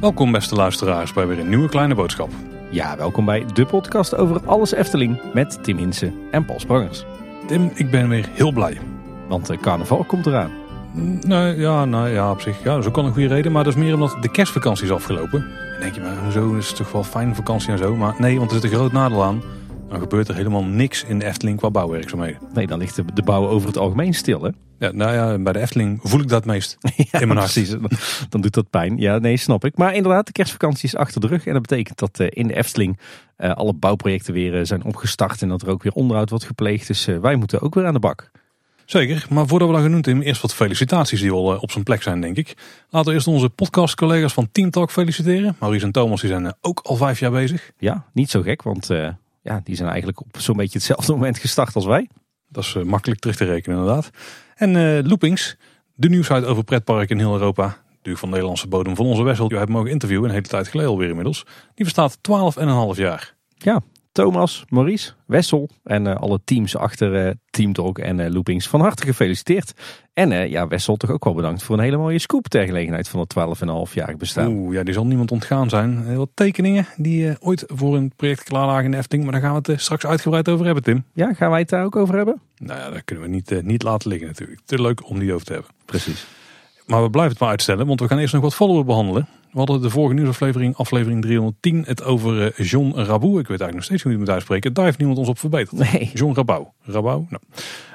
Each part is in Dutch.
Welkom beste luisteraars bij weer een nieuwe kleine boodschap. Ja, welkom bij de podcast over alles Efteling met Tim Hinsen en Paul Sprangers. Tim, ik ben weer heel blij. Want de carnaval komt eraan. Nee, ja, nou ja, op zich, ja, dat is ook wel een goede reden. Maar dat is meer omdat de kerstvakantie is afgelopen. Dan denk je, maar hoezo, is het toch wel fijn vakantie en zo. Maar nee, want er zit een groot nadeel aan. Dan gebeurt er helemaal niks in de Efteling qua bouwwerkzaamheden. Nee, dan ligt de, bouw over het algemeen stil, hè? Ja, nou ja, bij de Efteling voel ik dat meest Ja, in mijn hart. precies. Dan, doet dat pijn. Ja, nee, snap ik. Maar inderdaad, de kerstvakantie is achter de rug. En dat betekent dat eh, in de Efteling eh, alle bouwprojecten weer eh, zijn opgestart. En dat er ook weer onderhoud wordt gepleegd. Dus wij moeten ook weer aan de bak. Zeker, maar voordat we dat doen, Tim, eerst wat felicitaties die eh, op zijn plek zijn, denk ik. Laten we eerst onze podcastcollega's van Team Talk feliciteren. Maurice en Thomas die zijn ook al vijf jaar bezig. Ja, niet zo gek. Want eh, ja, die zijn eigenlijk op zo'n beetje hetzelfde moment gestart als wij. Dat is eh, makkelijk terug te rekenen inderdaad. En eh, Loopings, de nieuwsite over pretparken in heel Europa. Natuurlijk van Nederlandse bodem van onze Wessel. Je hebt mogen interviewen, een hele tijd geleden alweer inmiddels. Die bestaat 12,5 jaar. Ja, Thomas, Maurice, Wessel en eh, alle teams achter eh, Team Talk en eh, Loopings van harte gefeliciteerd. En ja, Wessel toch ook wel bedankt voor een hele mooie scoop ter gelegenheid van het 12,5-jarig bestaan. Oeh, ja, die zal niemand ontgaan zijn. Heel wat tekeningen die ooit voor een project klaar lagen in de Efteling. Maar daar gaan we het straks uitgebreid over hebben, Tim. Ja, gaan wij het daar ook over hebben? Nou ja, daar kunnen we niet, niet laten liggen natuurlijk. Te leuk om die over te hebben. Precies. Maar we blijven het maar uitstellen, want we gaan eerst nog wat follower behandelen. We hadden de vorige nieuwsaflevering, aflevering 310, het over eh, John Rabou. Ik weet eigenlijk nog steeds hoe je het moet uitspreken. Daar heeft niemand ons op verbeterd. Nee. John Rabou. Rabou? Nou.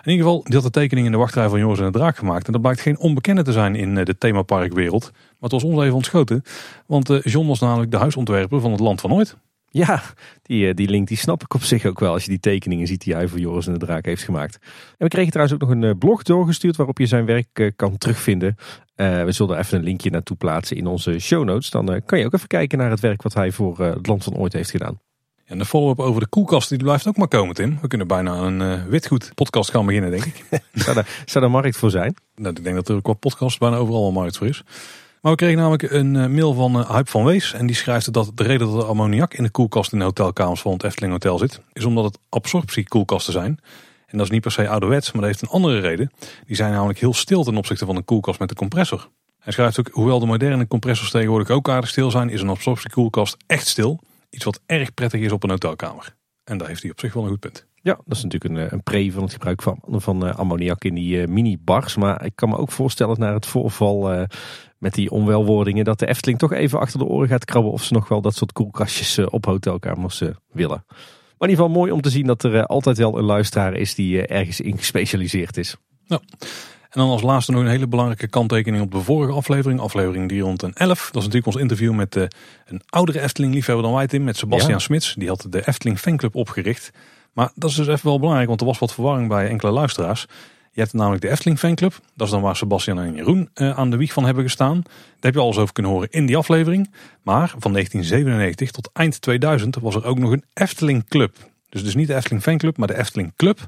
In ieder geval, die had de tekening in de wachtrij van Joris en de Draak gemaakt. En dat blijkt geen onbekende te zijn in eh, de themaparkwereld. Maar het was ons even ontschoten. Want eh, John was namelijk de huisontwerper van het Land van Ooit. Ja, die, eh, die link die snap ik op zich ook wel als je die tekeningen ziet die hij voor Joris en de Draak heeft gemaakt. En we kregen trouwens ook nog een eh, blog doorgestuurd waarop je zijn werk eh, kan terugvinden. We zullen er even een linkje naartoe plaatsen in onze show notes. Dan kan je ook even kijken naar het werk wat hij voor eh, het Land van Ooit heeft gedaan. En de follow-up over de koelkast, die blijft ook maar komen, Tim. We kunnen bijna een witgoed podcast gaan beginnen, denk ik. Zou daar, zou daar markt voor zijn? Nou, ik denk dat er qua podcast bijna overal een markt voor is. Maar we kregen namelijk een eh, mail van uh, Huip van Wees. En die schrijft dat de reden dat er ammoniak in de koelkast in de hotelkamers van het Efteling Hotel zit, is omdat het absorptiekoelkasten zijn. En dat is niet per se ouderwets, maar dat heeft een andere reden. Die zijn namelijk heel stil ten opzichte van een koelkast met een compressor. Hij schrijft ook, hoewel de moderne compressors tegenwoordig ook aardig stil zijn, is een absorptiekoelkast echt stil. Iets wat erg prettig is op een hotelkamer. En daar heeft hij op zich wel een goed punt. Ja, dat is natuurlijk een, eh, een pre van het gebruik van, van eh, ammoniak in die eh, mini-bars. Maar ik kan me ook voorstellen naar het voorval eh, met die onwelwordingen... dat de Efteling toch even achter de oren gaat krabben... of ze nog wel dat soort koelkastjes eh, op hotelkamers eh, willen. Maar in ieder geval mooi om te zien dat er eh, altijd wel een luisteraar is... die ergens in gespecialiseerd is. En dan als laatste nog een hele belangrijke kanttekening op de vorige aflevering, aflevering 311. Dat is natuurlijk ons interview met een oudere Efteling-liefhebber dan wij, Tim, met Sebastian Ja. Smits. Die had de Efteling Fanclub opgericht. Maar dat is dus even wel belangrijk, want er was wat verwarring bij enkele luisteraars. Je hebt namelijk de Efteling Fanclub. Dat is dan waar Sebastian en Jeroen eh, aan de wieg van hebben gestaan. Daar heb je alles over kunnen horen in die aflevering. Maar van 1997 tot eind 2000 was er ook nog een Efteling Club. Dus dus niet de Efteling Fanclub, maar de Efteling Club.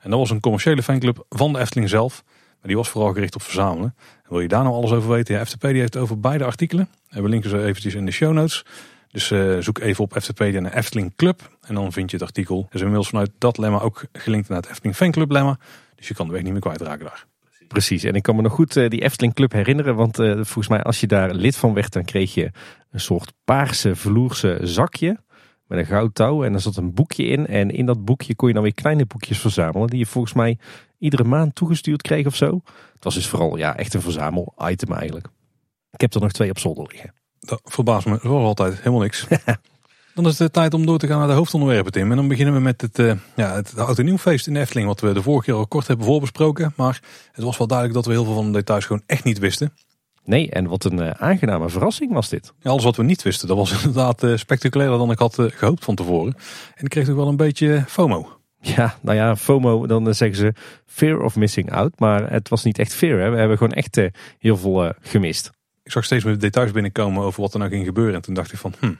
En dat was een commerciële fanclub van de Efteling zelf. Maar die was vooral gericht op verzamelen. En wil je daar nou alles over weten? Ja, FTP die heeft over beide artikelen. En we linken ze eventjes in de show notes. Dus eh, zoek even op FTP naar Efteling Club. En dan vind je het artikel. Er is inmiddels vanuit dat lemma ook gelinkt naar het Efteling Fanclub lemma. Dus je kan de weg niet meer kwijtraken daar. Precies, en ik kan me nog goed eh, die Efteling Club herinneren. Want eh, volgens mij als je daar lid van werd, dan kreeg je een soort paarse vloerse zakje. Met een goud touw en er zat een boekje in. En in dat boekje kon je dan weer kleine boekjes verzamelen. Die je volgens mij iedere maand toegestuurd kreeg of zo. Het was dus vooral ja, echt een verzamel-item eigenlijk. Ik heb er nog twee op zolder liggen. Dat verbaast me zoals altijd helemaal niks. Dan is het tijd om door te gaan naar de hoofdonderwerpen, Tim. En dan beginnen we met het, eh, ja, het oud en nieuwfeest in de Efteling. Wat we de vorige keer al kort hebben voorbesproken. Maar het was wel duidelijk dat we heel veel van de details gewoon echt niet wisten. Nee, en wat een eh, aangename verrassing was dit. Ja, alles wat we niet wisten, dat was inderdaad eh, spectaculairder dan ik had eh, gehoopt van tevoren. En ik kreeg toch wel een beetje FOMO. Ja, nou ja, FOMO, dan zeggen ze fear of missing out. Maar het was niet echt fear. Hè. We hebben gewoon echt heel veel gemist. Ik zag steeds meer details binnenkomen over wat er nou ging gebeuren. En toen dacht ik van, hm,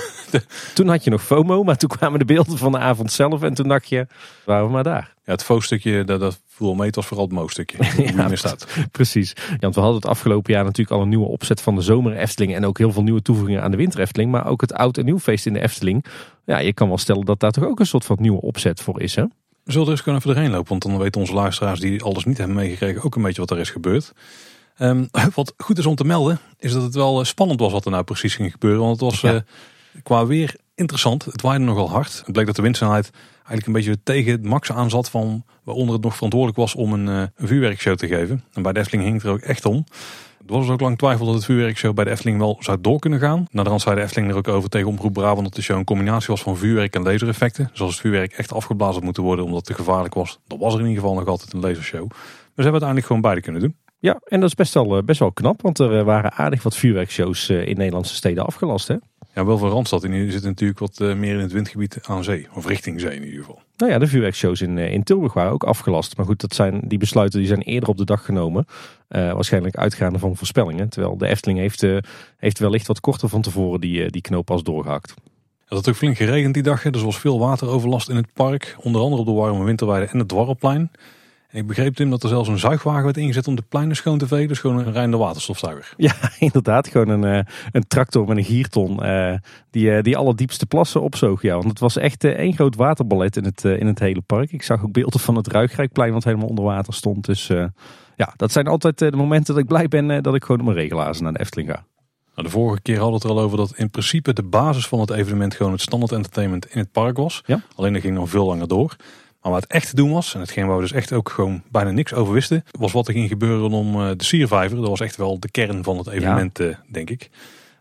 Toen had je nog FOMO, maar toen kwamen de beelden van de avond zelf. En toen dacht je, waren we maar daar. ja, het fo-stukje, dat, dat voel mee, het was vooral het mo-stukje. Hoe meer staat. Precies. Ja, want we hadden het afgelopen jaar natuurlijk al een nieuwe opzet van de zomer Efteling. En ook heel veel nieuwe toevoegingen aan de winter Efteling. Maar ook het oud en nieuw feest in de Efteling. Ja, je kan wel stellen dat daar toch ook een soort van nieuwe opzet voor is. Hè? We zullen er eens gewoon even lopen, want dan weten onze luisteraars die alles niet hebben meegekregen ook een beetje wat er is gebeurd. Ehm, wat goed is om te melden, is dat het wel spannend was wat er nou precies ging gebeuren. Want het was Ja. Qua weer interessant. Het waaide nogal hard. Het bleek dat de windsnelheid eigenlijk een beetje tegen het max aan zat van waaronder het nog verantwoordelijk was om een, eh, vuurwerkshow te geven. En bij de Efteling hing het er ook echt om. Er was dus ook lang twijfel dat het vuurwerkshow bij de Efteling wel zou door kunnen gaan. Naderhand zei de Efteling er ook over tegen Omroep Brabant dat de show een combinatie was van vuurwerk en lasereffecten. Dus als het vuurwerk echt afgeblazen had moeten worden omdat het gevaarlijk was, dan was er in ieder geval nog altijd een lasershow. Maar ze hebben uiteindelijk gewoon beide kunnen doen. Ja, en dat is best wel, eh, best wel knap, want er eh, waren aardig wat vuurwerkshows in Nederlandse steden afgelast. Hè? Ja, wel voor Randstad. En hier zit natuurlijk wat eh, meer in het windgebied aan zee. Of richting zee in ieder geval. Nou ja, de vuurwerkshows in, eh, in Tilburg waren ook afgelast. Maar goed, dat zijn, die besluiten die zijn eerder op de dag genomen. Eh, waarschijnlijk uitgaande van voorspellingen. Terwijl de Efteling heeft, heeft wellicht wat korter van tevoren die, die knoop pas doorgehakt. Het had ook flink geregend die dag. Dus er was veel wateroverlast in het park. Onder andere op de warme winterweide en het dwarrelplein. Ik begreep Tim dat er zelfs een zuigwagen werd ingezet om de pleinen schoon te vegen. Dus gewoon een rijdende waterstofzuiger. Ja, inderdaad. Gewoon een, eh, een tractor met een gierton eh, die, eh, die alle diepste plassen opzoog. Ja, want het was echt één groot waterballet in het, in het hele park. Ik zag ook beelden van het Ruigrijkplein wat helemaal onder water stond. Dus ja, dat zijn altijd de momenten dat ik blij ben dat ik gewoon op mijn regelazen naar de Efteling ga. Nou, de vorige keer hadden we het er al over dat in principe de basis van het evenement gewoon het standaard entertainment in het park was. Ja. Alleen dat ging nog veel langer door. Maar wat echt te doen was, en hetgeen waar we dus echt ook gewoon bijna niks over wisten, was wat er ging gebeuren om eh, de siervijver. Dat was echt wel de kern van het evenement, eh, denk ik.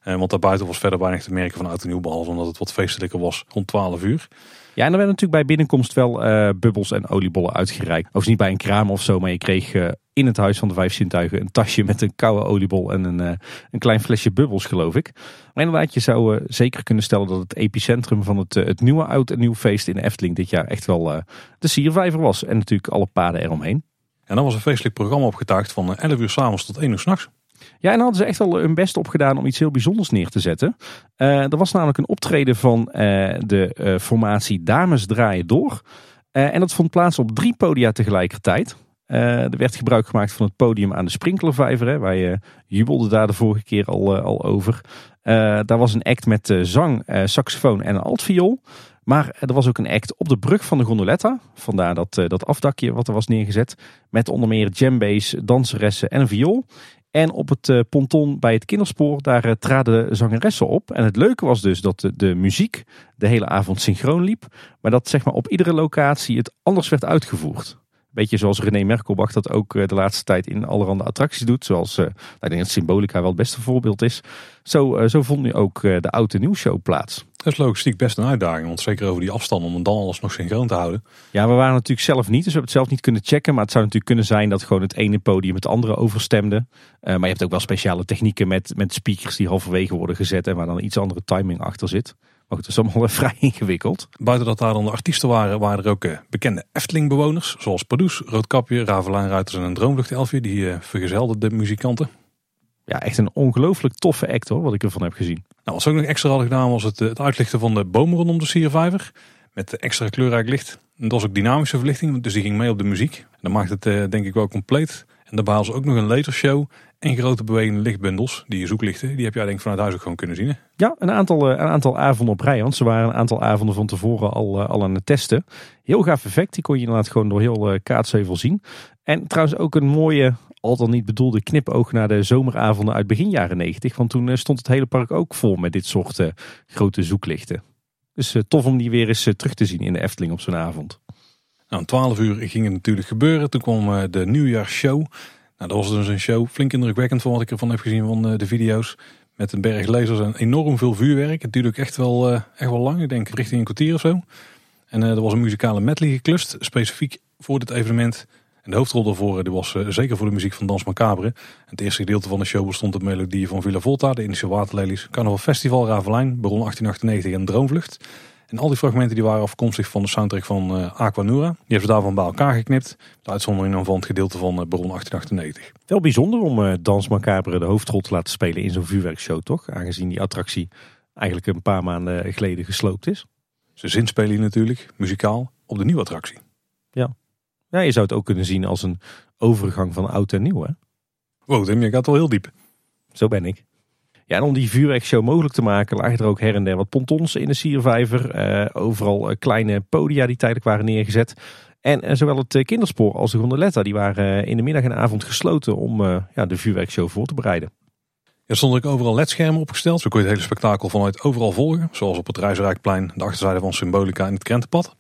Eh, want daarbuiten was verder weinig te merken van oud en nieuw, behalve omdat het wat feestelijker was rond 12 uur. Ja, en er werden natuurlijk bij binnenkomst wel eh, bubbels en oliebollen uitgereikt. Overigens niet bij een kraam of zo, maar je kreeg eh, in het Huis van de Vijf Zintuigen een tasje met een koude oliebol en een, eh, een klein flesje bubbels, geloof ik. Maar inderdaad, je zou zeker kunnen stellen dat het epicentrum van het, het nieuwe oud en nieuw feest in de Efteling dit jaar echt wel de siervijver was. En natuurlijk alle paden eromheen. En dan was een feestelijk programma opgetuigd van eh, 11 uur s'avonds tot 1 uur s'nachts. Ja, en hadden ze echt wel hun best op gedaan om iets heel bijzonders neer te zetten. Eh, er was namelijk een optreden van eh, de eh, formatie Dames Draaien Door. En dat vond plaats op drie podia tegelijkertijd. Er werd gebruik gemaakt van het podium aan de Sprinklervijver. Hè. Wij jubelden daar de vorige keer al, al over. Daar was een act met zang, saxofoon en een altviool. Maar er was ook een act op de brug van de gondoletta. Vandaar dat, dat afdakje wat er was neergezet. Met onder meer djembe's, danseressen en een viool. En op het eh, ponton bij het kinderspoor, daar eh, traden zangeressen op. En het leuke was dus dat de, de muziek de hele avond synchroon liep. Maar dat zeg maar op iedere locatie het anders werd uitgevoerd. Beetje zoals René Merkelbach dat ook eh, de laatste tijd in allerhande attracties doet. Zoals, nou, ik denk dat Symbolica wel het beste voorbeeld is. Zo, zo vond nu ook de Oud en Nieuw Show plaats. Dat is logistiek best een uitdaging, want zeker over die afstand om het dan alles nog synchroon te houden. Ja, we waren natuurlijk zelf niet, dus we hebben het zelf niet kunnen checken. Maar het zou natuurlijk kunnen zijn dat gewoon het ene podium het andere overstemde. Eh, maar je hebt ook wel speciale technieken met, met speakers die halverwege worden gezet en waar dan iets andere timing achter zit. Maar goed, dat is allemaal wel vrij ingewikkeld. Buiten dat daar dan de artiesten waren, waren er ook eh, bekende Efteling-bewoners. Zoals Pardoes, Roodkapje, Ravelijnruiters en een Droomvluchtelfje. Die eh, vergezelden de muzikanten. Ja, echt een ongelooflijk toffe act hoor, wat ik ervan heb gezien. Nou, wat ze ook nog extra hadden gedaan was het, eh, het uitlichten van de bomen rondom de Siervijver. Met extra kleurrijk licht. En dat was ook dynamische verlichting, dus die ging mee op de muziek. En dat maakt het eh, denk ik wel compleet. En daarbij hadden ze ook nog een lasershow en grote bewegende lichtbundels. Die zoeklichten, die heb jij denk ik vanuit huis ook gewoon kunnen zien. Hè? Ja, een aantal, eh, een aantal avonden op rij. Want ze waren een aantal avonden van tevoren al, al aan het testen. Heel gaaf effect. Die kon je inderdaad gewoon door heel Kaatsheuvel zien. En trouwens ook een mooie, al dan niet bedoelde knipoog naar de zomeravonden uit begin jaren 90. Want toen eh, stond het hele park ook vol met dit soort eh, grote zoeklichten. Dus eh, tof om die weer eens terug te zien in de Efteling op zo'n avond. Nou, om 12 uur ging het natuurlijk gebeuren. Toen kwam de nieuwjaarsshow. Nou, dat was dus een show, flink indrukwekkend van wat ik ervan heb gezien van de video's. Met een berg lasers en enorm veel vuurwerk. Het duurde ook echt wel, echt wel lang, ik denk richting een kwartier of zo. En er was een muzikale medley geklust, specifiek voor dit evenement. En de hoofdrol daarvoor eh, die was eh, zeker voor de muziek van Dans Macabre. Het eerste gedeelte van de show bestond uit melodieën van Villa Volta, de Indische Waterlelies, Carnaval Festival, Ravelijn, Baron 1898 en Droomvlucht. En al die fragmenten die waren afkomstig van de soundtrack van eh Aquanura. Die hebben ze daarvan bij elkaar geknipt. De uitzondering dan van het gedeelte van Baron 1898. Wel bijzonder om Dans Macabre de hoofdrol te laten spelen in zo'n vuurwerkshow, toch? Aangezien die attractie eigenlijk een paar maanden geleden gesloopt is. Ze zinspelen hier natuurlijk, muzikaal, op de nieuwe attractie. Ja, je zou het ook kunnen zien als een overgang van oud en nieuw, hè? Wow, Tim, je gaat wel heel diep. Zo ben ik. Ja, en om die vuurwerkshow mogelijk te maken lagen er ook her en der wat pontons in de Siervijver. Eh, overal eh, kleine podia die tijdelijk waren neergezet. En zowel het kinderspoor als de gondoletta die waren in de middag en avond gesloten om ja, de vuurwerkshow voor te bereiden. Er stonden ook overal ledschermen opgesteld. Zo kon je het hele spektakel vanuit overal volgen. Zoals op het Rijsrijkplein, de achterzijde van Symbolica en het Krentenpad.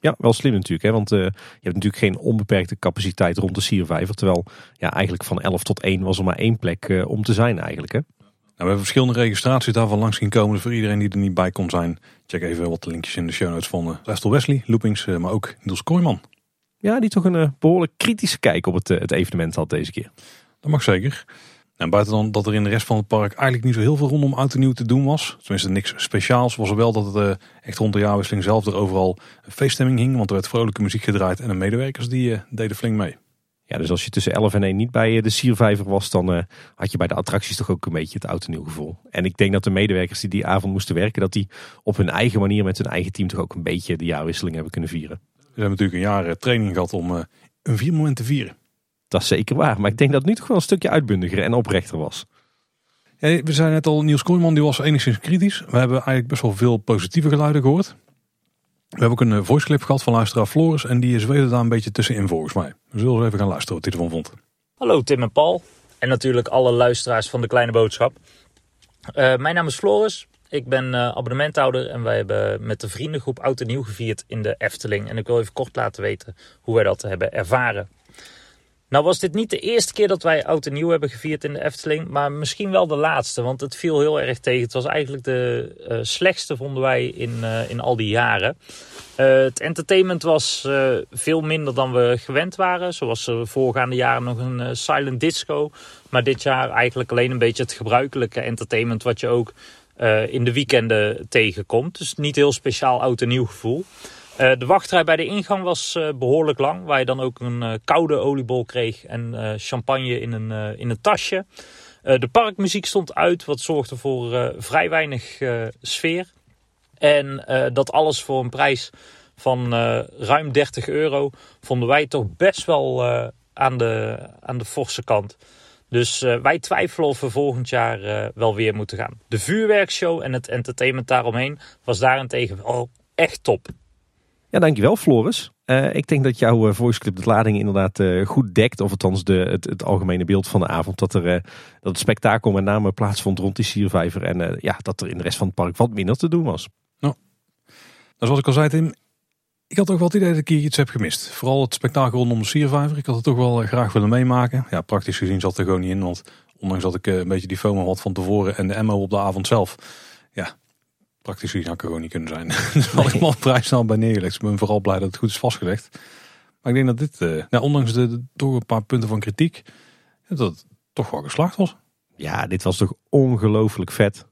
Ja, wel slim natuurlijk. Hè? Want uh, je hebt natuurlijk geen onbeperkte capaciteit rond de Siervijver. Terwijl ja, eigenlijk van 11 tot 1 was er maar één plek uh, om te zijn eigenlijk. Hè? Nou, we hebben verschillende registraties daarvan langs zien komen. Dus voor iedereen die er niet bij kon zijn, check even wat de linkjes in de show notes vonden. Estel Wesley, Loopings, uh, maar ook Niels Kooijman. Ja, die toch een behoorlijk kritische kijk op het, het evenement had deze keer. Dat mag zeker. En buiten dan dat er in de rest van het park eigenlijk niet zo heel veel rondom oud en nieuw te doen was. Tenminste niks speciaals. Was er wel dat het uh, echt rond de jaarwisseling zelf er overal een feeststemming hing. Want er werd vrolijke muziek gedraaid en de medewerkers die uh, deden flink mee. Ja, dus als je tussen 11 en 1 niet bij eh, de Siervijver was, dan had je bij de attracties toch ook een beetje het oud en nieuw gevoel. En ik denk dat de medewerkers die die avond moesten werken, dat die op hun eigen manier met hun eigen team toch ook een beetje de jaarwisseling hebben kunnen vieren. We hebben natuurlijk een jaar training gehad om een vier moment te vieren. Dat is zeker waar. Maar ik denk dat het nu toch wel een stukje uitbundiger en oprechter was. Ja, we zijn net al, Niels Kooijman die was enigszins kritisch. We hebben eigenlijk best wel veel positieve geluiden gehoord. We hebben ook een eh, voice clip gehad van luisteraar Floris. En die zweefde daar een beetje tussenin volgens mij. We zullen eens even gaan luisteren wat hij ervan vond. Hallo Tim en Paul. En natuurlijk alle luisteraars van de Kleine Boodschap. Uh, mijn naam is Floris. Ik ben uh, abonnementhouder en wij hebben met de vriendengroep Oud en Nieuw gevierd in de Efteling. En ik wil even kort laten weten hoe wij dat hebben ervaren. Nou was dit niet de eerste keer dat wij oud en nieuw hebben gevierd in de Efteling, maar misschien wel de laatste, want het viel heel erg tegen. Het was eigenlijk de uh, slechtste, vonden wij, in, uh, in al die jaren. Uh, het entertainment was veel minder dan we gewend waren. Zoals de voorgaande jaren nog een silent disco. Maar dit jaar eigenlijk alleen een beetje het gebruikelijke entertainment wat je ook in de weekenden tegenkomt. Dus niet heel speciaal oud en nieuw gevoel. Uh, de wachtrij bij de ingang was uh, behoorlijk lang. Waar je dan ook een uh, koude oliebol kreeg en champagne in een, in een tasje. de parkmuziek stond uit, wat zorgde voor vrij weinig sfeer. En dat alles voor een prijs van ruim 30 euro vonden wij toch best wel aan, de, aan de forse kant. Dus wij twijfelen of we volgend jaar wel weer moeten gaan. De vuurwerkshow en het entertainment daaromheen was daarentegen wel echt top. Ja, dankjewel Floris. Uh, ik denk dat jouw uh, voice clip de lading inderdaad uh, goed dekt. Of althans de, het, algemene beeld van de avond. Dat, er, dat het spektakel met name plaatsvond rond die siervijver. En ja, dat er in de rest van het park wat minder te doen was. Nou, zoals ik al zei Tim. Ik had toch wel het idee dat ik hier iets heb gemist. Vooral het spektakel rondom de siervijver. Ik had het toch wel graag willen meemaken. Ja, praktisch gezien zat er gewoon niet in. Want ondanks dat ik een beetje die FOMO had van tevoren. En de MO op de avond zelf. Ja, praktisch ik er gewoon niet kunnen zijn. dus had ik mijn prijs snel bij neergelegd. Ik ben vooral blij dat het goed is vastgelegd. Maar ik denk dat dit, uh, nou, ondanks de, toch een paar punten van kritiek, dat het toch wel geslaagd was. Ja, dit was toch ongelooflijk vet.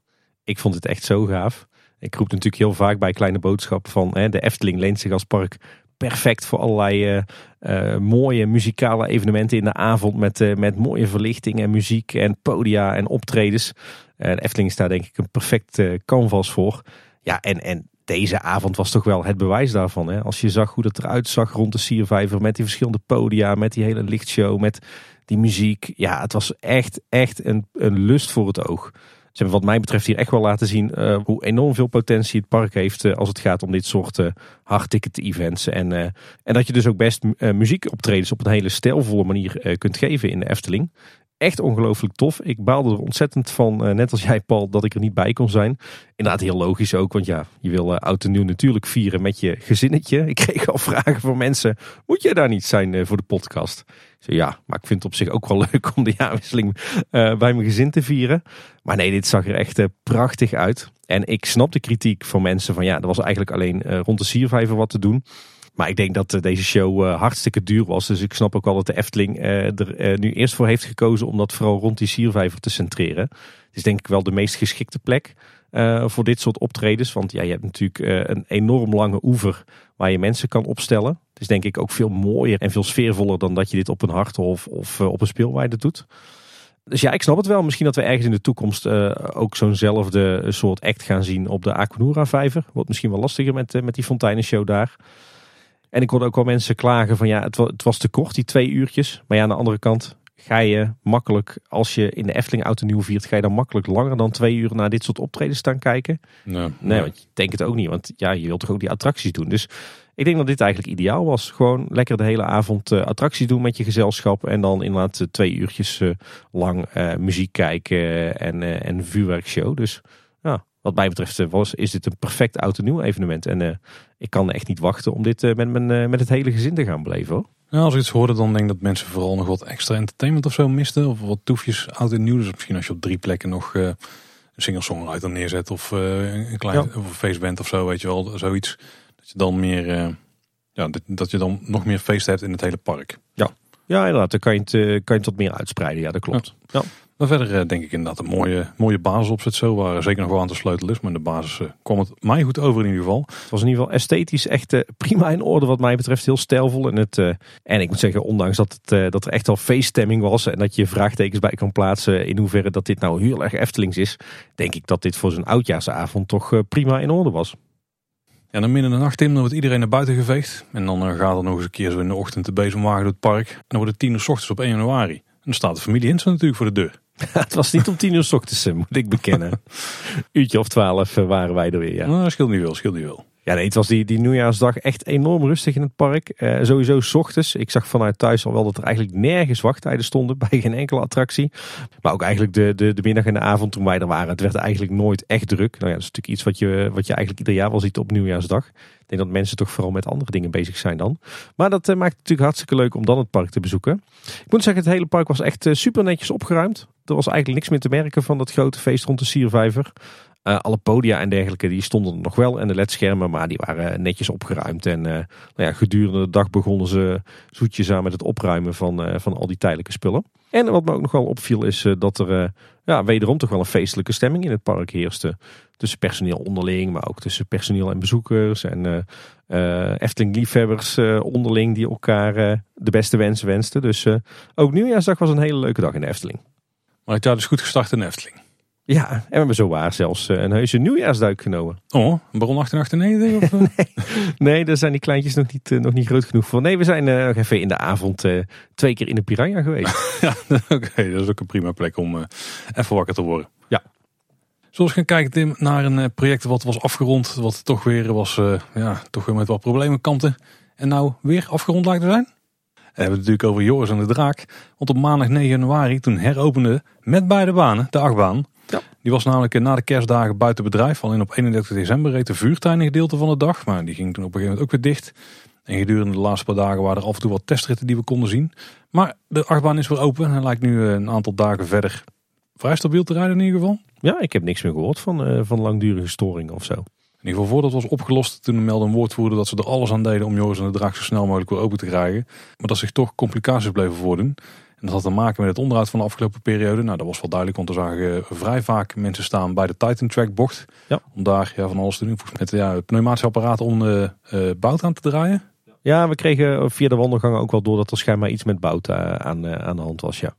Ik vond het echt zo gaaf. Ik roep natuurlijk heel vaak bij Kleine Boodschap van hè, de Efteling leent zich als park perfect voor allerlei uh, uh, mooie muzikale evenementen in de avond met, uh, met mooie verlichting en muziek en podia en optredens. De Efteling is daar denk ik een perfect canvas voor. Ja, en, en deze avond was toch wel het bewijs daarvan. Hè? Als je zag hoe dat eruit zag rond de Siervijver met die verschillende podia, met die hele lichtshow, met die muziek. Ja, het was echt, echt een, een lust voor het oog. Ze hebben wat mij betreft hier echt wel laten zien uh, hoe enorm veel potentie het park heeft als het gaat om dit soort hardticket events. En, en dat je dus ook best muziekoptredens op een hele stijlvolle manier kunt geven in de Efteling echt ongelooflijk tof. Ik baalde er ontzettend van, uh, net als jij Paul, dat ik er niet bij kon zijn. Inderdaad heel logisch ook, want ja, je wil uh, oud en nieuw natuurlijk vieren met je gezinnetje. Ik kreeg al vragen van mensen, moet jij daar niet zijn uh, voor de podcast? Zei, ja, maar ik vind het op zich ook wel leuk om de jaarwisseling bij mijn gezin te vieren. Maar nee, dit zag er echt prachtig uit. En ik snap de kritiek van mensen van ja, er was eigenlijk alleen rond de siervijver wat te doen. Maar ik denk dat eh, deze show eh, hartstikke duur was. Dus ik snap ook wel dat de Efteling eh, er nu eerst voor heeft gekozen om dat vooral rond die siervijver te centreren. Het is denk ik wel de meest geschikte plek voor dit soort optredens. Want ja, je hebt natuurlijk een enorm lange oever waar je mensen kan opstellen. Het is denk ik ook veel mooier en veel sfeervoller dan dat je dit op een harthof of op een speelweide doet. Dus ja, ik snap het wel. Misschien dat we ergens in de toekomst ook zo'nzelfde soort act gaan zien op de Aquanura vijver. Wordt misschien wel lastiger met, met die fonteinenshow daar. En ik hoorde ook wel mensen klagen van ja, het was, het was te kort, die twee uurtjes. Maar ja, aan de andere kant ga je makkelijk, als je in de Efteling Oud Nieuw viert, ga je dan makkelijk langer dan twee uur naar dit soort optredens staan kijken? Nee, nee, want je denkt het ook niet, want ja, je wilt toch ook die attracties doen. Dus Ik denk dat dit eigenlijk ideaal was. Gewoon lekker de hele avond uh, attracties doen met je gezelschap. En dan inderdaad uh, twee uurtjes uh, lang muziek kijken en, en vuurwerkshow. Dus wat mij betreft was, is dit een perfect oud en nieuw evenement. En ik kan echt niet wachten om dit met, mijn, met het hele gezin te gaan beleven hoor. Ja, als ik het hoorde, dan denk ik dat mensen vooral nog wat extra entertainment of zo misten. Of wat toefjes oud en nieuw. Dus misschien als je op drie plekken nog een singer-songwriter neerzet. Of een klein of een feestband of zo, weet je wel. Zoiets. Dat je dan meer, ja, dat, dat, je dan nog meer feest hebt in het hele park. Ja, ja inderdaad. Dan kan je het, kan je het wat meer uitspreiden. Ja, dat klopt. Ja. Maar verder eh, denk ik inderdaad een mooie, mooie basisopzet zo. Waar zeker nog wel aan te sleutelen is. Maar in de basis uh, kwam het mij goed over in ieder geval. Het was in ieder geval esthetisch echt uh, prima in orde wat mij betreft. Heel stijlvol. En, het, en ik moet zeggen, ondanks dat, het, dat er echt al feeststemming was. En dat je vraagtekens bij kan plaatsen in hoeverre dat dit nou heel erg Eftelings is. Denk ik dat dit voor zo'n oudjaarsavond toch prima in orde was. Ja, dan midden in de nacht in, dan wordt iedereen naar buiten geveegd. En dan gaat er nog eens een keer zo in de ochtend de bezemwagen door het park. En dan wordt het tien uur s ochtends op 1 januari. En dan staat de familie Hinsen natuurlijk voor de deur. het was niet om tien uur s ochtends, eh, moet ik bekennen. Uurtje of twaalf eh, waren wij er weer. Ja. Nou, scheelt niet wel, scheelt niet wel. Ja, nee, het was die, die nieuwjaarsdag echt enorm rustig in het park. Uh, sowieso s ochtends. Ik zag vanuit thuis al wel dat er eigenlijk nergens wachttijden stonden bij geen enkele attractie. Maar ook eigenlijk de, de, de middag en de avond toen wij er waren. Het werd eigenlijk nooit echt druk. Nou ja, dat is natuurlijk iets wat je, wat je eigenlijk ieder jaar wel ziet op nieuwjaarsdag. Ik denk dat mensen toch vooral met andere dingen bezig zijn dan. Maar dat uh, maakt het natuurlijk hartstikke leuk om dan het park te bezoeken. Ik moet zeggen, het hele park was echt uh, super netjes opgeruimd. Er was eigenlijk niks meer te merken van dat grote feest rond de Siervijver. Uh, alle podia en dergelijke die stonden er nog wel en de ledschermen, maar die waren netjes opgeruimd. En uh, nou ja, gedurende de dag begonnen ze zoetjes aan met het opruimen van, uh, van al die tijdelijke spullen. En wat me ook nog wel opviel is dat er ja, wederom toch wel een feestelijke stemming in het park heerste. Tussen personeel onderling, maar ook tussen personeel en bezoekers. En Efteling-liefhebbers onderling die elkaar de beste wensen wensten. Dus ook nieuwjaarsdag was een hele leuke dag in de Efteling. Maar het jaar dus goed gestart in Efteling. Ja, en we hebben zo waar zelfs eh, een heuse nieuwjaarsduik genomen. Oh, een Baron 1898? Of? nee, nee, daar zijn die kleintjes nog niet, uh, nog niet groot genoeg voor. Nee, we zijn uh, nog even in de avond twee keer in de Piranha geweest. ja, oké, dat is ook een prima plek om even wakker te worden. Ja. Zoals gaan kijken Tim naar een project wat was afgerond. Wat toch weer was, ja, toch weer met wat problemen kanten. En nou weer afgerond lijkt te zijn. We hebben het natuurlijk over Joris en de Draak. Want op maandag 9 januari, toen heropende met beide banen, de achtbaan, ja. Die was namelijk na de kerstdagen buiten bedrijf. Alleen op 31 december reed de vuurtuin een gedeelte van de dag. Maar die ging toen op een gegeven moment ook weer dicht. En gedurende de laatste paar dagen waren er af en toe wat testritten die we konden zien. Maar de achtbaan is weer open. En lijkt nu een aantal dagen verder vrij stabiel te rijden in ieder geval. Ja, ik heb niks meer gehoord van, uh, van langdurige storingen of zo. In ieder geval voordat het was opgelost, toen meldde een woordvoerder dat ze er alles aan deden om Joris en de Draak zo snel mogelijk weer open te krijgen. Maar dat zich toch complicaties bleven voordoen. En dat had te maken met het onderhoud van de afgelopen periode. Nou, dat was wel duidelijk, want er zagen vrij vaak mensen staan bij de Titan Track bocht. Ja. Om daar ja, van alles te doen. Met ja, pneumatische apparaten om de uh, bout aan te draaien. Ja, we kregen via de wandelgangen ook wel door dat er schijnbaar iets met bout uh, aan, uh, aan de hand was, ja.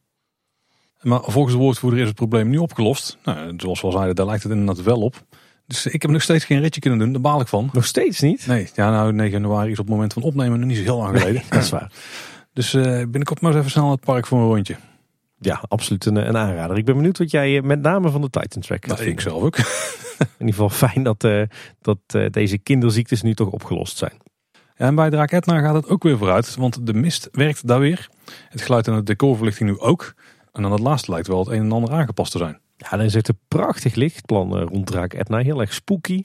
Maar volgens de woordvoerder is het probleem nu opgelost. Nou, zoals we al zeiden, daar lijkt het inderdaad wel op. Dus ik heb nog steeds geen ritje kunnen doen, daar baal ik van. Nog steeds niet? Nee, ja nou 9 januari is op het moment van opnemen nog niet zo heel lang geleden. dat is waar. Dus uh, binnenkort maar eens even snel naar het park voor een rondje. Ja, absoluut een, een aanrader. Ik ben benieuwd wat jij met name van de Titan Track gaat nou, Ik zelf ook. In ieder geval fijn dat, uh, dat uh, deze kinderziektes nu toch opgelost zijn. Ja, en bij Draak Etna gaat het ook weer vooruit, want de mist werkt daar weer. Het geluid en de decorverlichting nu ook. En dan het laatste lijkt wel het een en ander aangepast te zijn. Ja, dan zit een prachtig lichtplan rond Draak Etna. Heel erg spooky.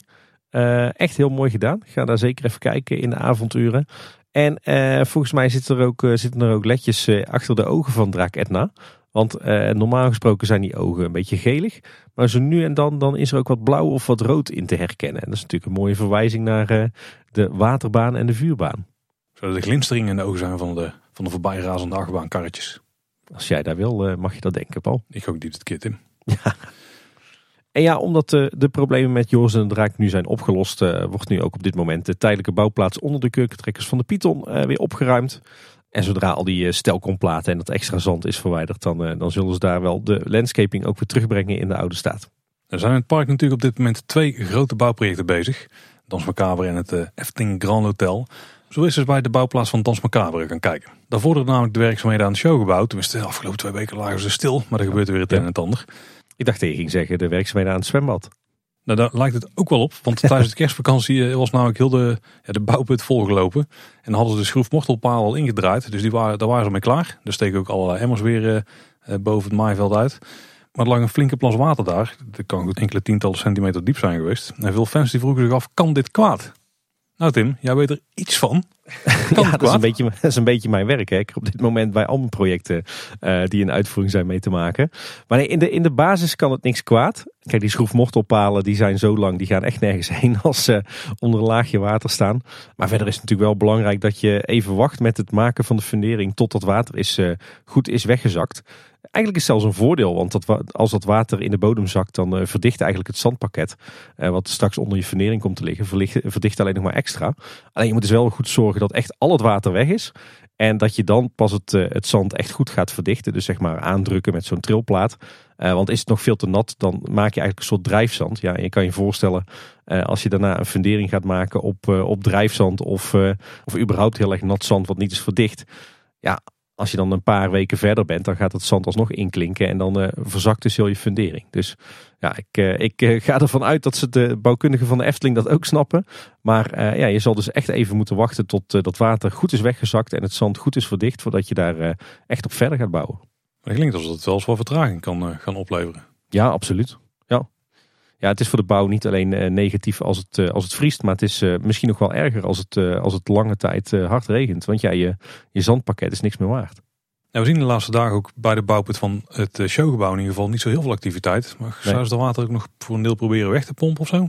Uh, echt heel mooi gedaan. Ga daar zeker even kijken in de avonturen. En uh, volgens mij zitten er ook, uh, zitten er ook ledjes achter de ogen van Draak Etna. Want normaal gesproken zijn die ogen een beetje gelig. Maar zo nu en dan, dan is er ook wat blauw of wat rood in te herkennen. En dat is natuurlijk een mooie verwijzing naar de waterbaan en de vuurbaan. Zodat de glinstering in de ogen zijn van de, van de voorbijrazende achtbaankarretjes. Als jij daar wil, mag je dat denken, Paul. Ik ook niet het kit in. Ja. En ja, omdat de, de problemen met Joris en de Draak nu zijn opgelost, uh, wordt nu ook op dit moment de tijdelijke bouwplaats onder de kurkentrekkers van de Python uh, weer opgeruimd. En zodra al die uh, stelkomplaten en dat extra zand is verwijderd, dan, dan zullen ze daar wel de landscaping ook weer terugbrengen in de oude staat. Er zijn in het park natuurlijk op dit moment twee grote bouwprojecten bezig. Dans en het Efteling Grand Hotel. Zo is dus bij de bouwplaats van Dans Macabre gaan kijken. Daar vorderden namelijk de werkzaamheden aan de showgebouw. Tenminste, de afgelopen twee weken lagen ze stil, maar er gebeurt weer het een en het ander. Ik dacht dat je ging zeggen de werkzaamheden aan het zwembad. Nou, daar lijkt het ook wel op. Want tijdens de kerstvakantie eh, was namelijk heel de, ja, de bouwput volgelopen. En dan hadden ze de schroefmortelpaal al ingedraaid. Dus die waren, daar waren ze mee klaar. Er steken ook allerlei emmers weer uh, boven het maaiveld uit. Maar er lag een flinke plas water daar. Dat kan goed enkele tientallen centimeter diep zijn geweest. En veel fans die vroegen zich af, kan dit kwaad? Nou Tim, jij weet er iets van. ja, dat is, een beetje, dat is een beetje mijn werk. Hè. Ik heb op dit moment bij al mijn projecten uh, die in uitvoering zijn mee te maken. Maar nee, in, de, in de basis kan het niks kwaad. Kijk, die schroefmortelpalen die zijn zo lang, die gaan echt nergens heen als ze onder een laagje water staan. Maar verder is het natuurlijk wel belangrijk dat je even wacht met het maken van de fundering tot dat water is, uh, goed is weggezakt. Eigenlijk is het zelfs een voordeel, want dat, als dat water in de bodem zakt, dan uh, verdicht eigenlijk het zandpakket. Uh, wat straks onder je fundering komt te liggen, verlicht, verdicht alleen nog maar extra. Alleen je moet dus wel goed zorgen dat echt al het water weg is. En dat je dan pas het, uh, het zand echt goed gaat verdichten. Dus zeg maar aandrukken met zo'n trilplaat. want is het nog veel te nat, dan maak je eigenlijk een soort drijfzand. Ja, je kan je voorstellen als je daarna een fundering gaat maken op, op drijfzand of, of überhaupt heel erg nat zand wat niet is verdicht. Ja, als je dan een paar weken verder bent, dan gaat het zand alsnog inklinken en dan uh, verzakt dus heel je fundering. Dus ja, ik, uh, ik uh, ga ervan uit dat ze de bouwkundigen van de Efteling dat ook snappen. Maar ja, je zal dus echt even moeten wachten tot dat water goed is weggezakt en het zand goed is verdicht voordat je daar echt op verder gaat bouwen. Maar het klinkt alsof het wel eens wat vertraging kan gaan opleveren. Ja, absoluut. Ja. Het is voor de bouw niet alleen negatief als het, als het vriest, maar het is misschien nog wel erger als het, als het lange tijd hard regent. Want ja, je, je zandpakket is niks meer waard. Nou, we zien de laatste dagen ook bij de bouwput van het showgebouw in ieder geval niet zo heel veel activiteit. Maar nee. zou ze dat water ook nog voor een deel proberen weg te pompen of zo?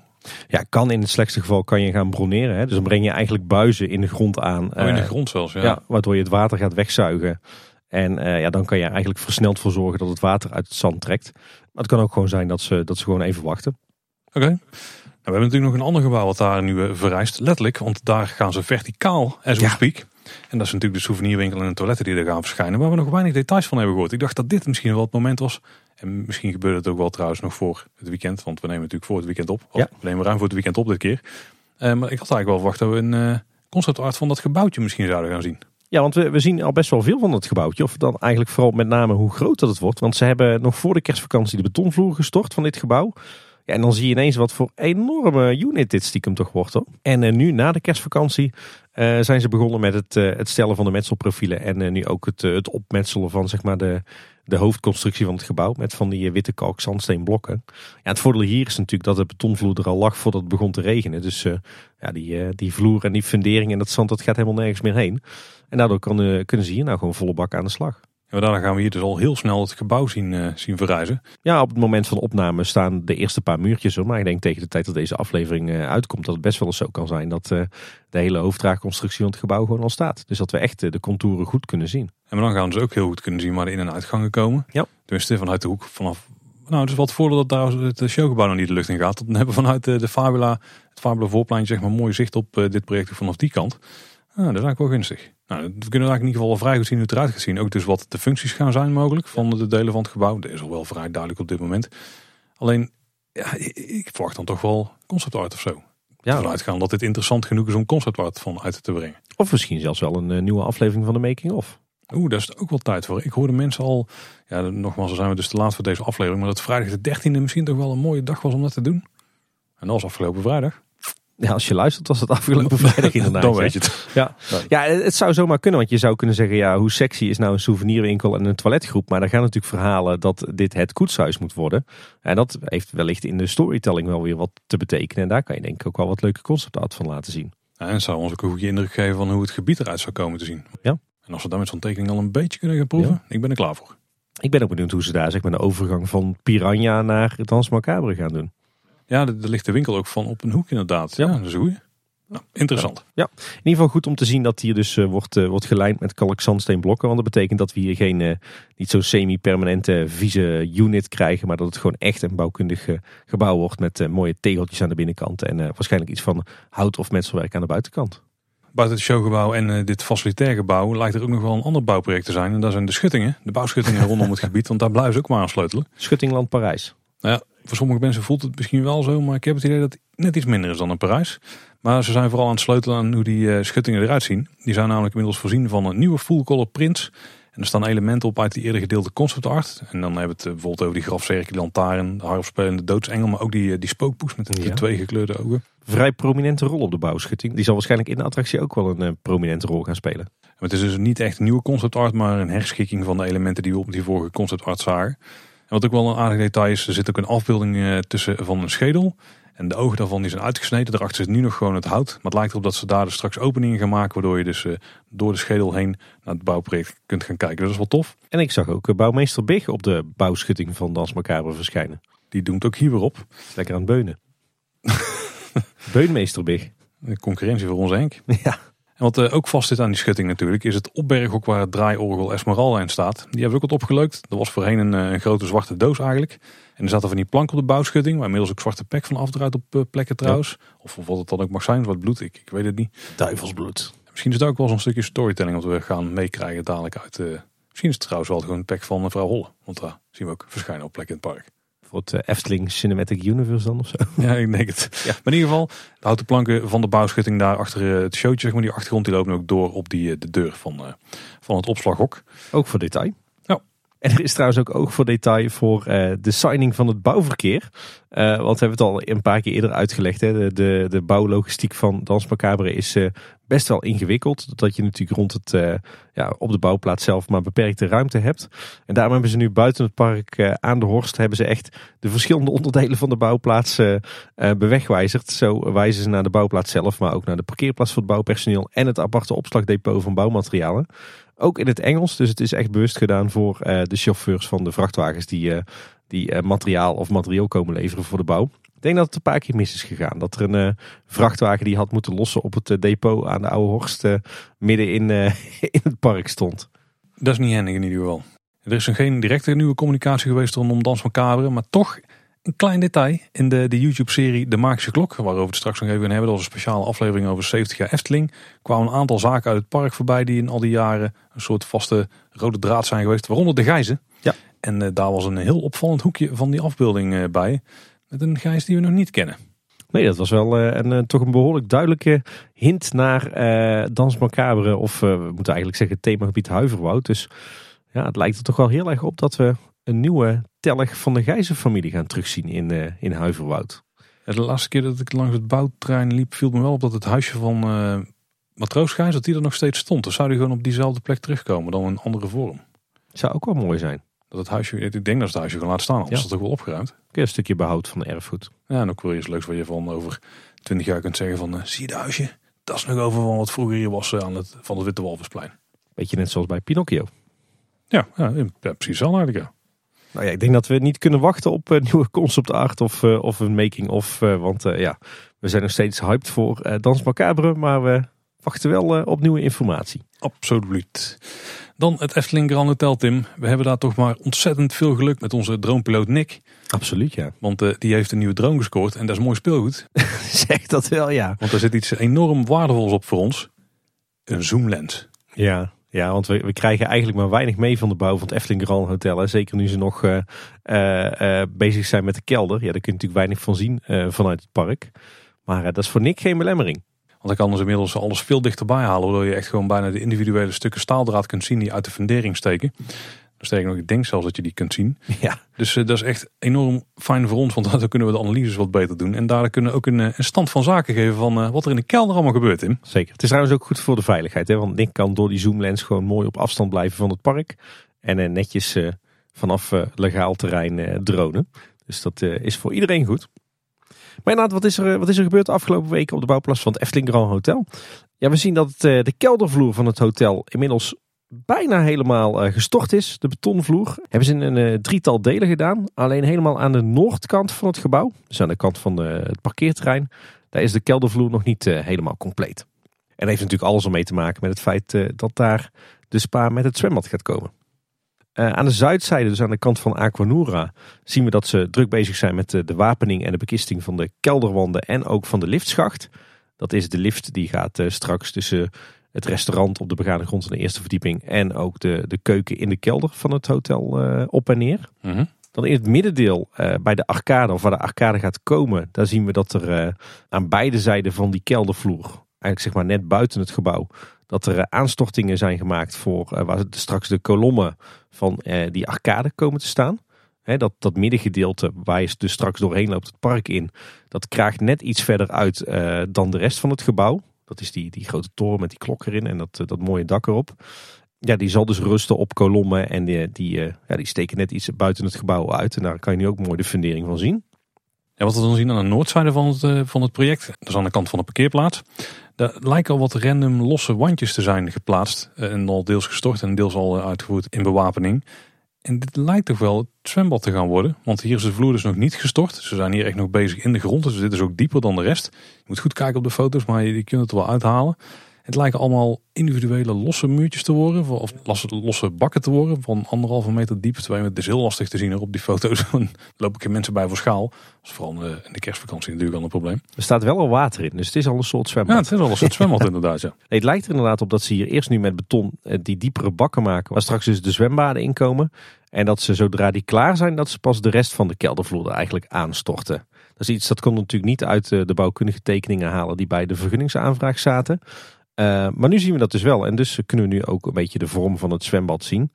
Ja, kan in het slechtste geval kan je gaan broneren. Hè? Dus dan breng je eigenlijk buizen in de grond aan. Oh, in de grond zelfs, ja. ja. Waardoor je het water gaat wegzuigen. En uh, ja, dan kan je eigenlijk versneld voor zorgen dat het water uit het zand trekt. Maar het kan ook gewoon zijn dat ze, dat ze gewoon even wachten. Oké. Okay. Nou, we hebben natuurlijk nog een ander gebouw wat daar nu uh, verrijst. Letterlijk, want daar gaan ze verticaal, as we ja. speak. En dat is natuurlijk de souvenirwinkel en de toiletten die er gaan verschijnen. Waar we nog weinig details van hebben gehoord. Ik dacht dat dit misschien wel het moment was. En misschien gebeurde het ook wel trouwens nog voor het weekend. Want we nemen natuurlijk voor het weekend op. Of ja. We nemen ruim voor het weekend op dit keer. Uh, maar ik had eigenlijk wel verwacht dat we een uh, conceptart van dat gebouwtje misschien zouden gaan zien. Ja, want we, zien al best wel veel van het gebouwtje. Of dan eigenlijk vooral met name hoe groot dat het wordt. Want ze hebben nog voor de kerstvakantie de betonvloer gestort van dit gebouw. Ja, en dan zie je ineens wat voor enorme unit dit stiekem toch wordt. Hoor. En uh, nu na de kerstvakantie uh, zijn ze begonnen met het, uh, het stellen van de metselprofielen. En nu ook het, het opmetselen van zeg maar, de, de hoofdconstructie van het gebouw. Met van die witte kalk zandsteenblokken. Ja, het voordeel hier is natuurlijk dat de betonvloer er al lag voordat het begon te regenen. Dus ja, die, die vloer en die fundering en dat zand dat gaat helemaal nergens meer heen. En daardoor kan, kunnen ze hier nou gewoon volle bak aan de slag. En daarna gaan we hier dus al heel snel het gebouw zien, zien verrijzen. Ja, op het moment van de opname staan de eerste paar muurtjes. Maar ik denk tegen de tijd dat deze aflevering uitkomt, dat het best wel eens zo kan zijn dat de hele hoofddraagconstructie van het gebouw gewoon al staat. Dus dat we echt de contouren goed kunnen zien. En dan gaan dus ook heel goed kunnen zien waar de in- en uitgangen komen. Ja. Tenminste, vanuit de hoek vanaf. Nou, dus wat voordeel dat daar het showgebouw nog niet de lucht in gaat. Dan hebben we vanuit de, de Fabula, het Fabula voorpleintje, zeg maar, mooi zicht op dit project vanaf die kant. Ah, dat is eigenlijk wel gunstig. Nou, we kunnen eigenlijk in ieder geval wel vrij goed zien hoe het eruit gaat zien. Ook dus wat de functies gaan zijn mogelijk van de delen van het gebouw. Dat is al wel vrij duidelijk op dit moment. Alleen, ja, ik verwacht dan toch wel concept art of zo. Ja. Vanuit gaan dat dit interessant genoeg is om concept art van uit te brengen. Of misschien zelfs wel een nieuwe aflevering van de Making of. Oeh, daar is ook wel tijd voor. Ik hoorde mensen al, ja, nogmaals, dan zijn we dus te laat voor deze aflevering. Maar dat vrijdag de 13e misschien toch wel een mooie dag was om dat te doen. En dat was afgelopen vrijdag. Ja, als je luistert was het afgelopen vrijdag inderdaad. Dan weet je het. Ja. ja, het zou zomaar kunnen. Want je zou kunnen zeggen, ja, hoe sexy is nou een souvenirwinkel en een toiletgroep. Maar er gaan natuurlijk verhalen dat dit het koetshuis moet worden. En dat heeft wellicht in de storytelling wel weer wat te betekenen. En daar kan je denk ik ook wel wat leuke concept art van laten zien. Ja, en zou ons ook een goede indruk geven van hoe het gebied eruit zou komen te zien. Ja. En als we daar met zo'n tekening al een beetje kunnen gaan proeven, ik ben er klaar voor. Ik ben ook benieuwd hoe ze daar zeg maar de overgang van Piranha naar Dans Macabre gaan doen. Ja, er ligt de winkel ook van op een hoek inderdaad. Ja, dat is een goeie. Nou, interessant. Ja, in ieder geval goed om te zien dat hier dus uh, wordt, uh, wordt gelijnd met kalkzandsteenblokken. Want dat betekent dat we hier geen, uh, niet zo'n semi-permanente vieze unit krijgen. Maar dat het gewoon echt een bouwkundig gebouw wordt met mooie tegeltjes aan de binnenkant. En waarschijnlijk iets van hout of metselwerk aan de buitenkant. Buiten het showgebouw en dit facilitair gebouw lijkt er ook nog wel een ander bouwproject te zijn. En dat zijn de schuttingen, de bouwschuttingen rondom het gebied. Want daar blijven ze ook maar aan sleutelen. Schuttingland Parijs. Nou ja, voor sommige mensen voelt het misschien wel zo, maar ik heb het idee dat het net iets minder is dan een Parijs. Maar ze zijn vooral aan het sleutelen aan hoe die uh, schuttingen eruit zien. Die zijn namelijk inmiddels voorzien van een nieuwe full color prints. En er staan elementen op uit die eerder gedeelde concept art. En dan hebben we het bijvoorbeeld over die grafzerk, die lantaarn, de harpspelende doodsengel. Maar ook die, die spookpoes met de Ja. twee gekleurde ogen. Vrij prominente rol op de bouwschutting. Die zal waarschijnlijk in de attractie ook wel een eh, prominente rol gaan spelen. Maar het is dus niet echt een nieuwe concept art, maar een herschikking van de elementen die we op die vorige concept art zagen. En wat ook wel een aardig detail is, er zit ook een afbeelding eh, tussen van een schedel. En de ogen daarvan die zijn uitgesneden. Daarachter zit nu nog gewoon het hout. Maar het lijkt erop dat ze daar dus straks openingen gaan maken. Waardoor je dus eh, door de schedel heen naar het bouwproject kunt gaan kijken. Dat is wel tof. En ik zag ook eh, bouwmeester Big op de bouwschutting van Dans Macabre verschijnen. Die doen het ook hier weer op. Lekker aan het beunen. Beunmeester Big. De concurrentie voor ons Henk. Ja. En wat eh, ook vast zit aan die schutting natuurlijk, is het opberghok waar het draaiorgel Esmeralda in staat. Die hebben we ook wat opgeleukt. Dat was voorheen een, een grote zwarte doos eigenlijk. En er zaten van die plank op de bouwschutting, waar inmiddels ook zwarte pek van afdraait op eh, plekken trouwens. Of, of wat het dan ook mag zijn, wat bloed, ik, ik weet het niet. Duivelsbloed. Misschien is het ook wel zo'n stukje storytelling wat we gaan meekrijgen dadelijk uit. eh, misschien is het trouwens wel gewoon een pek van mevrouw Holle. Want daar zien we ook verschijnen op plekken in het park. Voor het eh, Efteling Cinematic Universe dan of zo. Ja, ik denk het. Ja. Maar in ieder geval, de houten planken van de bouwschutting daar achter eh, het showtje, zeg maar, die achtergrond, die lopen ook door op die, eh, de deur van, eh, van het opslaghok. Ook voor detail. En er is trouwens ook oog voor detail voor eh, de signing van het bouwverkeer. Eh, want we hebben het al een paar keer eerder uitgelegd. Hè. De, de, de bouwlogistiek van Dans Macabre is eh, best wel ingewikkeld. Dat je natuurlijk rond het, ja, op de bouwplaats zelf maar beperkte ruimte hebt. En daarom hebben ze nu buiten het park aan de Horst... hebben ze echt de verschillende onderdelen van de bouwplaats bewegwijzigd. Zo wijzen ze naar de bouwplaats zelf, maar ook naar de parkeerplaats voor het bouwpersoneel... en het aparte opslagdepot van bouwmaterialen. Ook in het Engels, dus het is echt bewust gedaan voor eh, de chauffeurs van de vrachtwagens die, eh, die eh, materiaal of materieel komen leveren voor de bouw. Ik denk dat het een paar keer mis is gegaan. Dat er een vrachtwagen die had moeten lossen op het depot aan de Oude Horst midden in, in het park stond. Dat is niet handig in ieder geval. Er is geen directe nieuwe communicatie geweest rondom Dans Macabre, maar toch een klein detail in de, de YouTube-serie De Magische Klok, waarover we het straks nog even gaan hebben. Dat was een speciale aflevering over 70 jaar Efteling. Kwamen een aantal zaken uit het park voorbij die in al die jaren een soort vaste rode draad zijn geweest, waaronder de gijzen. Ja. En eh, daar was een heel opvallend hoekje van die afbeelding eh, bij, met een gijs die we nog niet kennen. Nee, dat was wel eh, een, toch een behoorlijk duidelijke hint naar Dans Macabre. Of we moeten eigenlijk zeggen themagebied Huiverwoud. Dus ja, het lijkt er toch wel heel erg op dat we een nieuwe telg van de Gijzenfamilie gaan terugzien in, eh, in Huiverwoud. De laatste keer dat ik langs het bouwtrein liep, viel me wel op dat het huisje van eh Matroos Gijs, dat die er nog steeds stond. Dus zou die gewoon op diezelfde plek terugkomen, dan een andere vorm. Zou ook wel mooi zijn. Dat het huisje, ik denk dat het huisje gewoon laat staan, anders Ja. is het toch wel opgeruimd. Kun je een stukje behoud van erfgoed. Ja, en ook wel eens leuks wat je van over 20 jaar kunt zeggen van, eh, zie je dat huisje? Dat is nog over van wat vroeger hier was aan het, van het Witte Walvisplein. Beetje net zoals bij Pinocchio. Ja, ja, precies zo eigenlijk ja. Nou ja, ik denk dat we niet kunnen wachten op een nieuwe concept art of, eh, of een making-of. eh, want eh, ja, we zijn nog steeds hyped voor eh, Dans Macabre. Maar we wachten wel eh, op nieuwe informatie. Absoluut. Dan het Efteling Grand Hotel, Tim. We hebben daar toch maar ontzettend veel geluk met onze droompiloot Nick. Absoluut, ja. Want eh, die heeft een nieuwe drone gescoord en dat is mooi speelgoed. zeg dat wel, ja. Want er zit iets enorm waardevols op voor ons. Een zoomlens. Ja, ja want we, we krijgen eigenlijk maar weinig mee van de bouw van het Efteling Grand Hotel. Hè. Zeker nu ze nog eh, eh, eh, bezig zijn met de kelder. Ja, daar kun je natuurlijk weinig van zien vanuit het park. Maar dat is voor Nick geen belemmering. Want dan kan dus inmiddels alles veel dichterbij halen. Waardoor je echt gewoon bijna de individuele stukken staaldraad kunt zien die uit de fundering steken. Sterker nog, ik denk zelfs dat je die kunt zien. Ja, Dus eh, dat is echt enorm fijn voor ons. Want daardoor kunnen we de analyses wat beter doen. En daardoor kunnen we ook een, eh, een stand van zaken geven van eh, wat er in de kelder allemaal gebeurt, Tim. zeker. Het is trouwens ook goed voor de veiligheid. Hè? Want Nick kan door die zoomlens gewoon mooi op afstand blijven van het park. En netjes vanaf legaal terrein dronen. Dus dat is voor iedereen goed. Maar inderdaad, wat is, er, wat is er gebeurd de afgelopen weken op de bouwplaats van het Efteling Grand Hotel? Ja, we zien dat de keldervloer van het hotel inmiddels bijna helemaal eh, gestort is. De betonvloer hebben ze in een eh, drietal delen gedaan. Alleen helemaal aan de noordkant van het gebouw. Dus aan de kant van de, het parkeerterrein. Daar is de keldervloer nog niet eh, helemaal compleet. En dat heeft natuurlijk alles om mee te maken met het feit eh, dat daar de spa met het zwembad gaat komen. Eh, aan de zuidzijde, dus aan de kant van Aquanura, zien we dat ze druk bezig zijn met de, wapening en de bekisting van de kelderwanden en ook van de liftschacht. Dat is de lift die gaat eh, straks tussen het restaurant op de begane grond van de eerste verdieping en ook de, de keuken in de kelder van het hotel eh, op en neer. Dan in het middendeel, eh, bij de arcade, of waar de arcade gaat komen, daar zien we dat er eh, aan beide zijden van die keldervloer, eigenlijk zeg maar net buiten het gebouw, dat er aanstortingen zijn gemaakt voor waar straks de kolommen van die arcade komen te staan. dat, dat middengedeelte waar je dus straks doorheen loopt het park in, dat kraagt net iets verder uit dan de rest van het gebouw. Dat is die, die grote toren met die klok erin en dat, dat mooie dak erop. Ja, die zal dus rusten op kolommen en die, die, ja, die steken net iets buiten het gebouw uit. En daar kan je nu ook mooi de fundering van zien. Ja, wat we dan zien aan de noordzijde van het, eh, van het project, dat is aan de kant van de parkeerplaats. Daar lijken al wat random losse wandjes te zijn geplaatst. Eh, en al deels gestort en deels al eh, uitgevoerd in bewapening. En dit lijkt toch wel zwembad te gaan worden. Want hier is de vloer dus nog niet gestort. Ze zijn hier echt nog bezig in de grond. Dus dit is ook dieper dan de rest. Je moet goed kijken op de foto's, maar je, je kunt het er wel uithalen. Het lijken allemaal individuele losse muurtjes te worden. Of losse bakken te worden. Van anderhalve meter diep. Het is heel lastig te zien op die foto's. Dan lopen geen mensen bij voor schaal. Dat is vooral in de kerstvakantie natuurlijk al een probleem. Er staat wel al water in. Dus het is al een soort zwembad. Ja, het is al een soort zwembad inderdaad. Ja. het lijkt er inderdaad op dat ze hier eerst nu met beton eh, die diepere bakken maken. Waar straks dus de zwembaden inkomen. En dat ze zodra die klaar zijn, dat ze pas de rest van de keldervloer er eigenlijk aanstorten. Dat is iets dat kon natuurlijk niet uit eh, de bouwkundige tekeningen halen die bij de vergunningsaanvraag zaten. Uh, maar nu zien we dat dus wel. En dus kunnen we nu ook een beetje de vorm van het zwembad zien.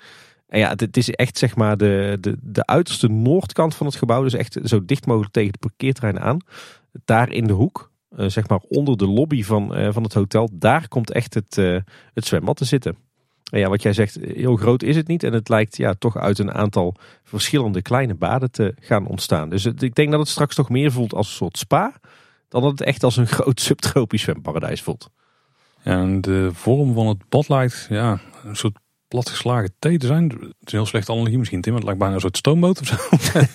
En ja, het, is echt zeg maar de, de, de uiterste noordkant van het gebouw. Dus echt zo dicht mogelijk tegen het parkeerterrein aan. Daar in de hoek, uh, zeg maar onder de lobby van, uh, van het hotel. Daar komt echt het, het zwembad te zitten. En ja, wat jij zegt, heel groot is het niet. En het lijkt ja, toch uit een aantal verschillende kleine baden te gaan ontstaan. Dus ik denk dat het straks toch meer voelt als een soort spa. Dan dat het echt als een groot subtropisch zwemparadijs voelt. En de vorm van het bad lijkt ja, een soort platgeslagen thee te zijn. Het is een heel slechte analogie misschien, Tim. Het lijkt bijna een soort stoomboot of zo.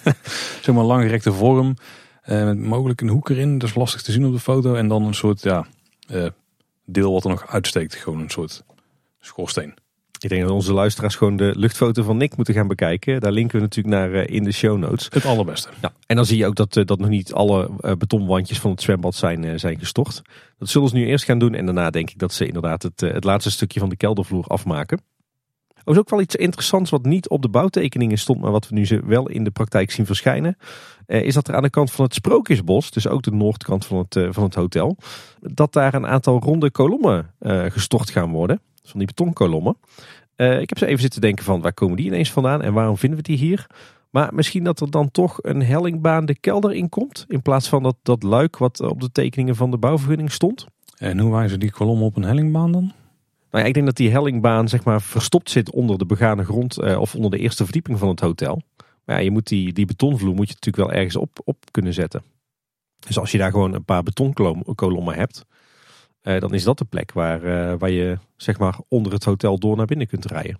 zeg maar langgerekte vorm. Eh, met mogelijk een hoek erin. Dat is lastig te zien op de foto. En dan een soort ja, eh, deel wat er nog uitsteekt. Gewoon een soort schoorsteen. Ik denk dat onze luisteraars gewoon de luchtfoto van Nick moeten gaan bekijken. Daar linken we natuurlijk naar eh, in de show notes. Het allerbeste. Ja, en dan zie je ook dat, eh, dat nog niet alle eh, betonwandjes van het zwembad zijn, zijn gestort. Dat zullen ze nu eerst gaan doen. En daarna denk ik dat ze inderdaad het, het laatste stukje van de keldervloer afmaken. Er is ook wel iets interessants wat niet op de bouwtekeningen stond, maar wat we nu wel in de praktijk zien verschijnen. is dat er aan de kant van het Sprookjesbos, dus ook de noordkant van het, van het hotel, dat daar een aantal ronde kolommen gestort gaan worden van die betonkolommen. Ik heb ze even zitten denken van waar komen die ineens vandaan en waarom vinden we die hier? Maar misschien dat er dan toch een hellingbaan de kelder in komt. In plaats van dat, dat luik wat op de tekeningen van de bouwvergunning stond. En hoe wijzen die kolommen op een hellingbaan dan? Nou ja, ik denk dat die hellingbaan zeg maar verstopt zit onder de begane grond uh, of onder de eerste verdieping van het hotel. Maar ja, je moet die, die betonvloer moet je natuurlijk wel ergens op, op kunnen zetten. Dus als je daar gewoon een paar betonkolommen hebt, uh, dan is dat de plek waar, uh, waar je zeg maar onder het hotel door naar binnen kunt rijden.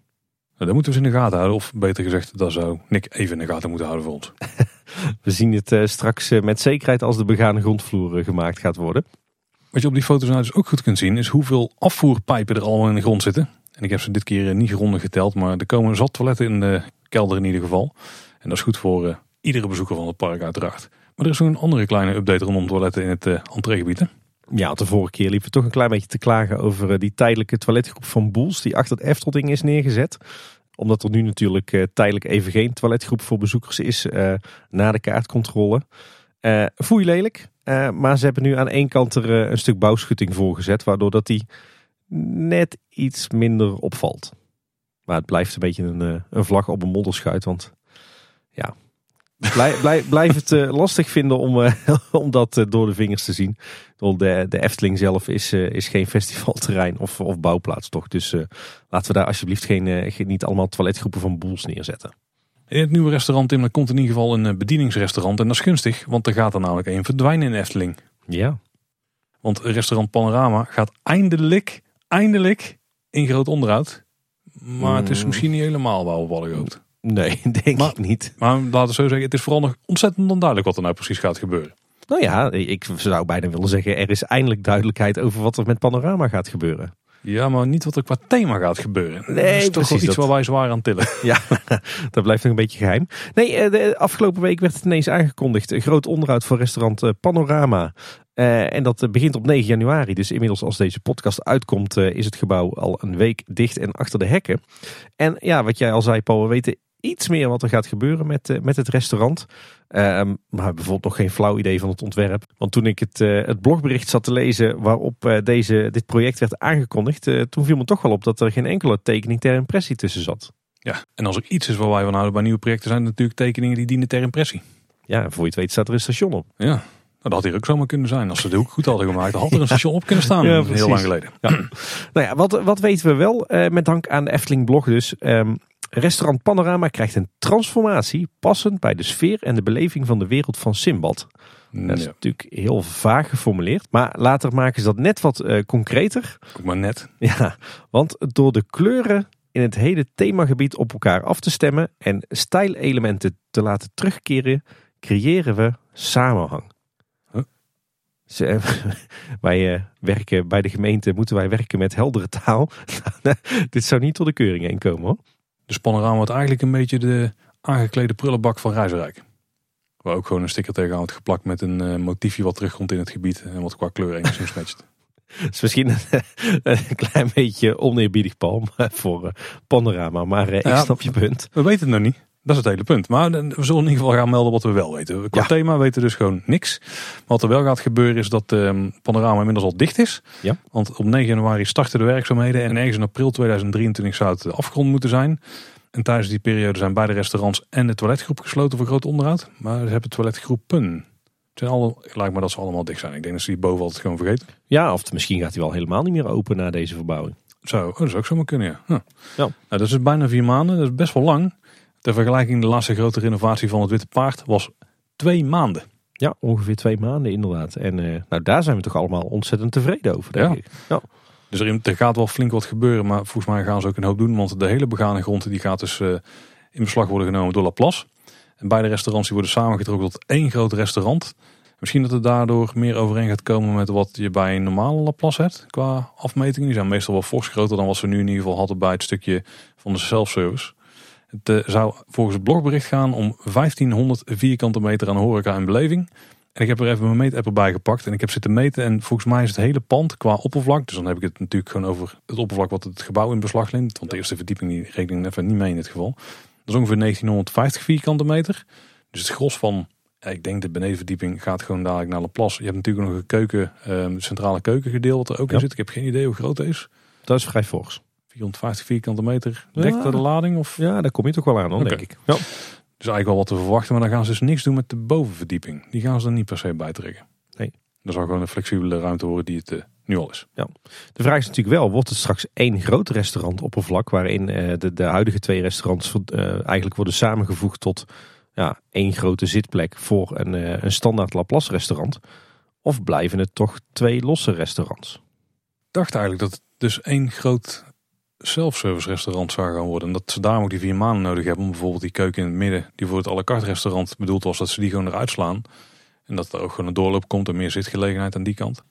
Nou, dat moeten we eens in de gaten houden. Of beter gezegd, dat zou Nick even in de gaten moeten houden voor ons. we zien het uh, straks met zekerheid als de begane grondvloer gemaakt gaat worden. Wat je op die foto's nou dus ook goed kunt zien, is hoeveel afvoerpijpen er allemaal in de grond zitten. En ik heb ze dit keer niet grondig geteld, maar er komen zat toiletten in de kelder in ieder geval. En dat is goed voor iedere bezoeker van het park uiteraard. Maar er is ook een andere kleine update rondom toiletten in het entreegebied. Ja, de vorige keer liepen we toch een klein beetje te klagen over eh, die tijdelijke toiletgroep van Boels die achter het Eftelding is neergezet. Omdat er nu natuurlijk uh, tijdelijk even geen toiletgroep voor bezoekers is uh, na de kaartcontrole. Uh, voel lelijk, maar ze hebben nu aan één kant er een stuk bouwschutting voor gezet, waardoor dat die net iets minder opvalt. Maar het blijft een beetje een, een vlag op een modderschuit, want ja, Blijf, blijf, blijf het uh, lastig vinden om, uh, om dat uh, door de vingers te zien. De, de Efteling zelf is, is geen festivalterrein of, of bouwplaats toch. Dus laten we daar alsjeblieft geen, niet allemaal toiletgroepen van boels neerzetten. In het nieuwe restaurant Tim, komt in ieder geval een bedieningsrestaurant. En dat is gunstig, want er gaat er namelijk één verdwijnen in Efteling. Ja. Want restaurant Panorama gaat eindelijk, eindelijk in groot onderhoud. Maar het is mm. misschien niet helemaal waar we hadden gehoopt. Nee, denk ik niet. Maar laten we zo zeggen, het is vooral nog ontzettend onduidelijk wat er nou precies gaat gebeuren. Nou ja, ik zou bijna willen zeggen, er is eindelijk duidelijkheid over wat er met Panorama gaat gebeuren. Ja, maar niet wat er qua thema gaat gebeuren. Nee, dat is toch precies, iets waar wij zwaar aan tillen. Ja, dat blijft nog een beetje geheim. Nee, eh, de afgelopen week werd het ineens aangekondigd. Een groot onderhoud voor restaurant eh, Panorama. Uh, en dat begint op 9 januari. Dus inmiddels als deze podcast uitkomt, is het gebouw al een week dicht en achter de hekken. En ja, wat jij al zei, Paul, we weten iets meer wat er gaat gebeuren met, eh, met het restaurant. Ehm, maar bijvoorbeeld nog geen flauw idee van het ontwerp. Want toen ik het, eh, het blogbericht zat te lezen waarop eh, deze, dit project werd aangekondigd, toen viel me toch wel op dat er geen enkele tekening ter impressie tussen zat. Ja, en als er iets is waar wij van houden bij nieuwe projecten, zijn het natuurlijk tekeningen die dienen ter impressie. Ja, en voor je het weet staat er een station op. Ja, nou, dat had hier ook zomaar kunnen zijn. Als ze de hoek goed hadden gemaakt, dan had er een station op kunnen staan. Ja, heel lang geleden. Ja. Nou ja, wat, wat weten we wel, met dank aan de Efteling blog dus. Ehm, restaurant Panorama krijgt een transformatie passend bij de sfeer en de beleving van de wereld van Simbad. Dat is natuurlijk heel vaag geformuleerd. Maar later maken ze dat net wat eh, concreter. ook maar net. Ja, want door de kleuren in het hele themagebied op elkaar af te stemmen en stijlelementen te laten terugkeren, creëren we samenhang. Huh? Ze, wij eh, werken bij de gemeente, moeten wij werken met heldere taal. Dit zou niet tot de keuring heen komen hoor. Dus Panorama wordt eigenlijk een beetje de aangeklede prullenbak van Reizenrijk. Waar ook gewoon een sticker tegenaan wordt geplakt met een eh, motiefje wat terugkomt in het gebied. En wat qua kleur enigszins matcht. Het is misschien een, een klein beetje oneerbiedig palm voor eh, panorama, maar eh, ik Ja. snap je punt. We weten het nog niet. Dat is het hele punt. Maar we zullen in ieder geval gaan melden wat we wel weten. Qua Ja. thema weten we dus gewoon niks. Wat er wel gaat gebeuren is dat ehm, Panorama inmiddels al dicht is. Ja. Want op 9 januari starten de werkzaamheden. En ergens in april 2023 zou het afgerond moeten zijn. En tijdens die periode zijn beide restaurants en de toiletgroep gesloten voor groot onderhoud. Maar ze hebben toiletgroepen. Het zijn alle, lijkt me dat ze allemaal dicht zijn. Ik denk dat ze die boven altijd gewoon vergeten. Ja, of misschien gaat hij wel helemaal niet meer open na deze verbouwing. Zo, oh, dat zou ook zomaar kunnen, ja. Huh. Ja. Nou, dat is bijna vier maanden. Dat is best wel lang. Ter vergelijking, de laatste grote renovatie van het Witte Paard was twee maanden. Ja, ongeveer twee maanden inderdaad. En eh, nou, daar zijn we toch allemaal ontzettend tevreden over, denk Ja. ik. Ja. Dus er, er gaat wel flink wat gebeuren, maar volgens mij gaan ze ook een hoop doen. Want de hele begane grond die gaat dus eh, in beslag worden genomen door Laplace. En beide restaurants die worden samengetrokken tot één groot restaurant. Misschien dat het daardoor meer overeen gaat komen met wat je bij een normale Laplace hebt qua afmetingen. Die zijn meestal wel fors groter dan wat ze nu in ieder geval hadden bij het stukje van de self-service. Het zou volgens het blogbericht gaan om 1500 vierkante meter aan horeca en beleving. En ik heb er even mijn meetapp erbij gepakt en ik heb zitten meten. En volgens mij is het hele pand qua oppervlak. Dus dan heb ik het natuurlijk gewoon over het oppervlak wat het gebouw in beslag neemt. Want de eerste verdieping die reken ik even niet mee in dit geval. Dat is ongeveer 1950 vierkante meter. Dus het gros van, ik denk de benedenverdieping gaat gewoon dadelijk naar Laplace. Je hebt natuurlijk nog een keuken, eh, centrale keukengedeelte wat er ook Ja. in zit. Ik heb geen idee hoe groot het is. Dat is vrij fors. 450 vierkante meter. Ja. Dekt dat de lading? Of? Ja, daar kom je toch wel aan, dan, denk ik. Ja. Dus eigenlijk wel wat te verwachten. Maar dan gaan ze dus niks doen met de bovenverdieping. Die gaan ze er niet per se bij trekken. Nee. Dat zal gewoon een flexibele ruimte worden die het eh, nu al is. De vraag is natuurlijk wel, wordt het straks één groot restaurant oppervlak waarin eh, de, de huidige twee restaurants eh, eigenlijk worden samengevoegd tot ja, één grote zitplek voor een, een standaard Laplace restaurant? Of blijven het toch twee losse restaurants? Ik dacht eigenlijk dat het dus één groot self-service restaurant zou gaan worden. En dat ze daarom ook die vier maanden nodig hebben om bijvoorbeeld die keuken in het midden, die voor het à la carte restaurant bedoeld was, dat ze die gewoon eruit slaan. En dat er ook gewoon een doorloop komt en meer zitgelegenheid aan die kant.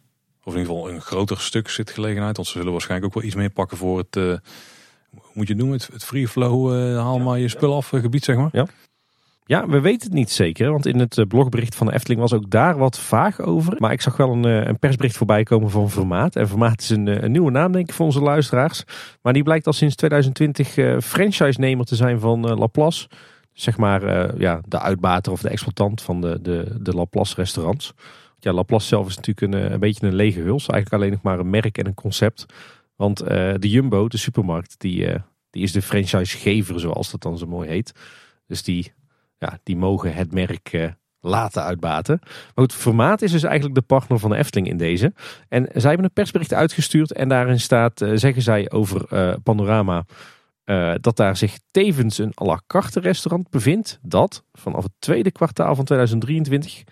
Of in ieder geval een groter stuk zitgelegenheid. Want ze zullen waarschijnlijk ook wel iets meer pakken voor het, eh, hoe moet je het noemen, het, het free flow, eh, haal maar je spul af eh, gebied zeg maar. Ja, we weten het niet zeker, want in het eh, blogbericht van de Efteling was ook daar wat vaag over. Maar ik zag wel een, eh, een persbericht voorbij komen van Vermaat. En Vermaat is een, eh, een nieuwe naam, denk ik, voor onze luisteraars. Maar die blijkt al sinds 2020 eh franchise-nemer te zijn van Laplace. Zeg maar ja, de uitbater of de exploitant van de, de, de Laplace restaurants. Ja, Laplace zelf is natuurlijk een, een beetje een lege huls. Eigenlijk alleen nog maar een merk en een concept. Want de Jumbo, de supermarkt, die, die is de franchisegever, zoals dat dan zo mooi heet. Dus die ja, die mogen het merk eh, laten uitbaten. Maar goed, Formaat is dus eigenlijk de partner van de Efteling in deze. En zij hebben een persbericht uitgestuurd en daarin staat, eh, zeggen zij over eh, Panorama, dat daar zich tevens een à la carte restaurant bevindt, dat vanaf het tweede kwartaal van 2023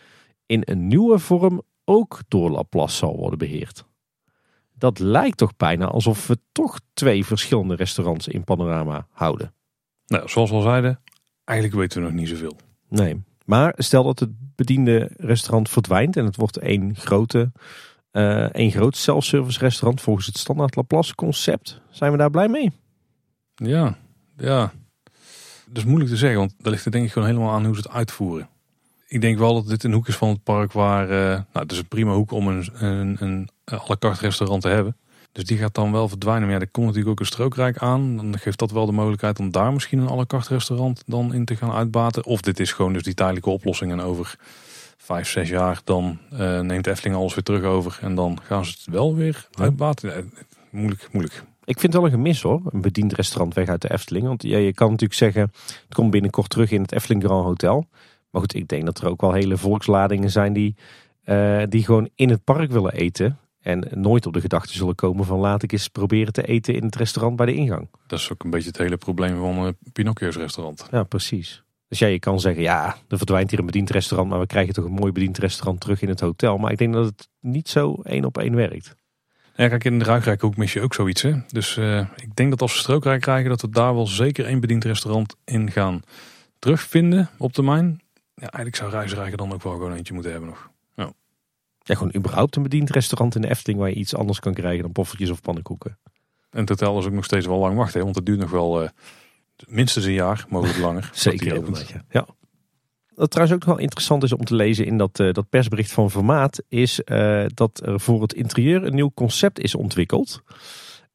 in een nieuwe vorm ook door Laplace zal worden beheerd. Dat lijkt toch bijna alsof we toch twee verschillende restaurants in Panorama houden. Nou, zoals we al zeiden, eigenlijk weten we nog niet zoveel. Nee. Maar stel dat het bediende restaurant verdwijnt en het wordt één grote, eh één groot self-service restaurant volgens het standaard Laplace concept. Zijn we daar blij mee? Ja, ja. Dat is moeilijk te zeggen, want daar ligt het denk ik gewoon helemaal aan hoe ze het uitvoeren. Ik denk wel dat dit een hoek is van het park waar... eh, nou, het is een prima hoek om een, een, een à la carte restaurant te hebben. Dus die gaat dan wel verdwijnen. Maar ja, er komt natuurlijk ook een strookrijk aan. Dan geeft dat wel de mogelijkheid om daar misschien een à la carte restaurant dan in te gaan uitbaten. Of dit is gewoon dus die tijdelijke oplossing. En over vijf, zes jaar dan uh, neemt Efteling alles weer terug over. En dan gaan ze het wel weer uitbaten. moeilijk, moeilijk. Ik vind het wel een gemis hoor, een bediend restaurant weg uit de Efteling. Want ja, je kan natuurlijk zeggen, het komt binnenkort terug in het Efteling Grand Hotel. Maar goed, ik denk dat er ook wel hele volksladingen zijn die, uh, die gewoon in het park willen eten. En nooit op de gedachte zullen komen van laat ik eens proberen te eten in het restaurant bij de ingang. Dat is ook een beetje het hele probleem van uh, Pinocchio's restaurant. Ja, precies. Dus ja, je kan zeggen, ja, er verdwijnt hier een bediend restaurant, maar we krijgen toch een mooi bediend restaurant terug in het hotel. Maar ik denk dat het niet zo één op één werkt. Ja, kijk, in de Ruigrijkhoek mis je ook zoiets. Hè? Dus uh, ik denk dat als we strookrijk krijgen, dat we daar wel zeker één bediend restaurant in gaan terugvinden op termijn. Ja, eigenlijk zou Reisrijker dan ook wel gewoon eentje moeten hebben nog. Ja. gewoon überhaupt een bediend restaurant in de Efteling waar je iets anders kan krijgen dan poffertjes of pannenkoeken. En hotel is ook nog steeds wel lang wachten, want het duurt nog wel uh, minstens een jaar, mogelijk langer. zeker, ja. ja. Wat trouwens ook nog wel interessant is om te lezen in dat, uh, dat persbericht van Vermaat, is uh, dat er voor het interieur een nieuw concept is ontwikkeld.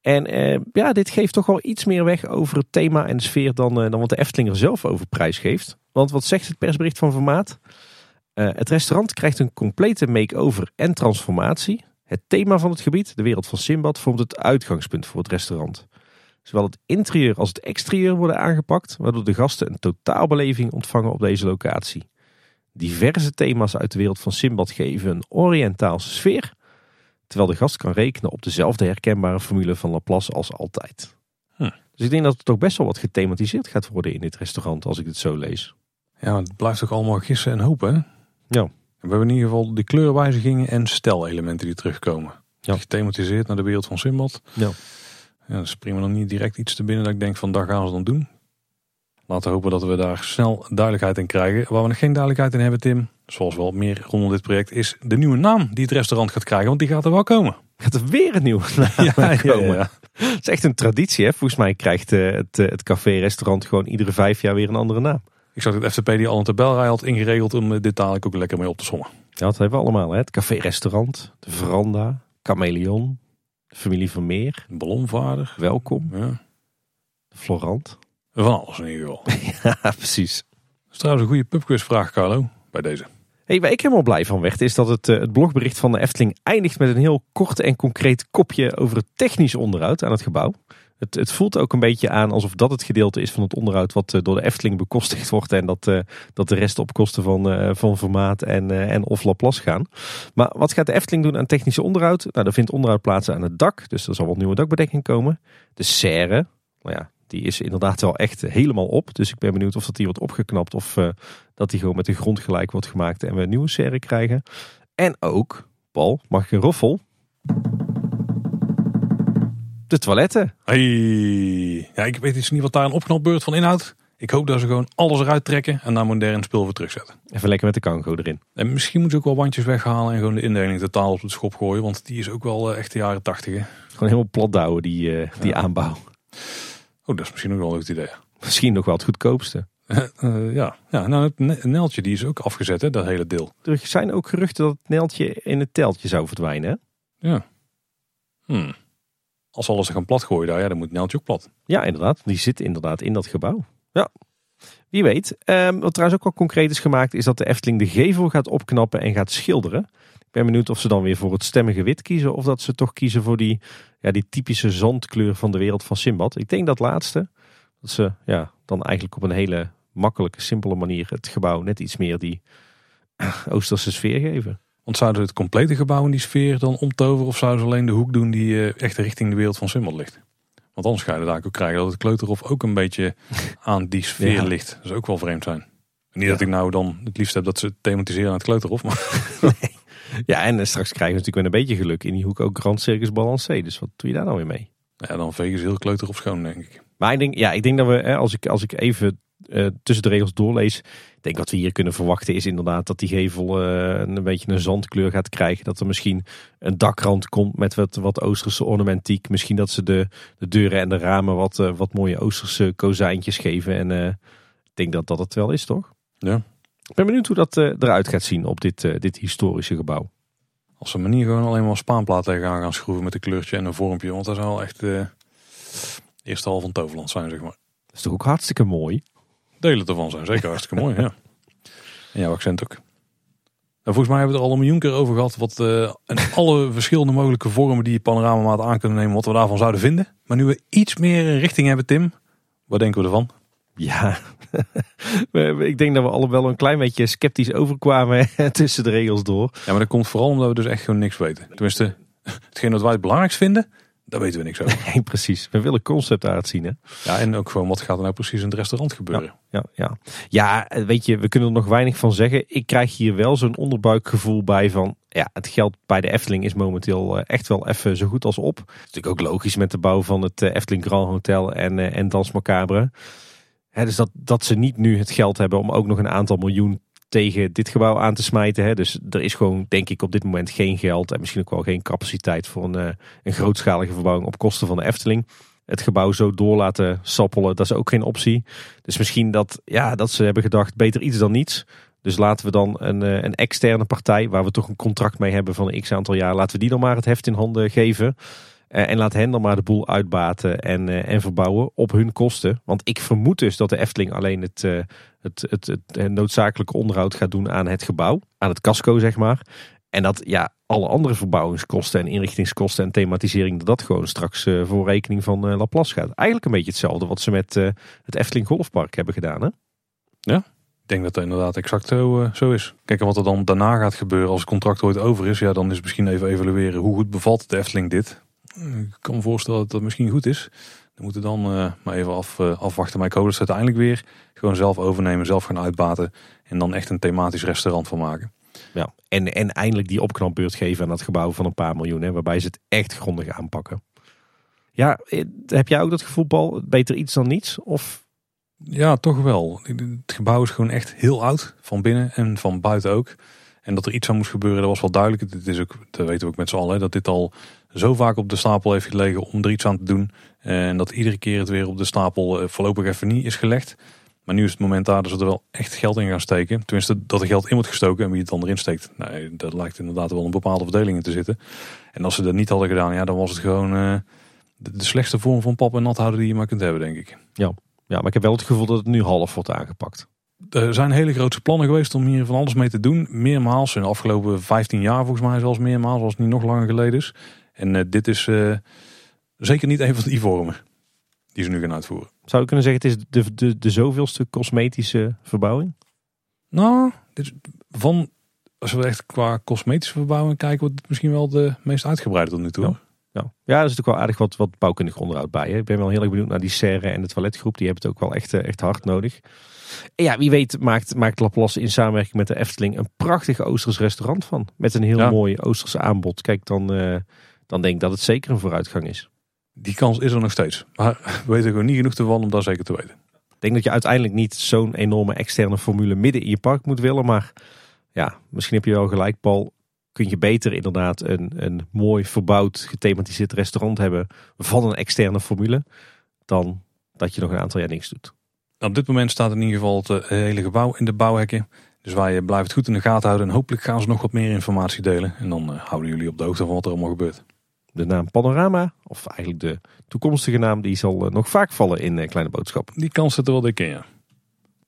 En uh, ja, dit geeft toch wel iets meer weg over het thema en de sfeer dan, dan wat de Efteling er zelf over prijs geeft. Want wat zegt het persbericht van Vermaat? Het restaurant krijgt een complete make-over en transformatie. Het thema van het gebied, de wereld van Simbad, vormt het uitgangspunt voor het restaurant. Zowel het interieur als het exterieur worden aangepakt, waardoor de gasten een totaalbeleving ontvangen op deze locatie. Diverse thema's uit de wereld van Simbad geven een Oriëntaalse sfeer, terwijl de gast kan rekenen op dezelfde herkenbare formule van Laplace als altijd. Hm. Dus ik denk dat het toch best wel wat gethematiseerd gaat worden in dit restaurant, als ik het zo lees. Ja, het blijft toch allemaal gissen en hopen. Ja. We hebben in ieder geval de kleurwijzigingen en stijlelementen die terugkomen. Ja. Gethematiseerd naar de wereld van Simbad. Ja. Ja, dan springen we nog niet direct iets te binnen dat ik denk van daar gaan ze dan doen. Laten we hopen dat we daar snel duidelijkheid in krijgen. Waar we nog geen duidelijkheid in hebben, Tim, zoals wel meer rondom dit project, is de nieuwe naam die het restaurant gaat krijgen. Want die gaat er wel komen. Gaat er weer een nieuwe naam ja, komen? Ja, Het is echt een traditie. Hè? Volgens mij krijgt eh, het, eh, het café-restaurant gewoon iedere vijf jaar weer een andere naam. Ik zag dat FTP die al een tabelrij had ingeregeld om eh, dit dadelijk ook lekker mee op te sommen. Ja, dat hebben we allemaal. Hè? Het café-restaurant, de veranda, chameleon, Familie van Meer. Ballonvaarder. Welkom. Ja. Florant. Van alles in ieder geval. ja, precies. Dat is trouwens een goede pubquizvraag, Carlo, bij deze. Hey, waar ik helemaal blij van werd, is dat het, eh, het blogbericht van de Efteling eindigt met een heel kort en concreet kopje over het technisch onderhoud aan het gebouw. Het, het, voelt ook een beetje aan alsof dat het gedeelte is van het onderhoud wat uh, door de Efteling bekostigd wordt. En dat, uh, dat de rest op kosten van, uh, van Formaat en, en of Laplace gaan. Maar wat gaat de Efteling doen aan technische onderhoud? Nou, er vindt onderhoud plaats aan het dak. Dus er zal wel nieuwe dakbedekking komen. De serre, nou ja, die is inderdaad wel echt helemaal op. Dus ik ben benieuwd of dat die wordt opgeknapt of dat die gewoon met de grond gelijk wordt gemaakt en we een nieuwe serre krijgen. En ook, Paul, mag ik een roffel? De toiletten. Hey. Ja, ik weet iets niet wat daar een opknapbeurt van inhoudt. Ik hoop dat ze gewoon alles eruit trekken en daar modern spul voor terugzetten. Even lekker met de kango erin. En misschien moeten ze ook wel wandjes weghalen en gewoon de indeling totaal op de schop gooien. Want die is ook wel uh, echt de jaren tachtig. Gewoon helemaal plat douwen, die, uh, die aanbouw. Oh, dat is misschien ook wel een goed idee. Misschien nog wel het goedkoopste. Uh, ja. ja, nou het neeltje die is ook afgezet, hè, dat hele deel. Er zijn ook geruchten dat het neeltje in het teltje zou verdwijnen. Hè? Ja. Hmm. Als alles gaan plat gooien daar, ja, dan moet Neltje ook plat. Ja, inderdaad. Die zit inderdaad in dat gebouw. Ja. Wie weet. Um, wat trouwens ook wel concreet is gemaakt, is dat de Efteling de gevel gaat opknappen en gaat schilderen. Ik ben benieuwd of ze dan weer voor het stemmige wit kiezen. Of dat ze toch kiezen voor die, ja, die typische zandkleur van de wereld van Simbad. Ik denk dat laatste. Dat ze ja, dan eigenlijk op een hele makkelijke, simpele manier het gebouw net iets meer die Oosterse sfeer geven. Want zouden ze het complete gebouw in die sfeer dan omtoveren? Of zouden ze alleen de hoek doen die uh, echt richting de wereld van Simbad ligt? Want anders ga je daar ook krijgen dat het kleuterhof ook een beetje aan die sfeer ligt. Dat zou ook wel vreemd zijn. Niet dat ik nou dan het liefst heb dat ze thematiseren aan het kleuterhof. Maar... nee. Ja, en eh, straks krijgen we natuurlijk met een beetje geluk in die hoek ook Grand Circus Balancé. Dus wat doe je daar nou weer mee? Ja, dan vegen ze heel kleuterhof schoon, denk ik. Maar ik denk, ja, ik denk dat we, als ik, als ik even uh, tussen de regels doorlees. Ik denk wat we hier kunnen verwachten is inderdaad dat die gevel uh, een beetje een zandkleur gaat krijgen. Dat er misschien een dakrand komt met wat, wat Oosterse ornamentiek. Misschien dat ze de, de deuren en de ramen wat, uh, wat mooie Oosterse kozijntjes geven. En ik denk dat dat het wel is, toch? Ja. Ik ben benieuwd hoe dat eruit gaat zien op dit, dit historische gebouw. Als ze me niet gewoon alleen maar spaanplaat tegenaan gaan schroeven met een kleurtje en een vormpje. Want dat zou wel echt de eerste hal van Toverland zijn, zeg maar. Dat is toch ook hartstikke mooi? Delen ervan zijn zeker hartstikke mooi, ja. En jouw accent ook. En volgens mij hebben we het er al een miljoen keer over gehad. Wat uh, en alle verschillende mogelijke vormen die je panoramaat aan kunnen nemen. Wat we daarvan zouden vinden. Maar nu we iets meer een richting hebben, Tim. Wat denken we ervan? Ja, ik denk dat we allemaal wel een klein beetje sceptisch overkwamen tussen de regels door. Ja, maar dat komt vooral omdat we dus echt gewoon niks weten. Tenminste, hetgeen wat wij het belangrijkst vinden, daar weten we niks over. Nee, precies. We willen concept art zien. Hè? Ja, en ook gewoon wat gaat er nou precies in het restaurant gebeuren. Ja, ja, ja. ja, weet je, we kunnen er nog weinig van zeggen. Ik krijg hier wel zo'n onderbuikgevoel bij van... Ja, het geld bij de Efteling is momenteel eh, echt wel even zo goed als op. Het is natuurlijk ook logisch met de bouw van het eh, Efteling Grand Hotel en, eh, en Dans Macabre. dus dat, dat ze niet nu het geld hebben om ook nog een aantal miljoen tegen dit gebouw aan te smijten. Hè. Dus er is gewoon, denk ik, op dit moment geen geld en misschien ook wel geen capaciteit voor een, eh, een grootschalige verbouwing op kosten van de Efteling. Het gebouw zo door laten sappelen, dat is ook geen optie. Dus misschien dat, ja, dat ze hebben gedacht, beter iets dan niets. Dus laten we dan een, eh, een externe partij, waar we toch een contract mee hebben van een x aantal jaar, laten we die dan maar het heft in handen geven. Uh, en laat hen dan maar de boel uitbaten en, uh, en verbouwen op hun kosten. Want ik vermoed dus dat de Efteling alleen het, uh, het, het, het, noodzakelijke onderhoud gaat doen aan het gebouw. Aan het casco, zeg maar. En dat ja, alle andere verbouwingskosten en inrichtingskosten en thematisering, dat gewoon straks voor rekening van Laplace gaat. Eigenlijk een beetje hetzelfde wat ze met het Efteling Golfpark hebben gedaan. Hè? Ja, ik denk dat dat inderdaad exact zo, is. Kijk, en wat er dan daarna gaat gebeuren als het contract ooit over is, ja, dan is het misschien even evalueren hoe goed bevalt de Efteling dit. Ik kan me voorstellen dat dat misschien goed is. We moeten dan uh, maar even af, uh, afwachten. Maar ik hoop dat ze uiteindelijk weer gewoon zelf overnemen, zelf gaan uitbaten. En dan echt een thematisch restaurant van maken. Ja, en, en eindelijk die opknapbeurt geven aan dat gebouw van een paar miljoen. Hè, waarbij ze het echt grondig aanpakken. Ja, eh, heb jij ook dat gevoel, Paul? Beter iets dan niets? Of? Ja, toch wel. Het gebouw is gewoon echt heel oud. Van binnen en van buiten ook. En dat er iets aan moest gebeuren, dat was wel duidelijk. Het is ook, dat weten we ook met z'n allen, dat dit al zo vaak op de stapel heeft gelegen om er iets aan te doen. En dat iedere keer het weer op de stapel eh, voorlopig even niet is gelegd. Maar nu is het moment daar dat ze er wel echt geld in gaan steken. Tenminste, dat er geld in wordt gestoken en wie het dan erin steekt. Nee, dat lijkt inderdaad wel een bepaalde verdeling in te zitten. En als ze dat niet hadden gedaan, ja, dan was het gewoon uh, de, de, slechtste vorm van pap en nat houden die je maar kunt hebben, denk ik. Ja. ja, maar ik heb wel het gevoel dat het nu half wordt aangepakt. Er zijn hele grote plannen geweest om hier van alles mee te doen. Meermaals, in de afgelopen 15 jaar volgens mij zelfs meermaals, als het niet nog langer geleden is. En uh, dit is uh, zeker niet een van die vormen die ze nu gaan uitvoeren. Zou je kunnen zeggen, het is de, de, de zoveelste cosmetische verbouwing? Nou, dit, van, als we echt qua cosmetische verbouwing kijken, wordt het misschien wel de meest uitgebreide tot nu toe. Ja. Ja. ja, er is natuurlijk wel aardig wat, wat bouwkundig onderhoud bij. Hè. Ik ben wel heel erg benieuwd naar die serre en de toiletgroep. Die hebben het ook wel echt, echt hard nodig. En ja, wie weet maakt, maakt Laplace in samenwerking met de Efteling een prachtig Oosters restaurant van. Met een heel mooi Oosters aanbod. Kijk, dan, uh, dan denk ik dat het zeker een vooruitgang is. Die kans is er nog steeds. Maar we weten gewoon niet genoeg ervan om dat zeker te weten. Ik denk dat je uiteindelijk niet zo'n enorme externe formule midden in je park moet willen. Maar ja, misschien heb je wel gelijk, Paul. Kun je beter inderdaad een, een mooi verbouwd, gethematiseerd restaurant hebben van een externe formule. Dan dat je nog een aantal jaar niks doet. Op dit moment staat in ieder geval het eh, hele gebouw in de bouwhekken. Dus wij blijven het goed in de gaten houden. En hopelijk gaan ze nog wat meer informatie delen. En dan uh, houden jullie op de hoogte van wat er allemaal gebeurt. De naam Panorama, of eigenlijk de toekomstige naam, die zal uh, nog vaak vallen in uh, Kleine Boodschap. Die kans zit er wel dik in, ja.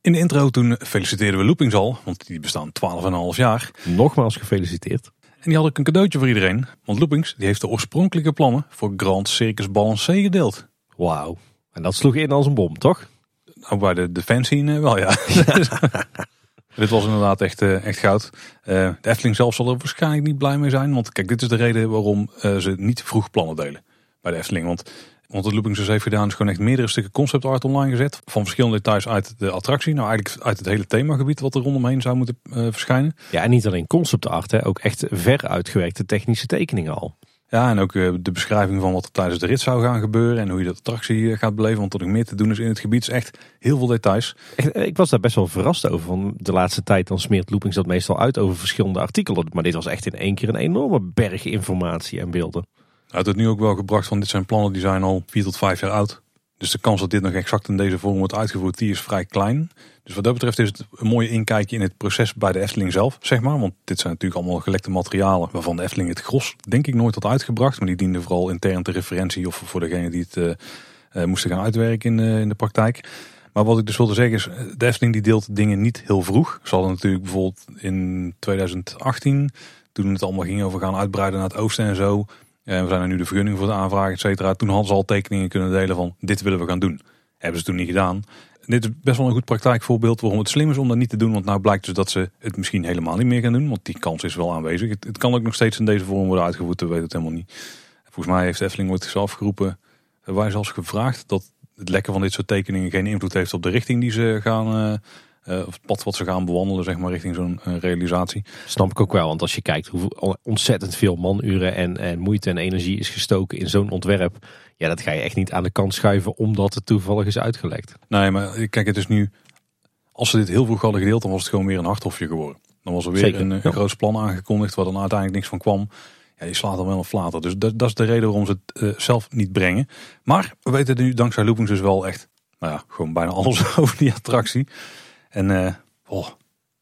In de intro toen feliciteerden we Loopings al, want die bestaan 12,5 jaar. Nogmaals gefeliciteerd. En die had ik een cadeautje voor iedereen. Want Loopings die heeft de oorspronkelijke plannen voor Grand Circus Balancé gedeeld. Wauw. En dat sloeg in als een bom, toch? Ook bij de, de fanscene wel, ja. dit was inderdaad echt, eh, echt goud. Uh, de Efteling zelf zal er waarschijnlijk niet blij mee zijn. Want kijk, dit is de reden waarom uh, ze niet vroeg plannen delen bij de Efteling. Want want wat Loopings dus heeft gedaan is gewoon echt meerdere stukken concept art online gezet. Van verschillende details uit de attractie. Nou eigenlijk uit het hele themagebied wat er rondomheen zou moeten verschijnen. Ja en niet alleen concept art, hè, ook echt ver uitgewerkte technische tekeningen al. Ja, en ook uh, de beschrijving van wat er tijdens de rit zou gaan gebeuren. En hoe je de attractie gaat beleven. Want er nog meer te doen is in het gebied. is echt heel veel details. Echt, ik was daar best wel verrast over. Van de laatste tijd dan smeert Loopings dat meestal uit over verschillende artikelen. Maar dit was echt in één keer een enorme berg informatie en beelden. Nou, het nu ook wel gebracht van dit zijn plannen die zijn al vier tot vijf jaar oud. Dus de kans dat dit nog exact in deze vorm wordt uitgevoerd, die is vrij klein. Dus wat dat betreft is het een mooie inkijkje in het proces bij de Efteling zelf, zeg maar. Want dit zijn natuurlijk allemaal gelekte materialen waarvan de Efteling het gros denk ik nooit had uitgebracht. Maar die dienden vooral intern ter referentie of voor degene die het uh, uh, moesten gaan uitwerken in, in de praktijk. Maar wat ik dus wilde zeggen is, de Efteling die deelt dingen niet heel vroeg. Ze hadden natuurlijk bijvoorbeeld in 2018, toen het allemaal ging over gaan uitbreiden naar het oosten en zo. En we zijn er nu de vergunning voor de aanvraag, et cetera. Toen hadden ze al tekeningen kunnen delen van dit willen we gaan doen. Hebben ze toen niet gedaan. Dit is best wel een goed praktijkvolbeeld waarom het slim is om dat niet te doen. Want nou blijkt dus dat ze het misschien helemaal niet meer gaan doen. Want die kans is wel aanwezig. Het, kan ook nog steeds in deze vorm worden uitgevoerd, we weten het helemaal niet. Volgens mij heeft Efteling ooit zelf geroepen. Wij zelfs gevraagd dat het lekken van dit soort tekeningen geen invloed heeft op de richting die ze gaan... Uh, of het pad wat ze gaan bewandelen, zeg maar, richting zo'n uh, realisatie. Snap ik ook wel, want als je kijkt hoeveel ontzettend veel manuren en, en moeite en energie is gestoken in zo'n ontwerp. Ja, dat ga je echt niet aan de kant schuiven omdat het toevallig is uitgelekt. Nee, maar kijk, het is nu. Als ze dit heel vroeg hadden gedeeld, dan was het gewoon weer een hardhofje geworden. Dan was er weer Zeker, een, een ja. groot plan aangekondigd waar dan uiteindelijk niks van kwam. Ja, je slaat dan wel een flater. Dus dat, dat is de reden waarom ze het uh, zelf niet brengen. Maar we weten nu dankzij Loopings dus wel echt, nou ja, gewoon bijna alles over die attractie. En uh, oh,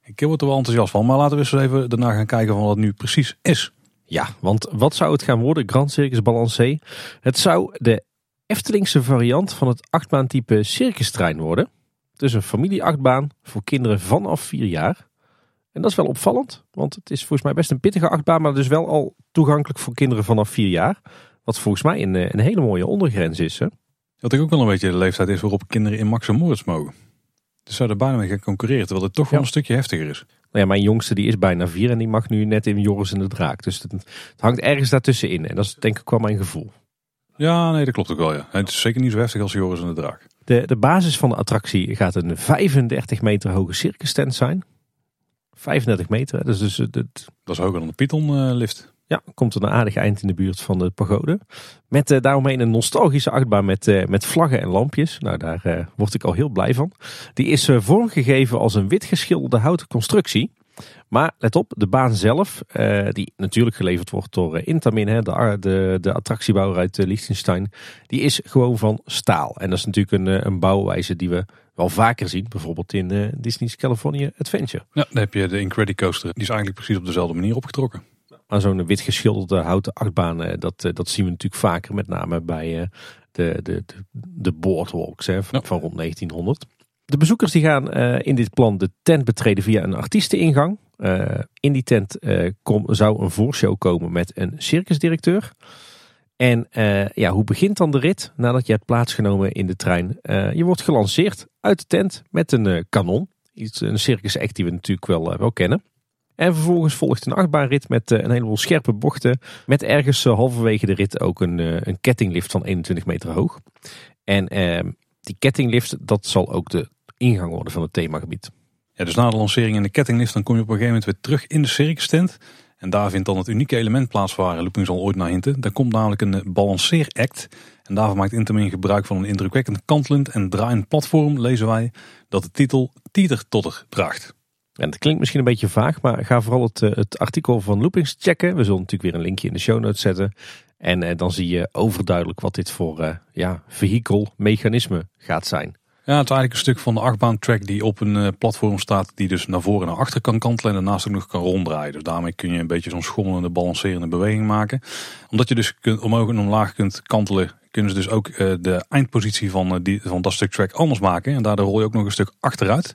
ik word er wel enthousiast van. Maar laten we eens even daarna gaan kijken van wat het nu precies is. Ja, want wat zou het gaan worden? Grand Circus Balancé. Het zou de Eftelingse variant van het achtbaantype circustrein worden. Dus een familieachtbaan voor kinderen vanaf vier jaar. En dat is wel opvallend, want het is volgens mij best een pittige achtbaan, maar dus wel al toegankelijk voor kinderen vanaf vier jaar. Wat volgens mij een, een hele mooie ondergrens is. Hè? Wat ik ook wel een beetje de leeftijd is waarop kinderen in Max en Moritz mogen. Dus zou er bijna mee gaan concurreren, terwijl het toch wel een stukje heftiger is. Nou ja, mijn jongste die is bijna vier en die mag nu net in Joris en de Draak. Dus het, het hangt ergens daartussenin. En dat is denk ik wel mijn gevoel. Ja, nee, dat klopt ook wel. Ja. Het is zeker niet zo heftig als Joris en de Draak. De, de basis van de attractie gaat een 35 meter hoge circus tent zijn. 35 meter, dus, dus het, dat is hoger dan de Python lift. Ja, komt er een aardig eind in de buurt van de pagode. Met uh, daaromheen een nostalgische achtbaan met, uh, met vlaggen en lampjes. Nou, daar uh, word ik al heel blij van. Die is vormgegeven als een wit geschilderde houten constructie. Maar let op, de baan zelf, die natuurlijk geleverd wordt door Intamin, hè, de, de, de attractiebouwer uit Liechtenstein, die is gewoon van staal. En dat is natuurlijk een, een bouwwijze die we wel vaker zien. Bijvoorbeeld in Disney's California Adventure. Ja, dan heb je de Incredicoaster. Die is eigenlijk precies op dezelfde manier opgetrokken aan zo'n wit geschilderde houten achtbaan, eh, dat, eh, dat zien we natuurlijk vaker. Met name bij eh, de, de, de, de boardwalks hè, van, van, rond 1900. De bezoekers die gaan in dit plan de tent betreden via een artiesteningang. in die tent kom, zou een voorshow komen met een circusdirecteur. En ja, hoe begint dan de rit nadat je hebt plaatsgenomen in de trein? je wordt gelanceerd uit de tent met een kanon. Iets, een circus act die we natuurlijk wel, wel kennen. En vervolgens volgt een achtbaanrit met eh, een heleboel scherpe bochten. Met ergens eh, halverwege de rit ook een, eh, een kettinglift van 21 meter hoog. En ehm, die kettinglift, dat zal ook de ingang worden van het themagebied. Ja, dus na de lancering in de kettinglift, dan kom je op een gegeven moment weer terug in de circus. En daar vindt dan het unieke element plaats waar Looping zal ooit naar hinten. Daar komt namelijk een balanceeract. En daarvoor maakt Intamin gebruik van een indrukwekkend kantelend en draaiend platform, lezen wij, dat de titel Tieter Totter draagt. En het klinkt misschien een beetje vaag, maar ga vooral het, eh, het artikel van Loopings checken. We zullen natuurlijk weer een linkje in de show notes zetten. En eh, dan zie je overduidelijk wat dit voor uh, ja, vehikelmechanisme gaat zijn. Ja, het is eigenlijk een stuk van de achtbaan track die op een platform staat die dus naar voren en naar achter kan kantelen en daarnaast ook nog kan ronddraaien. Dus daarmee kun je een beetje zo'n schommelende, balancerende beweging maken. Omdat je dus kunt, omhoog en omlaag kunt kantelen, kunnen ze dus ook de eindpositie van, die, van dat stuk track anders maken. En daardoor rol je ook nog een stuk achteruit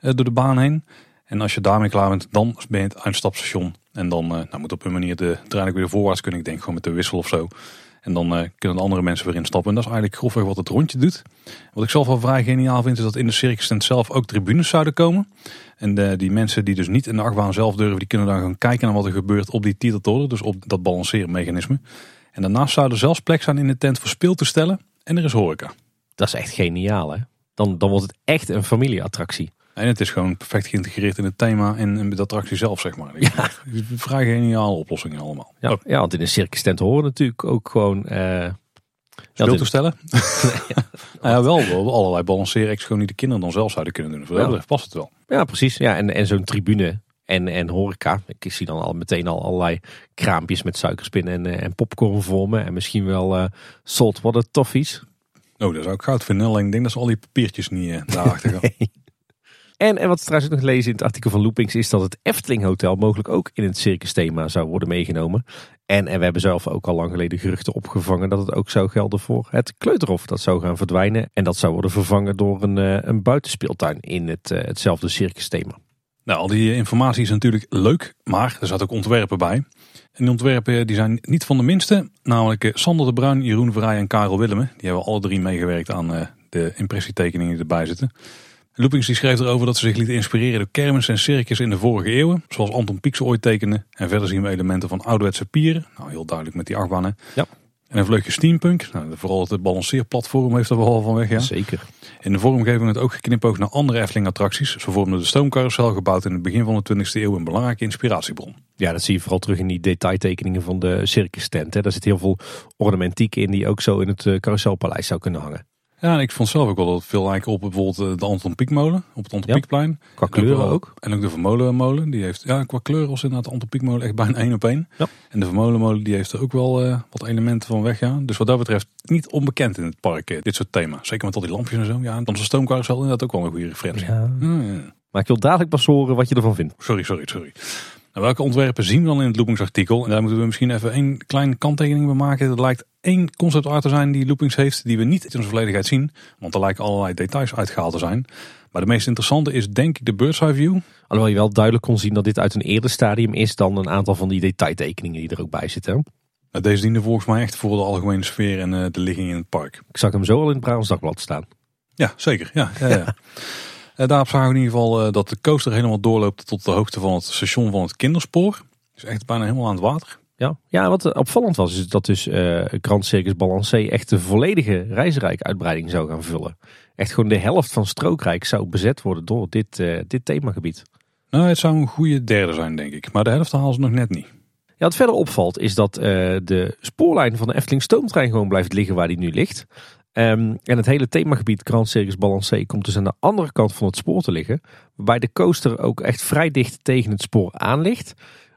door de baan heen. En als je daarmee klaar bent, dan ben je het uitstapstation. En dan uh, nou, moet op een manier de trein ook weer voorwaarts kunnen. Ik denk gewoon met de wissel of zo. En dan uh, kunnen de andere mensen weer instappen. En dat is eigenlijk grofweg wat het rondje doet. Wat ik zelf wel vrij geniaal vind, is dat in de circus tent zelf ook tribunes zouden komen. En de, die mensen die dus niet in de achtbaan zelf durven, die kunnen dan gaan kijken naar wat er gebeurt op die titeltoren. Dus op dat balanceermechanisme. En daarnaast zou er zelfs plek zijn in de tent voor speeltoestellen. En er is horeca. Dat is echt geniaal hè. Dan, dan wordt het echt een familieattractie. En het is gewoon perfect geïntegreerd in het thema en, de attractie zelf, zeg maar. Ja. Vrij geniale oplossingen allemaal. Ja, ja, want in een circus tent horen natuurlijk ook gewoon... Uh, Speeltoestellen? ja. nou ja, wel allerlei balanceren gewoon die de kinderen dan zelf zouden kunnen doen. Voor dat past het wel. Ja, precies. Ja, en, en zo'n tribune en, en horeca. Ik zie dan al meteen al allerlei kraampjes met suikerspin en, eh, en popcorn vormen. En misschien wel uh, saltwater toffees. Oh, dat zou ik goud vinden. Alleen ik denk dat ze al die papiertjes niet uh, daarachter gaan. En, en wat we trouwens ook nog lezen in het artikel van Loopings is dat het Efteling Hotel mogelijk ook in het circus thema zou worden meegenomen. En, en we hebben zelf ook al lang geleden geruchten opgevangen dat het ook zou gelden voor het Kleuterhof. Dat zou gaan verdwijnen en dat zou worden vervangen door een, uh, een buitenspeeltuin in het, uh, hetzelfde circus thema. Nou, al die informatie is natuurlijk leuk, maar er zaten ook ontwerpen bij. En die ontwerpen die zijn niet van de minste, namelijk Sander de Bruin, Jeroen Verrij en Karel Willemen. Die hebben alle drie meegewerkt aan de impressietekeningen die erbij zitten. Loopings die schreef erover dat ze zich lieten inspireren door kermis en circus in de vorige eeuwen. Zoals Anton Pieksel ooit tekende. En verder zien we elementen van ouderwetse pieren. Nou, heel duidelijk met die achtbanen. Ja. En een vleugje steampunk. Nou, vooral het balanceerplatform heeft er wel van weg. Ja. Zeker. In de vormgeving het ook geknipoogd naar andere Efteling attracties. Zo vormde de stoomcarousel gebouwd in het begin van de 20e eeuw een belangrijke inspiratiebron. Ja, dat zie je vooral terug in die detailtekeningen van de circus tent. Hè. Daar zit heel veel ornamentiek in die ook zo in het carouselpaleis zou kunnen hangen. Ja, en ik vond zelf ook wel dat veel lijken op bijvoorbeeld de Anton Pieckmolen op het Anton Pieckplein. Qua kleuren ook. En ook de Vermolenmolen, die heeft, ja, qua kleur was inderdaad de Anton Pieckmolen echt bijna één op één. Ja. En de Vermolenmolen die heeft er ook wel uh, wat elementen van weggaan. Dus wat dat betreft niet onbekend in het park, uh, dit soort thema's. Zeker met al die lampjes en zo. Ja, en onze stoomcarousel inderdaad ook wel een goede referentie. Ja. ja. Maar ik wil dadelijk pas horen wat je ervan vindt. Sorry, sorry, sorry. Nou, welke ontwerpen zien we dan in het loopingsartikel? En daar moeten we misschien even één kleine kanttekening bij maken. Het lijkt één concept art te zijn die Loopings heeft, die we niet in zijn volledigheid zien. Want er lijken allerlei details uitgehaald te zijn. Maar de meest interessante is denk ik de bird's eye view. Alhoewel je wel duidelijk kon zien dat dit uit een eerder stadium is dan een aantal van die detailtekeningen die er ook bij zitten. Nou, deze diende volgens mij echt voor de algemene sfeer en uh, de ligging in het park. Ik zag hem zo al in het Brabants Dagblad staan. Ja, zeker. Ja, ja, ja. Uh, daarop zagen we in ieder geval uh, dat de coaster helemaal doorloopt tot de hoogte van het station van het kinderspoor. Dus echt bijna helemaal aan het water. Ja, ja wat opvallend was, is dat dus uh, Grand Circus Balancé echt de volledige reisrijk uitbreiding zou gaan vullen. Echt gewoon de helft van Strookrijk zou bezet worden door dit, uh, dit themagebied. Nou, het zou een goede derde zijn, denk ik. Maar de helft halen ze nog net niet. Ja, wat verder opvalt is dat uh, de spoorlijn van de Efteling stoomtrein gewoon blijft liggen waar die nu ligt. Um, en het hele themagebied Grand Circus Balancé komt dus aan de andere kant van het spoor te liggen. Waarbij de coaster ook echt vrij dicht tegen het spoor aan ligt.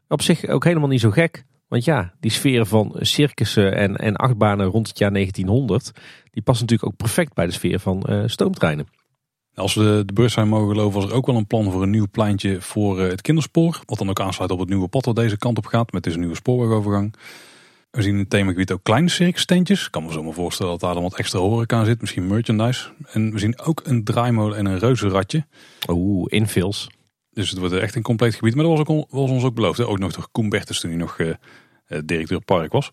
Op zich ook helemaal niet zo gek. Want ja, die sfeer van circussen en, en achtbanen rond het jaar 1900, die past natuurlijk ook perfect bij de sfeer van uh, stoomtreinen. Als we de, de beurs zijn mogen geloven, was er ook wel een plan voor een nieuw pleintje voor uh, het kinderspoor. Wat dan ook aansluit op het nieuwe pad wat deze kant op gaat, met deze nieuwe spoorwegovergang. We zien in het themagebied ook kleine circus tentjes. Ik kan me zo maar voorstellen dat daar dan wat extra horeca aan zit, misschien merchandise. En we zien ook een draaimolen en een reuzenradje. Oeh, infills. Dus het wordt echt een compleet gebied. Maar dat was, ook, was ons ook beloofd. Hè? Ook nog door Koen Bertens toen hij nog uh, directeur park was.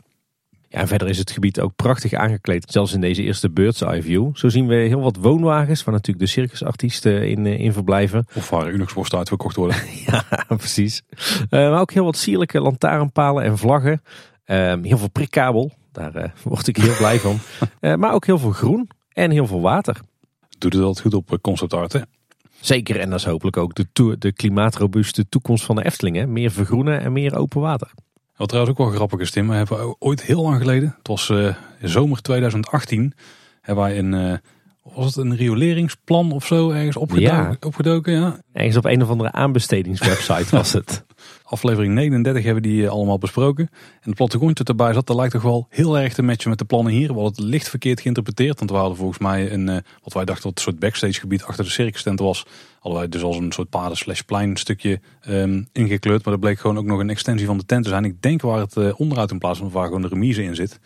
Ja, en verder is het gebied ook prachtig aangekleed. Zelfs in deze eerste bird's eye view. Zo zien we heel wat woonwagens waar natuurlijk de circusartiesten in, in verblijven. Of waar Unox-worsten uitverkocht worden. ja, precies. Uh, maar ook heel wat sierlijke lantaarnpalen en vlaggen. Uh, heel veel prikkabel. Daar uh, word ik heel blij van. maar ook heel veel groen en heel veel water. Doet het altijd goed op concept art, hè? Zeker, en dat is hopelijk ook de, to de klimaatrobuuste toekomst van de Efteling. Hè? Meer vergroenen en meer open water. Wat trouwens ook wel grappig is, Tim. We hebben ooit heel lang geleden, het was uh, zomer 2018, hebben wij een, uh, was het een rioleringsplan of zo ergens opgedoken? Ja. opgedoken ja. Ergens op een of andere aanbestedingswebsite was het. Aflevering 39 hebben die allemaal besproken. En de plattegrond dat erbij zat, dat lijkt toch wel heel erg te matchen met de plannen hier. Hadden het licht verkeerd geïnterpreteerd. Want we hadden volgens mij een, uh, wat wij dachten wat een soort backstage gebied achter de circus tent was. Hadden wij dus als een soort paden slash plein stukje um, ingekleurd. Maar dat bleek gewoon ook nog een extensie van de tent te zijn. Ik denk waar het uh, onderuit in plaats van waar gewoon de remise in zit.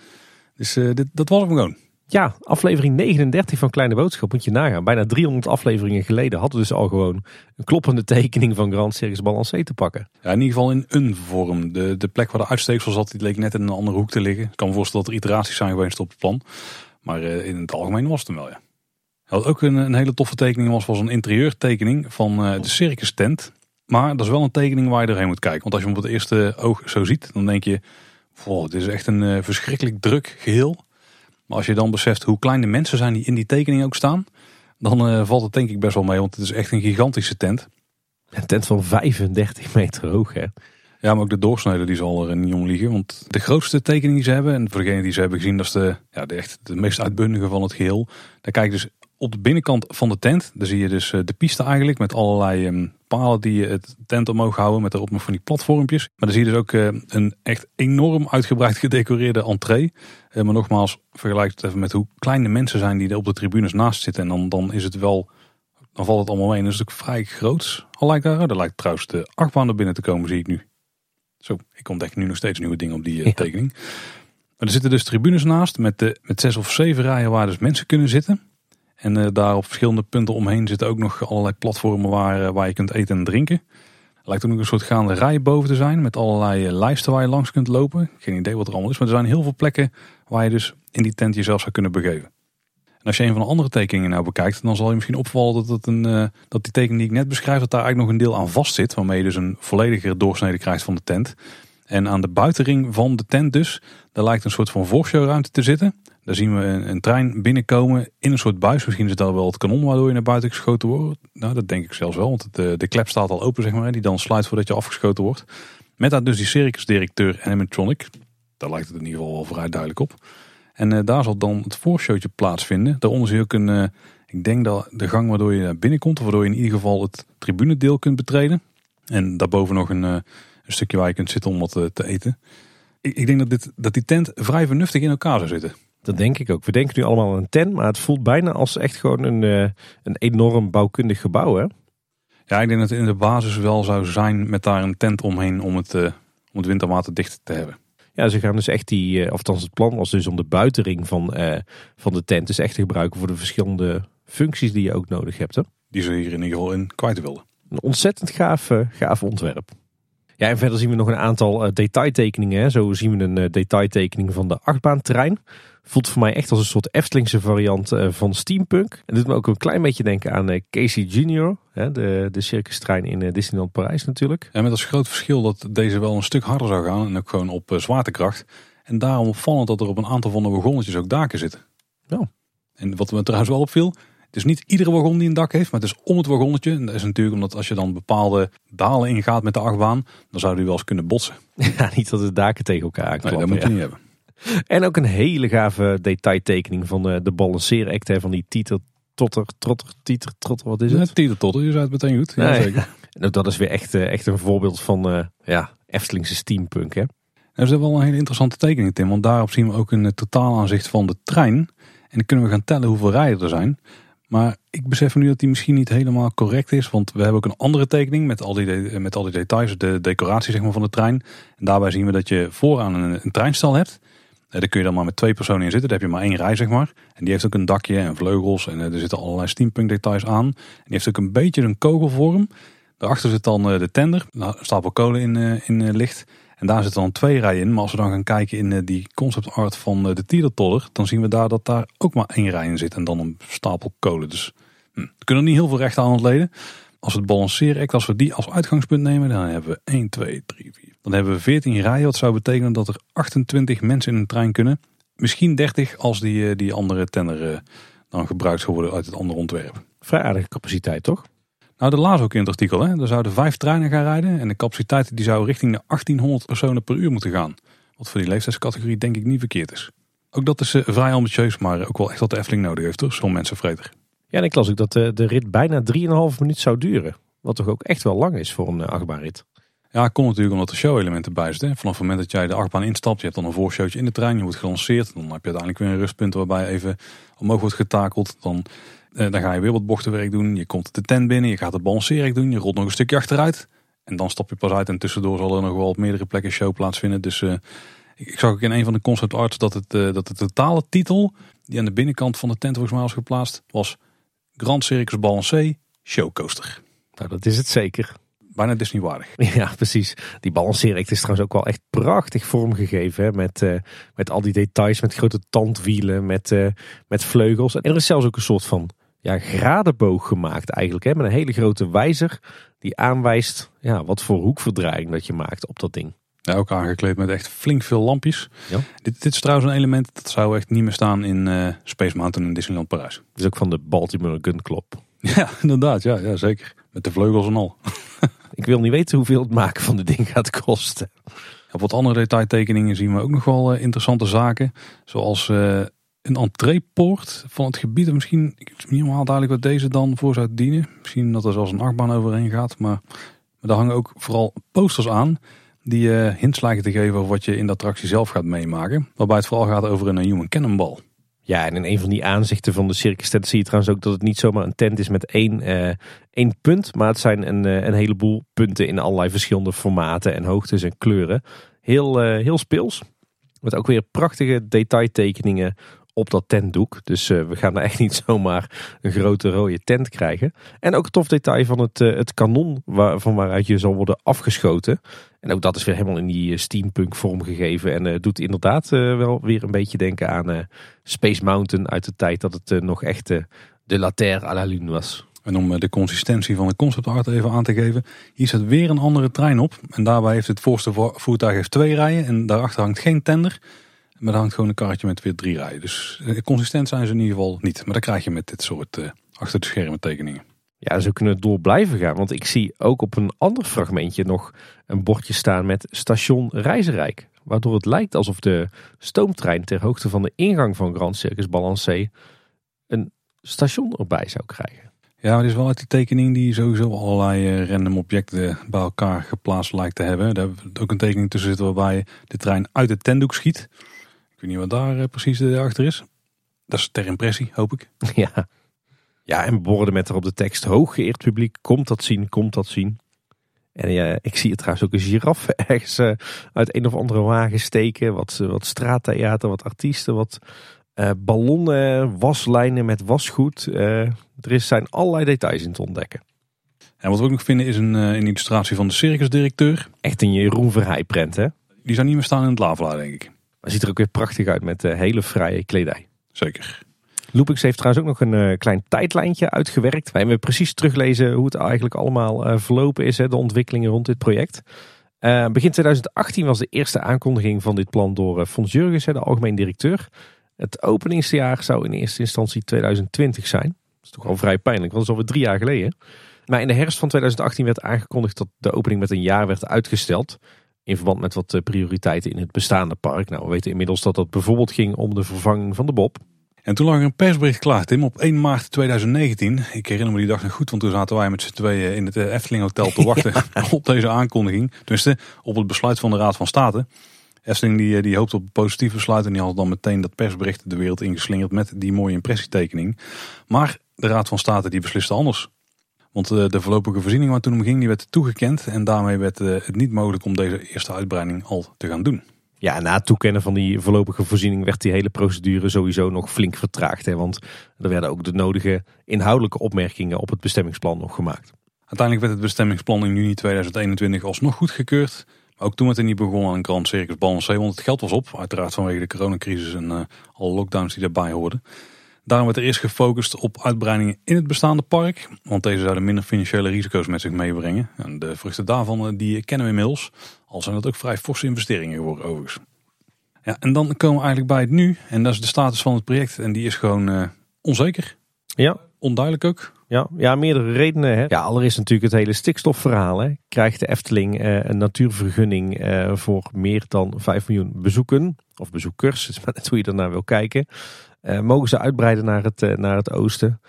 Dus dit, dat was hem gewoon. Ja, aflevering 39 van Kleine Boodschap moet je nagaan. Bijna 300 afleveringen geleden hadden we dus al gewoon een kloppende tekening van Grand Circus Balancé te pakken. Ja, in ieder geval in een vorm. De, de plek waar de uitsteeksel zat, die leek net in een andere hoek te liggen. Ik kan me voorstellen dat er iteraties zijn geweest op het plan. Maar uh, in het algemeen was het hem wel, ja. Wat ook een, een hele toffe tekening was, was een interieurtekening van uh, de circus tent. Maar dat is wel een tekening waar je doorheen moet kijken. Want als je hem op het eerste oog zo ziet, dan denk je... Wow, dit is echt een uh, verschrikkelijk druk geheel. Maar als je dan beseft hoe klein de mensen zijn die in die tekening ook staan, dan uh, valt het denk ik best wel mee. Want het is echt een gigantische tent. Een tent van 35 meter hoog hè. Ja, maar ook de doorsnede die zal er niet om liggen. Want de grootste tekening die ze hebben, en voor degene die ze hebben gezien, dat is de, ja, de, echt de meest uitbundige van het geheel. Daar kijk je dus op de binnenkant van de tent. Daar zie je dus de piste eigenlijk met allerlei um, palen die je het tent omhoog houden met erop nog van die platformpjes. Maar dan zie je dus ook eh, een echt enorm uitgebreid gedecoreerde entree. Eh, maar nogmaals, vergelijk het even met hoe klein de mensen zijn die er op de tribunes naast zitten. En dan, dan is het wel, dan valt het allemaal mee. En dat is ook vrij groot. Al lijkt daar, er lijkt trouwens de achtbaan er binnen te komen, zie ik nu. Zo, ik ontdek nu nog steeds nieuwe dingen op die eh, Ja. tekening. Maar er zitten dus tribunes naast met, de, met zes of zeven rijen waar dus mensen kunnen zitten. En eh, daar op verschillende punten omheen zitten ook nog allerlei platformen waar, eh, waar je kunt eten en drinken. Er lijkt ook nog een soort gaande rij boven te zijn met allerlei eh, lijsten waar je langs kunt lopen. Geen idee wat er allemaal is, maar er zijn heel veel plekken waar je dus in die tent jezelf zou kunnen begeven. En als je een van de andere tekeningen nou bekijkt, dan zal je misschien opvallen dat, het een, dat die tekening die ik net beschrijf, dat daar eigenlijk nog een deel aan vast zit. Waarmee je dus een volledige doorsnede krijgt van de tent. En aan de buitenring van de tent dus, daar lijkt een soort van voorshowruimte te zitten. Daar zien we een, trein binnenkomen in een soort buis. Misschien is dat wel het kanon waardoor je naar buiten geschoten wordt. Nou, dat denk ik zelfs wel, want de, de klep staat al open, zeg maar. Die dan sluit voordat je afgeschoten wordt. Met daar dus die circusdirecteur animatronic. Daar lijkt het in ieder geval wel vrij duidelijk op. En eh, daar zal dan het voorshowtje plaatsvinden. Daaronder zie je ook een, eh, ik denk dat de gang waardoor je naar binnen komt. Waardoor je in ieder geval het tribunedeel kunt betreden. En daarboven nog een, eh, een stukje waar je kunt zitten om wat eh, te eten. Ik, ik denk dat, dit, dat die tent vrij vernuftig in elkaar zou zitten. Dat denk ik ook. We denken nu allemaal aan een tent, maar het voelt bijna als echt gewoon een, eh, een enorm bouwkundig gebouw. Hè? Ja, ik denk dat het in de basis wel zou zijn met daar een tent omheen om het, eh, om het winterwater dicht te hebben. Ja, ze gaan dus echt die, eh, of althans het plan was dus om de buitenring van, van de tent dus echt te gebruiken voor de verschillende functies die je ook nodig hebt. Hè? Die ze hier in ieder geval in kwijt wilden. Een ontzettend gaaf, gaaf ontwerp. Ja, en verder zien we nog een aantal eh, detailtekeningen. Hè. Zo zien we een eh, detailtekening van de achtbaantrein. Voelt voor mij echt als een soort Eftelingse variant eh, van steampunk. En doet me ook een klein beetje denken aan Casey Junior. Hè, de, de circustrein in Disneyland Parijs natuurlijk. En met als groot verschil dat deze wel een stuk harder zou gaan. En ook gewoon op zwaartekracht. En daarom opvallend dat er op een aantal van de wagonnetjes ook daken zitten. Ja. En wat me trouwens wel opviel. Het is niet iedere wagon die een dak heeft, maar het is om het wagonnetje. En dat is natuurlijk omdat als je dan bepaalde dalen ingaat met de achtbaan, dan zou die wel eens kunnen botsen. Ja, niet dat de daken tegen elkaar Nee, aanklappen. dat moet je ja. niet hebben. En ook een hele gave detailtekening van eh, de balanceeract. Van die tieter, totter, trotter, tieter, trotter, wat is het? Het Tietertotter, je zei het meteen goed. Ja, Nee. zeker. En ook dat is weer echt, eh, echt een voorbeeld van eh, ja, Eftelingse steampunk. Hè? Dat is wel een hele interessante tekening, Tim. Want daarop zien we ook een eh, totaalaanzicht van de trein. En dan kunnen we gaan tellen hoeveel rijen er zijn. Maar ik besef nu dat die misschien niet helemaal correct is. Want we hebben ook een andere tekening met al die, met al die details. De decoratie zeg maar, van de trein. En daarbij zien we dat je vooraan een, een treinstal hebt. Eh, Daar kun je dan maar met twee personen in zitten. Daar heb je maar één rij zeg maar. En die heeft ook een dakje en vleugels. En eh, er zitten allerlei steampunk details aan. En die heeft ook een beetje een kogelvorm. Daarachter zit dan eh, de tender. Een stapel kolen in, in licht. En daar zitten dan twee rijen in. Maar als we dan gaan kijken in eh, die concept art van eh, de Tielertodder, dan zien we daar dat daar ook maar één rij in zit. En dan een stapel kolen. Dus hm, we kunnen er niet heel veel recht aan ontleden. Als we het balanceeract, als we die als uitgangspunt nemen, dan hebben we 1, 2, 3, 4. Dan hebben we 14 rijen. Wat zou betekenen dat er 28 mensen in een trein kunnen. Misschien 30 als die, eh, die andere tender dan gebruikt zou worden uit het andere ontwerp. Vrij aardige capaciteit, toch? Nou, de laas ook in het artikel. Hè? Er zouden vijf treinen gaan rijden. En de capaciteit die zou richting de 1800 personen per uur moeten gaan. Wat voor die leeftijdscategorie denk ik niet verkeerd is. Ook dat is eh, vrij ambitieus, maar ook wel echt wat de Efteling nodig heeft. Zo'n mensenvreter. Ja, en ik las ook dat de, de rit bijna 3,5 minuut zou duren. Wat toch ook echt wel lang is voor een uh, achtbaanrit. Ja, komt natuurlijk omdat er show-elementen bij zitten. Vanaf het moment dat jij de achtbaan instapt, je hebt dan een voorshowtje in de trein, je wordt gelanceerd. Dan heb je uiteindelijk weer een rustpunt waarbij je even omhoog wordt getakeld. Dan, eh, dan ga je weer wat bochtenwerk doen. Je komt de tent binnen, je gaat het balanceren doen, je rolt nog een stukje achteruit. En dan stap je pas uit en tussendoor zal er nog wel op meerdere plekken show plaatsvinden. Dus eh, ik, ik zag ook in een van de concept arts dat, het, eh, dat de totale titel die aan de binnenkant van de tent volgens mij was geplaatst, was Grand Circus Balancé Showcoaster. Nou, dat is het zeker. Bijna Disney waardig. Ja, precies. Die balanceeract is trouwens ook wel echt prachtig vormgegeven. Hè? Met, eh, met al die details, met grote tandwielen, met, eh, met vleugels. En er is zelfs ook een soort van ja, gradenboog gemaakt eigenlijk. Hè? Met een hele grote wijzer die aanwijst ja, wat voor hoekverdraaiing dat je maakt op dat ding. Ja, ook aangekleed met echt flink veel lampjes. Ja. Dit, dit is trouwens een element dat zou echt niet meer staan in eh, Space Mountain in Disneyland Parijs. Dat is ook van de Baltimore Gun Club. Ja, inderdaad. Ja, ja, zeker. Met de vleugels en al. Ik wil niet weten hoeveel het maken van dit ding gaat kosten. Op wat andere detailtekeningen zien we ook nog wel eh, interessante zaken. Zoals eh, een entreepoort van het gebied. Misschien, ik is niet helemaal duidelijk wat deze dan voor zou dienen. Misschien dat er zelfs een achtbaan overheen gaat. Maar, maar daar hangen ook vooral posters aan die je hints lijken te geven over wat je in de attractie zelf gaat meemaken. Waarbij het vooral gaat over een human cannonball. Ja, en in een van die aanzichten van de circus tent zie je trouwens ook dat het niet zomaar een tent is met één, eh, één punt. Maar het zijn een, eh, een heleboel punten in allerlei verschillende formaten en hoogtes en kleuren. Heel, heel speels. Met ook weer prachtige detailtekeningen op dat tentdoek. Dus uh, we gaan daar echt niet zomaar een grote rode tent krijgen. En ook een tof detail van het, uh, het kanon waar, van waaruit je zal worden afgeschoten. En ook dat is weer helemaal in die steampunk vorm gegeven. En uh, doet inderdaad wel weer een beetje denken aan Space Mountain uit de tijd dat het nog echt de la Terre à la Lune was. En om de consistentie van de concept art even aan te geven. Hier zit weer een andere trein op. En daarbij heeft het voorste voertuig heeft twee rijen. En daarachter hangt geen tender. Maar daar hangt gewoon een karretje met weer drie rijen. Dus consistent zijn ze in ieder geval niet. Maar dat krijg je met dit soort uh, achter de schermen tekeningen. Ja, zo kunnen door blijven gaan. Want ik zie ook op een ander fragmentje nog een bordje staan met station Reizenrijk. Waardoor het lijkt alsof de stoomtrein ter hoogte van de ingang van Grand Circus Balancé een station erbij zou krijgen. Ja, maar dit is wel uit die tekening die sowieso allerlei random objecten bij elkaar geplaatst lijkt te hebben. Daar hebben we ook een tekening tussen zitten waarbij de trein uit het tentdoek schiet. Weet niet wat daar eh, precies achter is. Dat is ter impressie, hoop ik. Ja, ja en borden met erop de tekst hooggeëerd publiek, komt dat zien, komt dat zien. En ja, ik zie het trouwens ook een giraffe ergens uh, uit een of andere wagen steken. Wat, uh, wat straattheater, wat artiesten, wat uh, ballonnen, waslijnen met wasgoed. er is, zijn allerlei details in te ontdekken. En wat we ook nog vinden is een, een illustratie van de circusdirecteur. Echt een Jeroen Verheij prent hè? Die zou niet meer staan in het lavelaar denk ik. Maar ziet er ook weer prachtig uit met uh, hele fraaie kledij. Zeker. Loopix heeft trouwens ook nog een uh, klein tijdlijntje uitgewerkt. Wij hebben precies teruglezen hoe het eigenlijk allemaal uh, verlopen is. Hè, de ontwikkelingen rond dit project. begin 2018 was de eerste aankondiging van dit plan door Fons Jurgens, de algemeen directeur. Het openingsjaar zou in eerste instantie 2020 zijn. Dat is toch al vrij pijnlijk, want dat is alweer drie jaar geleden. Maar in de herfst van 2018 werd aangekondigd dat de opening met een jaar werd uitgesteld. In verband met wat eh, prioriteiten in het bestaande park. Nou, we weten inmiddels dat dat bijvoorbeeld ging om de vervanging van de Bob. En toen lag er een persbericht klaar, Tim, op 1 maart 2019. Ik herinner me die dag nog goed, want toen zaten wij met z'n tweeën in het eh, Efteling Hotel te wachten op deze aankondiging. Tenminste, op het besluit van de Raad van State. Efteling die, eh, die hoopt op een positief besluit en die had dan meteen dat persbericht de wereld ingeslingerd met die mooie impressietekening. Maar de Raad van State die besliste anders. Want eh, de voorlopige voorziening waar toen om ging, die werd toegekend. En daarmee werd eh, het niet mogelijk om deze eerste uitbreiding al te gaan doen. Ja, na het toekennen van die voorlopige voorziening werd die hele procedure sowieso nog flink vertraagd. Hè? Want er werden ook de nodige inhoudelijke opmerkingen op het bestemmingsplan nog gemaakt. Uiteindelijk werd het bestemmingsplan in juni 2021 alsnog goedgekeurd. Maar ook toen werd het niet begonnen aan een Grand Circus Balancé, want het geld was op. Uiteraard vanwege de coronacrisis en uh, alle lockdowns die daarbij hoorden. Daarom werd er eerst gefocust op uitbreidingen in het bestaande park. Want deze zouden minder financiële risico's met zich meebrengen. En de vruchten daarvan eh, die kennen we inmiddels. Al zijn dat ook vrij forse investeringen geworden overigens. Ja, en dan komen we eigenlijk bij het nu. En dat is de status van het project. En die is gewoon uh, onzeker. Ja. Onduidelijk ook. Ja, ja meerdere redenen. Hè. Ja, allereerst natuurlijk het hele stikstofverhaal. Hè. Krijgt de Efteling uh, een natuurvergunning uh, voor meer dan 5 miljoen bezoeken. Of bezoekers, het is maar net hoe je ernaar wil kijken. Uh, mogen ze uitbreiden naar het, uh, naar het oosten.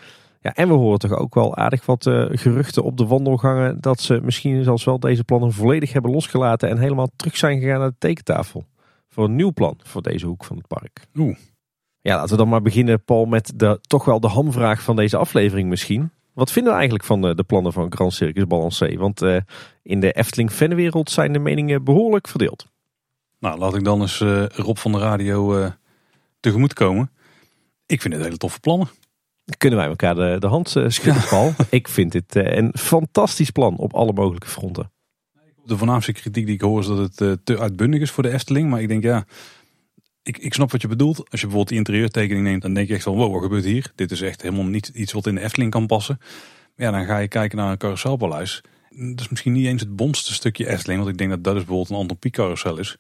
Ja, en we horen toch ook wel aardig wat uh, geruchten op de wandelgangen dat ze misschien zelfs wel deze plannen volledig hebben losgelaten en helemaal terug zijn gegaan naar de tekentafel. Voor een nieuw plan voor deze hoek van het park. Oeh. Ja, laten we dan maar beginnen, Paul, met de, toch wel de hamvraag van deze aflevering misschien. Wat vinden we eigenlijk van de, de plannen van Grand Circus Balancé? Want in de Efteling fanwereld zijn de meningen behoorlijk verdeeld. Nou, laat ik dan eens Rob van de radio tegemoet komen. Ik vind het hele toffe plannen. Kunnen wij elkaar de, de hand uh, schudden, Paul? Ik vind dit uh, een fantastisch plan op alle mogelijke fronten. De voornaamste kritiek die ik hoor is dat het te uitbundig is voor de Efteling. Maar ik denk ja, ik, ik snap wat je bedoelt. Als je bijvoorbeeld die interieurtekening neemt, dan denk je echt van wow, wat gebeurt hier? Dit is echt helemaal niet iets wat in de Efteling kan passen. Ja, dan ga je kijken naar een carouselpaleis. Dat is misschien niet eens het bonste stukje Efteling. Want ik denk dat dat is bijvoorbeeld een Anton Pieck carousel is.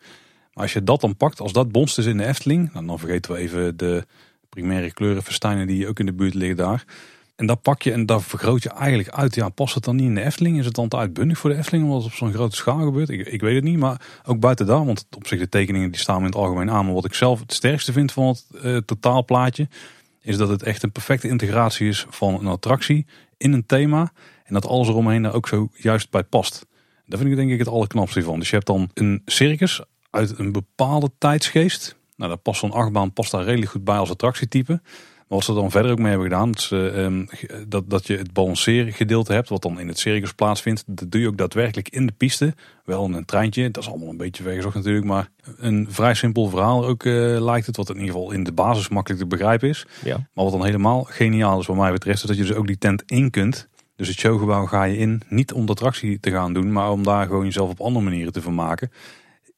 Maar als je dat dan pakt, als dat bonst is in de Efteling, dan, dan vergeten we even de primaire kleurenfestijnen die ook in de buurt liggen daar. En dat pak je en daar vergroot je eigenlijk uit. Ja, past het dan niet in de Efteling? Is het dan te uitbundig voor de Efteling omdat het op zo'n grote schaal gebeurt? Ik, ik weet het niet, maar ook buiten daar. Want op zich de tekeningen die staan in het algemeen aan. Maar wat ik zelf het sterkste vind van het uh, totaalplaatje... is dat het echt een perfecte integratie is van een attractie in een thema. En dat alles eromheen daar ook zo juist bij past. Daar vind ik denk ik het allerknapste van. Dus je hebt dan een circus uit een bepaalde tijdsgeest. Nou, dat past zo'n achtbaan past daar redelijk goed bij als attractietype. Maar wat ze dan verder ook mee hebben gedaan, dat, ehm, dat, dat je het balanceergedeelte hebt, wat dan in het circus plaatsvindt. Dat doe je ook daadwerkelijk in de piste. Wel in een treintje, dat is allemaal een beetje vergezocht natuurlijk. Maar een vrij simpel verhaal ook uh, lijkt het, wat in ieder geval in de basis makkelijk te begrijpen is. Ja. Maar wat dan helemaal geniaal is wat mij betreft, is dat je dus ook die tent in kunt. Dus het showgebouw ga je in, niet om de attractie te gaan doen, maar om daar gewoon jezelf op andere manieren te vermaken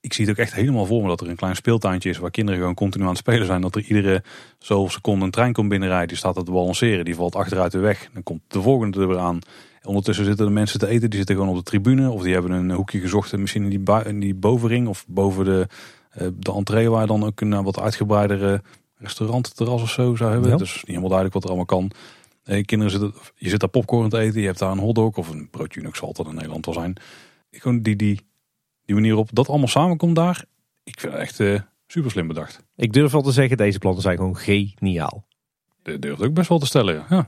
ik zie het ook echt helemaal voor me dat er een klein speeltuintje is waar kinderen gewoon continu aan het spelen zijn. Dat er iedere zoveel seconde een trein komt binnenrijden, die staat te balanceren, die valt achteruit de weg. Dan komt de volgende er weer aan. ondertussen zitten de mensen te eten, die zitten gewoon op de tribune of die hebben een hoekje gezocht, misschien in die, in die bovenring of boven de, uh, de entree waar je dan ook een uh, wat uitgebreidere restaurantterras of zo zou hebben. Ja. Dus niet helemaal duidelijk wat er allemaal kan. Eh, kinderen zitten, je zit daar popcorn te eten, je hebt daar een hotdog of een broodje Unix zal het in Nederland wel zijn. Gewoon die, die die manier op dat allemaal samenkomt daar. Ik vind het echt uh, super slim bedacht. Ik durf wel te zeggen, deze plannen zijn gewoon geniaal. Dat durf ik best wel te stellen, ja.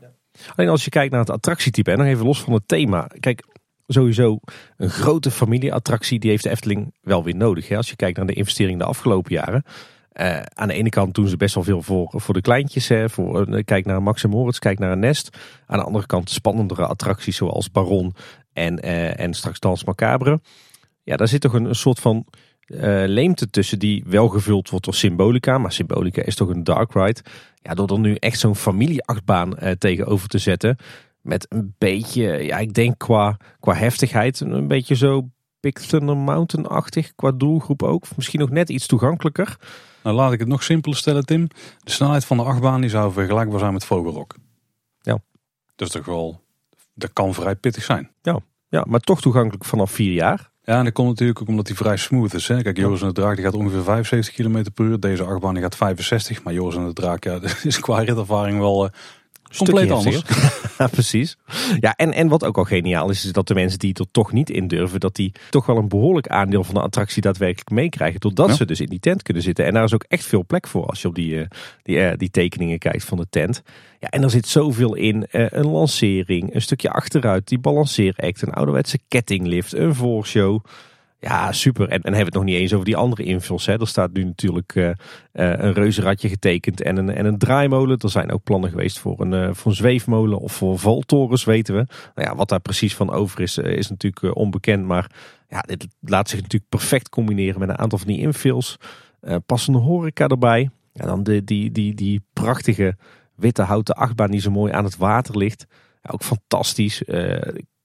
Alleen als je kijkt naar het attractietype en nog even los van het thema. Kijk, sowieso een grote familieattractie, die heeft de Efteling wel weer nodig. Hè? Als je kijkt naar de investering de afgelopen jaren. Uh, aan de ene kant doen ze best wel veel voor, voor de kleintjes. Hè, voor, uh, kijk naar Max en Moritz, kijk naar een Nest. Aan de andere kant spannendere attracties zoals Baron en, uh, en straks Dans Macabre. Ja, daar zit toch een, een soort van uh, leemte tussen die wel gevuld wordt door Symbolica. Maar Symbolica is toch een dark ride. Ja, door er nu echt zo'n familieachtbaan uh, tegenover te zetten. Met een beetje, ja, ik denk qua, qua heftigheid, een beetje zo Big Thunder Mountain-achtig. Qua doelgroep ook. Misschien nog net iets toegankelijker. Nou, laat ik het nog simpeler stellen, Tim. De snelheid van de achtbaan die zou vergelijkbaar zijn met Vogelrok. Ja. Dus toch wel, dat kan vrij pittig zijn. Ja, ja maar toch toegankelijk vanaf vier jaar. Ja, en dat komt natuurlijk ook omdat hij vrij smooth is. Hè? Kijk, Joris en de Draak die gaat ongeveer 75 km per uur. Deze achtbaan die gaat 65. Maar Joris en de Draak, ja, dat is qua ritervaring wel uh, compleet anders. ja, precies. Ja, en, en wat ook al geniaal is, is dat de mensen die er toch niet in durven, dat die toch wel een behoorlijk aandeel van de attractie daadwerkelijk meekrijgen. Totdat ja. ze dus in die tent kunnen zitten. En daar is ook echt veel plek voor als je op die, uh, die, uh, die tekeningen kijkt van de tent. Ja, en er zit zoveel in. Uh, een lancering, een stukje achteruit, die balanceeract, een ouderwetse kettinglift, een voorshow. Ja, super. En, en hebben we het nog niet eens over die andere invuls. Hè. Er staat nu natuurlijk uh, uh, een reuzenradje getekend en een, en een draaimolen. Er zijn ook plannen geweest voor een, uh, voor zweefmolen of voor valtorens, weten we. Nou ja, wat daar precies van over is, is natuurlijk onbekend. Maar ja, dit laat zich natuurlijk perfect combineren met een aantal van die invuls. passende horeca erbij. En dan de, die, die, die prachtige witte houten achtbaan die zo mooi aan het water ligt. Ook fantastisch.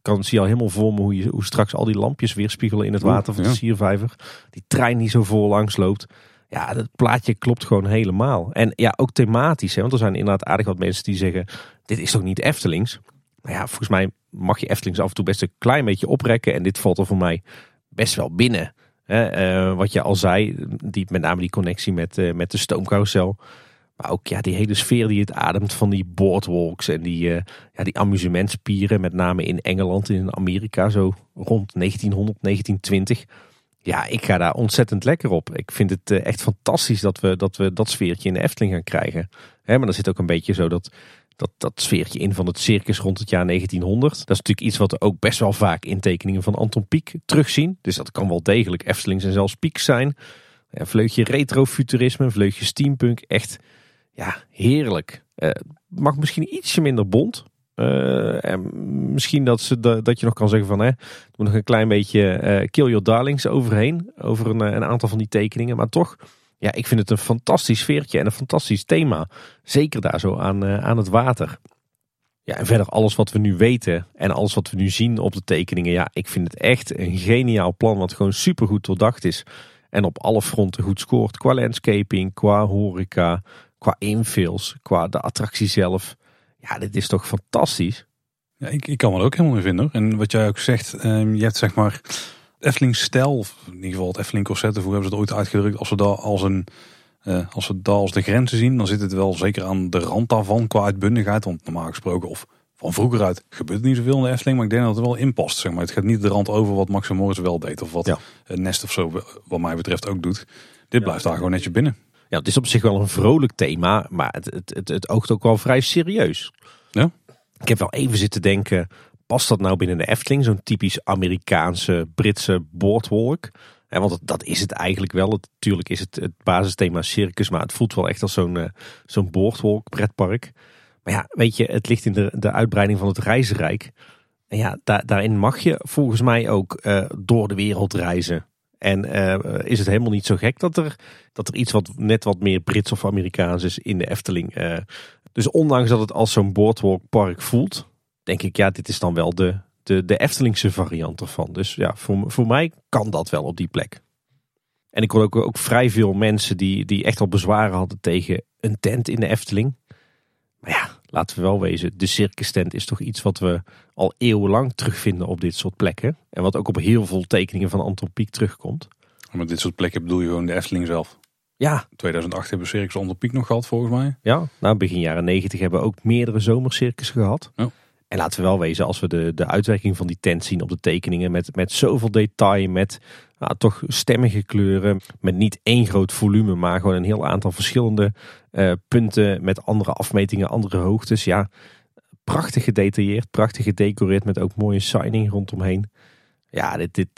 Kan zie al helemaal voor me hoe, je, hoe straks al die lampjes weer spiegelen in het water van de siervijver. Die trein die zo vol langs loopt. Ja, dat plaatje klopt gewoon helemaal. En ja, ook thematisch. Hè, want er zijn inderdaad aardig wat mensen die zeggen... dit is toch niet Eftelings? Maar ja, volgens mij mag je Eftelings af en toe best een klein beetje oprekken. En dit valt er voor mij best wel binnen. Hè, uh, wat je al zei, die, met name die connectie met, uh, met de stoomcarousel... Maar ook ja, die hele sfeer die het ademt van die boardwalks en die, uh, ja, die amusementspieren, met name in Engeland en in Amerika, zo rond 1900, 1920. Ja, ik ga daar ontzettend lekker op. Ik vind het uh, echt fantastisch dat we, dat we dat sfeertje in de Efteling gaan krijgen. Hè, maar er zit ook een beetje zo dat, dat, dat sfeertje in van het circus rond het jaar 1900. Dat is natuurlijk iets wat we ook best wel vaak in tekeningen van Anton Pieck terugzien. Dus dat kan wel degelijk Eftelings en zelfs Pieck zijn. Vleugje retrofuturisme, vleugje steampunk. Echt ja, heerlijk. Uh, mag misschien ietsje minder bont. Uh, en misschien dat, ze dat je nog kan zeggen van hè, doe nog een klein beetje uh, kill your darlings overheen. Over een, een, aantal van die tekeningen. Maar toch, ja, ik vind het een fantastisch sfeertje en een fantastisch thema. Zeker daar zo aan, aan het water. Ja, en verder alles wat we nu weten en alles wat we nu zien op de tekeningen. Ja, ik vind het echt een geniaal plan wat gewoon super goed doordacht is. En op alle fronten goed scoort. Qua landscaping, qua horeca, qua infills, qua de attractie zelf. Ja, dit is toch fantastisch. Ja, ik, ik kan me er ook helemaal in vinden. En wat jij ook zegt, um, je hebt zeg maar Efteling stijl, of in ieder geval het Efteling concept, hoe hebben ze het ooit uitgedrukt, als we daar als een uh, als we daar als de grenzen zien, dan zit het wel zeker aan de rand daarvan qua uitbundigheid. Want normaal gesproken, of van vroeger uit gebeurt niet zoveel in de Efteling, maar ik denk dat het er wel in past. Zeg maar. Het gaat niet de rand over wat Max en Moritz wel deed. Of wat Ja. Nest of zo, wat mij betreft, ook doet. Dit blijft daar gewoon netjes binnen. Ja, het is op zich wel een vrolijk thema, maar het, het, het, het oogt ook wel vrij serieus. Ja. Ik heb wel even zitten denken, past dat nou binnen de Efteling? Zo'n typisch Amerikaanse, Britse boardwalk? Ja, want dat, is het eigenlijk wel. Het, natuurlijk is het het basisthema circus, maar het voelt wel echt als zo'n eh, zo'n boardwalk pretpark. Maar ja, weet je, het ligt in de, de uitbreiding van het reizenrijk. En ja, da- daarin mag je volgens mij ook eh, door de wereld reizen. En eh, is het helemaal niet zo gek dat er, dat er iets wat net wat meer Brits of Amerikaans is in de Efteling. eh. dus ondanks dat het als zo'n boardwalkpark voelt, denk ik, ja, dit is dan wel de, de, de Eftelingse variant ervan. Dus ja, voor, voor mij kan dat wel op die plek. En ik hoor ook, ook vrij veel mensen die, die echt al bezwaren hadden tegen een tent in de Efteling. Maar ja, laten we wel wezen, de circus tent is toch iets wat we al eeuwenlang terugvinden op dit soort plekken. En wat ook op heel veel tekeningen van Anton Pieck terugkomt. Maar dit soort plekken bedoel je gewoon de Efteling zelf. Ja, In 2008 hebben we Circus onder Piek nog gehad, volgens mij. ja nou begin jaren negentig hebben we ook meerdere zomercircussen gehad. Ja. En laten we wel wezen, als we de, de uitwerking van die tent zien op de tekeningen met, met zoveel detail, met nou, toch stemmige kleuren, met niet één groot volume, maar gewoon een heel aantal verschillende eh, punten met andere afmetingen, andere hoogtes. Ja, prachtig gedetailleerd, prachtig gedecoreerd met ook mooie signing rondomheen. Ja, dit, dit,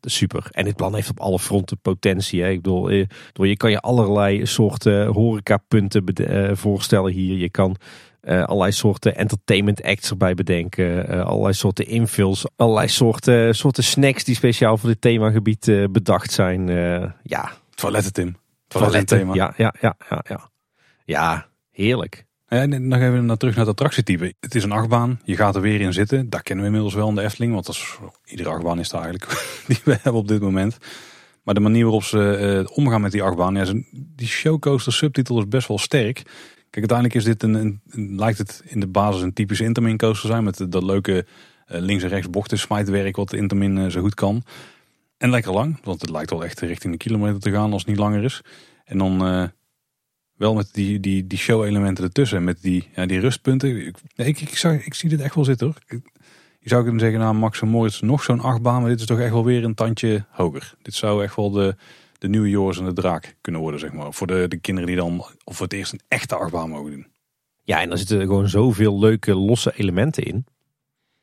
super. En dit plan heeft op alle fronten potentie. Hè. Ik bedoel, eh, je kan je allerlei soorten horecapunten eh, voorstellen hier. Je kan eh, allerlei soorten entertainment acts erbij bedenken. eh, allerlei soorten infills. Allerlei soorten, soorten snacks die speciaal voor dit themagebied eh, bedacht zijn. Ja, Toiletten, Tim. toiletten. Ja, ja, ja, ja, ja. Ja, heerlijk. En nog even naar, terug naar het attractietype. Het is een achtbaan, je gaat er weer in zitten. Dat kennen we inmiddels wel in de Efteling, want dat is, iedere achtbaan is daar eigenlijk die we hebben op dit moment. Maar de manier waarop ze omgaan met die achtbaan, ja, die showcoaster subtitel is best wel sterk. Kijk, uiteindelijk is dit een, lijkt het in de basis een typische Intermin coaster zijn met dat leuke eh, links en rechts bochten smijtwerk wat de Intermin eh, zo goed kan. En lekker lang, want het lijkt wel echt richting de kilometer te gaan als het niet langer is. En dan eh, wel met die, die, die show-elementen ertussen. Met die, ja, die rustpunten. Ik, ik, ik, ik zie dit echt wel zitten hoor. Je zou kunnen zeggen, nou Max en Moritz nog zo'n achtbaan. Maar dit is toch echt wel weer een tandje hoger. Dit zou echt wel de, de nieuwe Joris en de Draak kunnen worden, zeg maar. Voor de, de kinderen die dan of voor het eerst een echte achtbaan mogen doen. Ja, en er zitten gewoon zoveel leuke losse elementen in.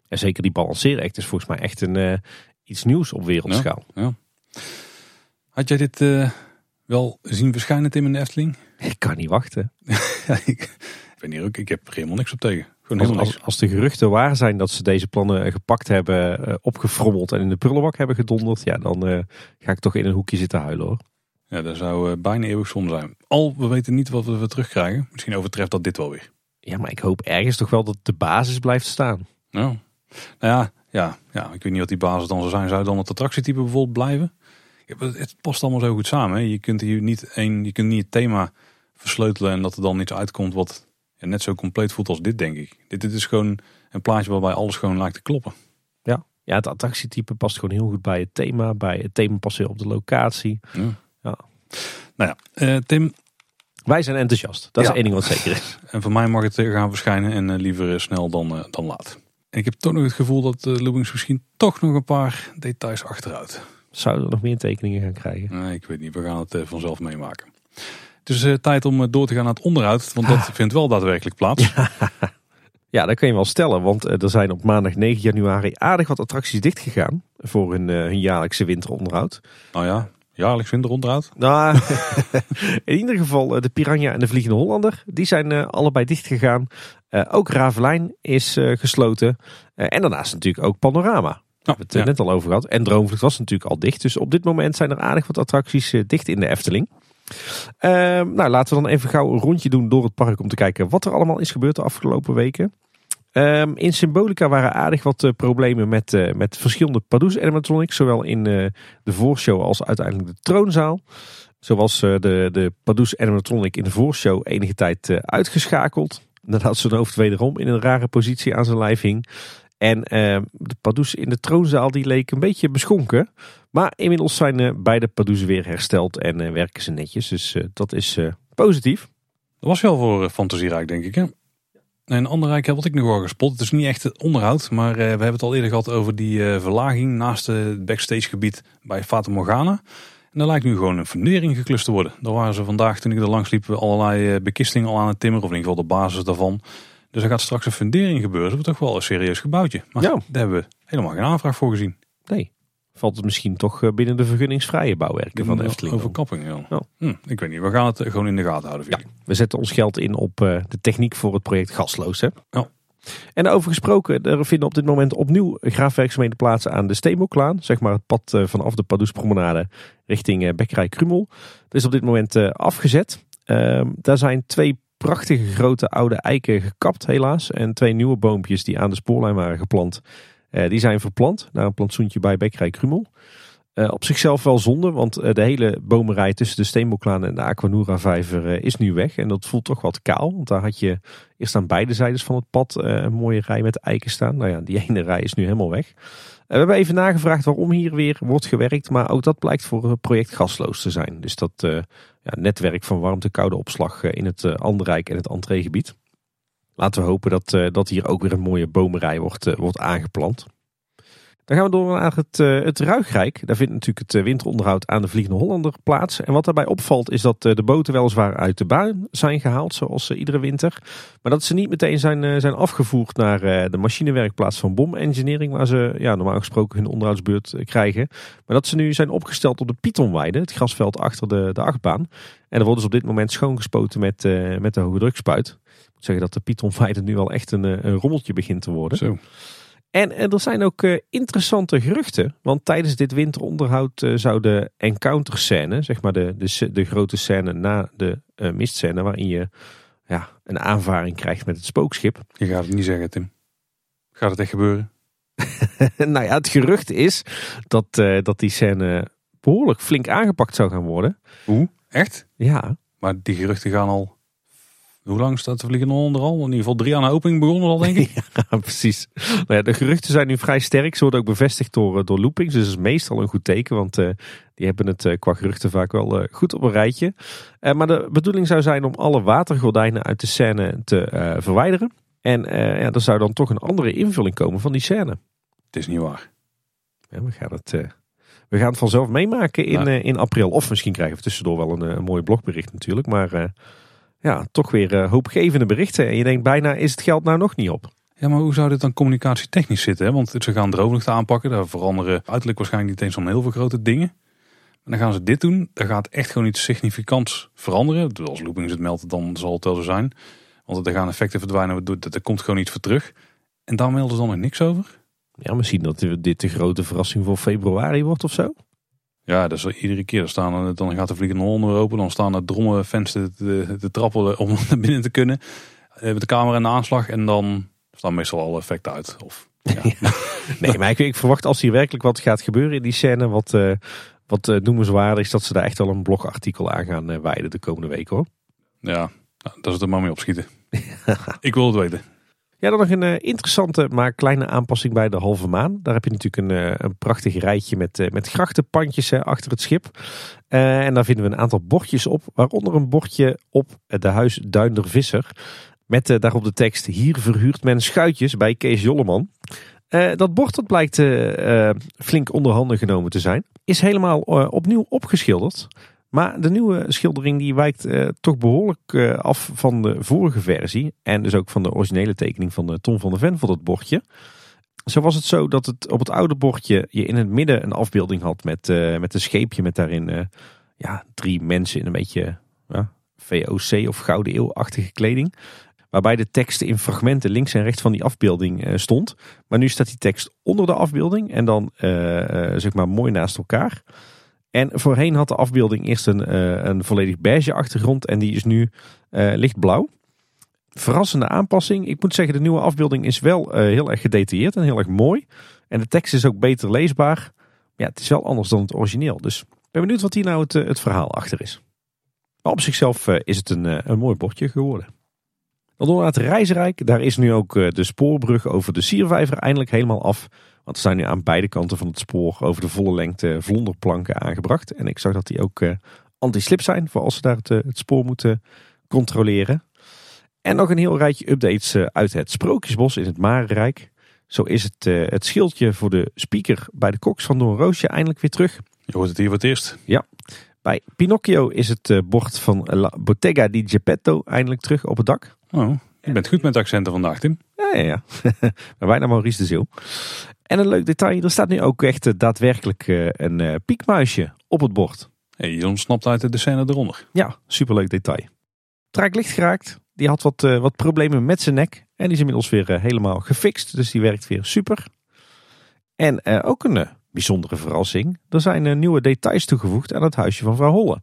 En zeker die balanceeract is volgens mij echt een, eh, iets nieuws op wereldschaal. Had jij dit eh, wel zien verschijnen, Tim, in de Efteling? Ik kan niet wachten. ja, ik, ik ben hier ook, ik heb er helemaal niks op tegen. Gewoon Als, als, de geruchten waar zijn dat ze deze plannen gepakt hebben, eh, opgefrommeld en in de prullenbak hebben gedonderd, ja, dan eh, ga ik toch in een hoekje zitten huilen hoor. Ja, dat zou eh, bijna eeuwig zonde zijn. Al, we weten niet wat we weer terugkrijgen. Misschien overtreft dat dit wel weer. Ja, maar ik hoop ergens toch wel dat de basis blijft staan. Nou, nou ja, ja, ja, ik weet niet wat die basis dan zou zijn. Zou dan het attractietype bijvoorbeeld blijven? Ja, Het past allemaal zo goed samen. Hè? Je kunt hier niet één, je kunt niet het thema versleutelen en dat er dan iets uitkomt wat ja, net zo compleet voelt als dit, denk ik. Dit, dit is gewoon een plaatje waarbij alles gewoon lijkt te kloppen. Ja. ja, het attractietype past gewoon heel goed bij het thema, bij het thema past weer op de locatie. Ja. Ja. Nou ja, eh, Tim, Wij zijn enthousiast, dat Ja. is één ding wat zeker is. en voor mij mag het gaan verschijnen en eh, liever eh, snel dan, dan laat. En ik heb toch nog het gevoel dat uh, Lubings misschien toch nog een paar details achteruit. Zouden we nog meer tekeningen gaan krijgen? Nee, ik weet niet. We gaan het vanzelf meemaken. Het is eh, tijd om eh, door te gaan naar het onderhoud, want dat vindt wel daadwerkelijk plaats. Ja, dat kan je wel stellen, want eh, er zijn op maandag 9 januari aardig wat attracties dichtgegaan voor hun, hun jaarlijkse winteronderhoud. Nou ja, jaarlijks winteronderhoud. Nou, in ieder geval de Piranha en de Vliegende Hollander, die zijn allebei dichtgegaan. Ook Ravelijn is gesloten. En daarnaast natuurlijk ook Panorama. We hebben het ja. net al over gehad. En Droomvlucht was natuurlijk al dicht. Dus op dit moment zijn er aardig wat attracties dicht in de Efteling. Ehm, nou, laten we dan even gauw een rondje doen door het park om te kijken wat er allemaal is gebeurd de afgelopen weken. Ehm, in Symbolica waren aardig wat eh, problemen met, eh, met verschillende Pardoes animatronics. Zowel in eh, de voorshow als uiteindelijk de troonzaal. Zo was de, de animatronic in de voorshow enige tijd uitgeschakeld. Nadat zijn hoofd wederom in een rare positie aan zijn lijf hing. En eh, de Pardoes in de troonzaal die leek een beetje beschonken. Maar inmiddels zijn eh, beide Pardoes weer hersteld en eh, werken ze netjes. Dus eh, dat is positief. Dat was wel voor fantasierijk, denk ik. Hè? En een ander rijk wat ik nog wel gespot. Het is niet echt onderhoud, maar we hebben het al eerder gehad over die verlaging naast het backstage gebied bij Fata Morgana. En daar lijkt nu gewoon een fundering geklust te worden. Daar waren ze vandaag, toen ik er langs liep, allerlei bekistingen al aan het timmeren. Of in ieder geval de basis daarvan. Dus er gaat straks een fundering gebeuren. Dat wordt toch wel een serieus gebouwtje. Maar Ja. daar hebben we helemaal geen aanvraag voor gezien. Nee. Valt het misschien toch eh, binnen de vergunningsvrije bouwwerken van de Efteling? dan? Overkapping, ja. Ja. Hm, ik weet niet, we gaan het eh, gewoon in de gaten houden. Ja, we zetten ons geld in op eh, de techniek voor het project Gasloos. Hè? Ja. En over gesproken, er vinden op dit moment opnieuw graafwerkzaamheden plaats aan de Steenboklaan. Zeg maar het pad vanaf de Padoespromenade richting Bekkerij Krumel. Dat is op dit moment afgezet. Ehm, daar zijn twee prachtige grote oude eiken gekapt helaas. En twee nieuwe boompjes die aan de spoorlijn waren geplant. eh, die zijn verplant naar een plantsoentje bij Bekkerij Krumel. Eh, op zichzelf wel zonde, want eh, de hele bomenrij tussen de Steenboklaan en de Aquanura vijver eh, is nu weg. En dat voelt toch wat kaal, want daar had je eerst aan beide zijdes van het pad een mooie rij met eiken staan. Nou ja, die ene rij is nu helemaal weg. We hebben even nagevraagd waarom hier weer wordt gewerkt, maar ook dat blijkt voor het project gasloos te zijn. Dus dat ja, netwerk van warmte-koude opslag in het Anderrijk en het entreegebied. Laten we hopen dat, dat hier ook weer een mooie bomenrij wordt, wordt aangeplant. Dan gaan we door naar het, uh, het Ruigrijk. Daar vindt natuurlijk het uh, winteronderhoud aan de Vliegende Hollander plaats. En wat daarbij opvalt is dat uh, de boten weliswaar uit de baan zijn gehaald, zoals iedere winter. Maar dat ze niet meteen zijn, zijn afgevoerd naar de machinewerkplaats van Bom Engineering, waar ze ja, normaal gesproken hun onderhoudsbeurt krijgen. Maar dat ze nu zijn opgesteld op de Pythonweide, het grasveld achter de, de achtbaan. En er worden ze op dit moment schoongespoten met, met de hoge drukspuit. Ik moet zeggen dat de Pythonweide nu wel echt een, een rommeltje begint te worden. Zo. En, en, er zijn ook uh, interessante geruchten. Want tijdens dit winteronderhoud uh, zou de encounter scène, zeg maar de, de, de grote scène na de uh, mistscène, waarin je ja, een aanvaring krijgt met het spookschip. Je gaat het niet zeggen, Tim. Gaat het echt gebeuren? nou ja, het gerucht is dat, dat die scène behoorlijk flink aangepakt zou gaan worden. Hoe? Echt? Ja. Maar die geruchten gaan al hoe lang staat de Vliegende Hollander al? In ieder geval drie aan de opening begonnen al, denk ik. ja, precies. Nou ja, de geruchten zijn nu vrij sterk. Ze worden ook bevestigd door, door loopings. Dus dat is meestal een goed teken. Want uh, die hebben het uh, qua geruchten vaak wel uh, goed op een rijtje. maar de bedoeling zou zijn om alle watergordijnen uit de scène te verwijderen. En ja, er zou dan toch een andere invulling komen van die scène. Het is niet waar. Ja, we gaan het... we gaan het vanzelf meemaken in, Ja. in april. Of misschien krijgen we tussendoor wel een, een mooi blogbericht natuurlijk. Maar ja, toch weer uh, hoopgevende berichten. En je denkt bijna, is het geld nou nog niet op? Ja, maar hoe zou dit dan communicatietechnisch zitten? Hè? Want ze gaan droomlucht aanpakken. Daar veranderen uiterlijk waarschijnlijk niet eens zo'n heel veel grote dingen. En dan gaan ze dit doen. Dan gaat echt gewoon iets significants veranderen. Als Loopings het meldt, dan zal het wel zo zijn. Want er gaan effecten verdwijnen. Er komt gewoon iets voor terug. En daar melden ze dan nog niks over? Ja, misschien dat dit de grote verrassing voor februari wordt of zo. Ja, dat is iedere keer. Dan, staan, dan gaat de vliegende honden open. Dan staan er dromme fans te, te, trappelen om naar binnen te kunnen. Met de camera en de aanslag. En dan staan meestal alle effecten uit. Of, ja. nee, maar ik, ik, verwacht als hier werkelijk wat gaat gebeuren in die scène. Wat, uh, wat uh, noemenswaardig is dat ze daar echt wel een blogartikel aan gaan uh, wijden de komende weken hoor. Ja, nou, dat is er maar mee opschieten. ik wil het weten. Ja, dan nog een uh, interessante, maar kleine aanpassing bij de halve maan. Daar heb je natuurlijk een, uh, een prachtig rijtje met, uh, met grachtenpandjes achter het schip. en daar vinden we een aantal bordjes op, waaronder een bordje op de huis Duinder Visser. Met daarop de tekst, hier verhuurt men schuitjes bij Kees Jolleman. dat bord dat blijkt flink onder handen genomen te zijn. Is helemaal opnieuw opgeschilderd. Maar de nieuwe schildering die wijkt uh, toch behoorlijk uh, af van de vorige versie. En dus ook van de originele tekening van de Tom van der Ven voor dat bordje. Zo was het zo dat het op het oude bordje je in het midden een afbeelding had met, met een scheepje met daarin ja, drie mensen in een beetje VOC of Gouden Eeuw-achtige kleding. Waarbij de tekst in fragmenten links en rechts van die afbeelding stond. Maar nu staat die tekst onder de afbeelding en dan zeg maar mooi naast elkaar. En voorheen had de afbeelding eerst een, uh, een volledig beige achtergrond en die is nu uh, lichtblauw. Verrassende aanpassing. Ik moet zeggen, de nieuwe afbeelding is wel uh, heel erg gedetailleerd en heel erg mooi. En de tekst is ook beter leesbaar. Ja, het is wel anders dan het origineel. Dus ben benieuwd wat hier nou het, het verhaal achter is. Maar op zichzelf is het een, een mooi bordje geworden. Dan door naar het Reisrijk. Daar is nu ook de spoorbrug over de Siervijver eindelijk helemaal af. Want er zijn nu aan beide kanten van het spoor over de volle lengte vlonderplanken aangebracht. En ik zag dat die ook uh, anti-slip zijn voor als ze daar het, uh, het, spoor moeten controleren. En nog een heel rijtje updates eh, uit het Sprookjesbos in het Marenrijk. Zo is het, uh, het schildje voor de speaker bij de koks van Don Roosje eindelijk weer terug. Je hoort het hier het eerst. Ja. Bij Pinocchio is het uh, bord van La Bottega di Geppetto eindelijk terug op het dak. Oh, je bent goed met accenten vandaag, Tim. Ja, ja, ja. maar bijna Maurice de Zeeuw. En een leuk detail, er staat nu ook echt daadwerkelijk een piekmuisje op het bord. Hey, je ontsnapt uit de scène eronder. Ja, superleuk detail. Traak licht geraakt. Die had wat, wat problemen met zijn nek. En die is inmiddels weer helemaal gefixt. Dus die werkt weer super. En uh, ook een bijzondere verrassing. Er zijn nieuwe details toegevoegd aan het huisje van vrouw Holle.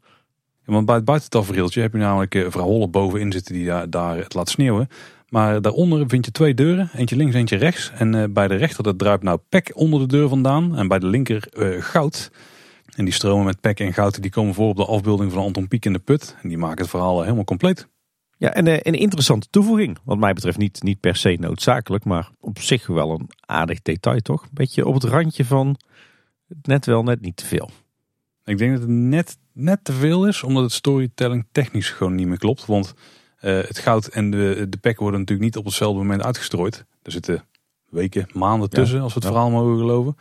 Ja, want bij het buitentafereeltje heb je namelijk vrouw Holle bovenin zitten die daar, daar het laat sneeuwen. Maar daaronder vind je twee deuren. Eentje links, eentje rechts. En bij de rechter dat druipt nou pek onder de deur vandaan. En bij de linker goud. En die stromen met pek en goud die komen voor op de afbeelding van Anton Pieck in de put. En die maken het verhaal helemaal compleet. Ja, en een interessante toevoeging. Wat mij betreft niet, niet per se noodzakelijk, maar op zich wel een aardig detail toch? Beetje op het randje van net wel, net niet te veel. Ik denk dat het net, net te veel is, omdat het storytelling technisch gewoon niet meer klopt. Want het goud en de, de pek worden natuurlijk niet op hetzelfde moment uitgestrooid. Er zitten weken, maanden tussen, ja, als we het ja. verhaal mogen geloven.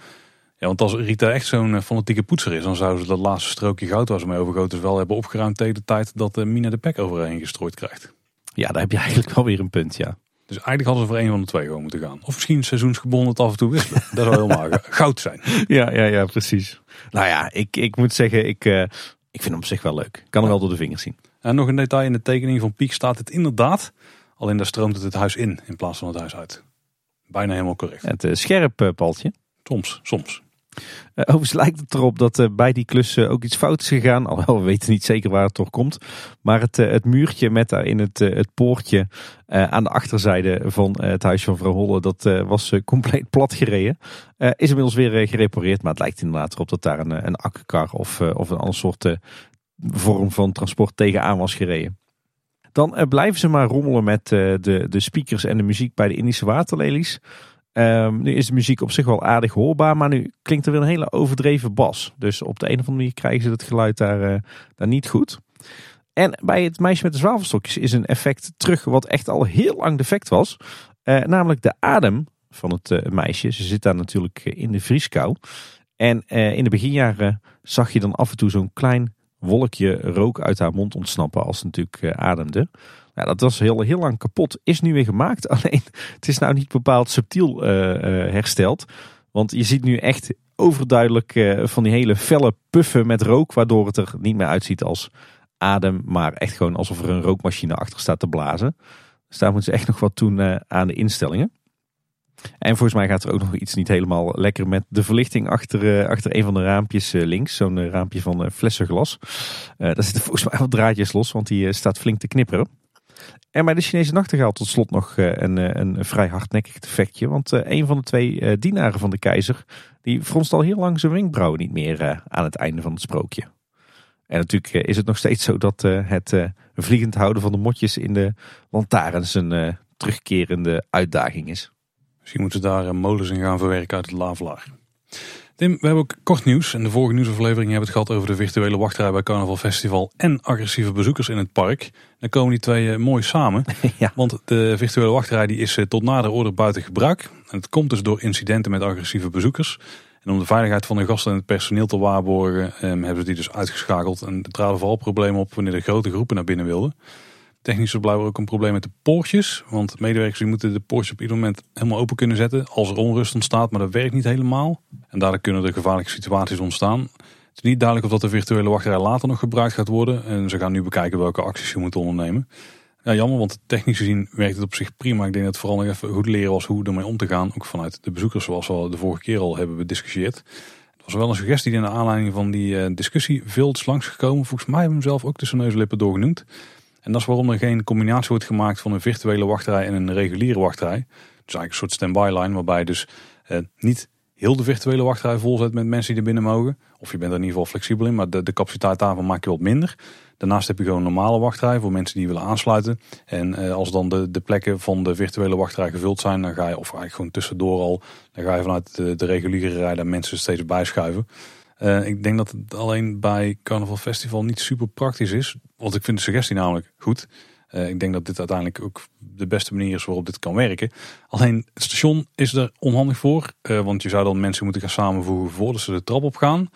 Ja, want als Rita echt zo'n fanatieke poetser is, dan zouden ze dat laatste strookje goud waar ze mee overgoten is wel hebben opgeruimd tegen de tijd dat uh, Mina de pek overheen gestrooid krijgt. Ja, daar heb je eigenlijk wel weer een punt, ja. Dus eigenlijk hadden ze voor een van de twee gewoon moeten gaan. Of misschien seizoensgebonden het af en toe wisselen. dat zou helemaal goud zijn. Ja, ja, ja, precies. Nou ja, ik, ik moet zeggen, ik, uh, ik vind hem op zich wel leuk. Kan hem wel door de vingers zien. En nog een detail in de tekening van Piek staat het inderdaad. Alleen daar stroomt het het huis in in plaats van het huis uit. Bijna helemaal correct. Het uh, scherp, uh, Paltje. Soms, soms. Uh, overigens lijkt het erop dat uh, bij die klus uh, ook iets fout is gegaan. Alhoewel we weten niet zeker waar het door komt. Maar het, het muurtje met daarin het, het poortje aan de achterzijde van het huisje van vrouw Holle. Dat was compleet plat gereden. is inmiddels weer gerepareerd. Maar het lijkt inderdaad erop dat daar een, een akkekar of, of een andere soort vorm van transport tegenaan was gereden. Dan blijven ze maar rommelen met de, de speakers en de muziek bij de Indische waterlelies. Um, nu is de muziek op zich wel aardig hoorbaar, maar nu klinkt er weer een hele overdreven bas. Dus op de een of andere manier krijgen ze het geluid daar, uh, daar niet goed. En bij het meisje met de zwavelstokjes is een effect terug wat echt al heel lang defect was. Namelijk de adem van het meisje. Ze zit daar natuurlijk in de vrieskou. En in de beginjaren zag je dan af en toe zo'n klein wolkje rook uit haar mond ontsnappen als ze natuurlijk ademde. Ja, dat was heel, heel lang kapot. Is nu weer gemaakt. Alleen het is nou niet bepaald subtiel uh, uh, hersteld. Want je ziet nu echt overduidelijk van die hele felle puffen met rook. Waardoor het er niet meer uitziet als adem. Maar echt gewoon alsof er een rookmachine achter staat te blazen. Dus daar moeten ze echt nog wat doen aan de instellingen. En volgens mij gaat er ook nog iets niet helemaal lekker met de verlichting achter, achter een van de raampjes links. Zo'n raampje van flessenglas. daar zitten volgens mij wat draadjes los, want die staat flink te knipperen. En bij de Chinese nachtegaal tot slot nog een, een vrij hardnekkig defectje. Want een van de twee dienaren van de keizer, die fronst al heel lang zijn wenkbrauwen niet meer aan het einde van het sprookje. En natuurlijk is het nog steeds zo dat het vliegend houden van de motjes in de lantaarns een terugkerende uitdaging is. Misschien moeten ze daar molens in gaan verwerken uit het lavelaar. Tim, we hebben ook kort nieuws. In de vorige nieuwsaflevering hebben we het gehad over de virtuele wachtrij bij Carnaval Festival en agressieve bezoekers in het park. Dan komen die twee mooi samen. Ja. Want de virtuele wachtrij die is tot nader order buiten gebruik. En het komt dus door incidenten met agressieve bezoekers. En om de veiligheid van de gasten en het personeel te waarborgen eh, hebben ze die dus uitgeschakeld. En er traden vooral problemen op wanneer de grote groepen naar binnen wilden. Technisch is blijkbaar ook een probleem met de poortjes. Want medewerkers die moeten de poortjes op ieder moment helemaal open kunnen zetten. Als er onrust ontstaat, maar dat werkt niet helemaal. En daardoor kunnen er gevaarlijke situaties ontstaan. Het is niet duidelijk of dat de virtuele wachtrij later nog gebruikt gaat worden. En ze gaan nu bekijken welke acties je moet ondernemen. Ja, jammer, want technisch gezien werkt het op zich prima. Ik denk dat het vooral nog even goed leren was hoe ermee om te gaan. Ook vanuit de bezoekers, zoals we de vorige keer al hebben bediscussieerd. Het was wel een suggestie die in de aanleiding van die discussie veel is langsgekomen. Volgens mij hebben we hem zelf ook tussen neus en lippen doorgenoemd. En dat is waarom er geen combinatie wordt gemaakt van een virtuele wachtrij en een reguliere wachtrij. Dus eigenlijk een soort standby line waarbij dus eh, niet heel de virtuele wachtrij volzet met mensen die er binnen mogen. Of je bent er in ieder geval flexibel in, maar de, de capaciteit daarvan maak je wat minder. Daarnaast heb je gewoon een normale wachtrij voor mensen die willen aansluiten. En eh, als dan de, de plekken van de virtuele wachtrij gevuld zijn, dan ga je, of eigenlijk gewoon tussendoor al, dan ga je vanuit de, de reguliere rij daar mensen steeds bijschuiven. Uh, ik denk dat het alleen bij Carnaval Festival niet super praktisch is. Want ik vind de suggestie namelijk goed. Eh, ik denk dat dit uiteindelijk ook de beste manier is waarop dit kan werken. Alleen het station is er onhandig voor. eh, want je zou dan mensen moeten gaan samenvoegen voordat ze de trap op gaan.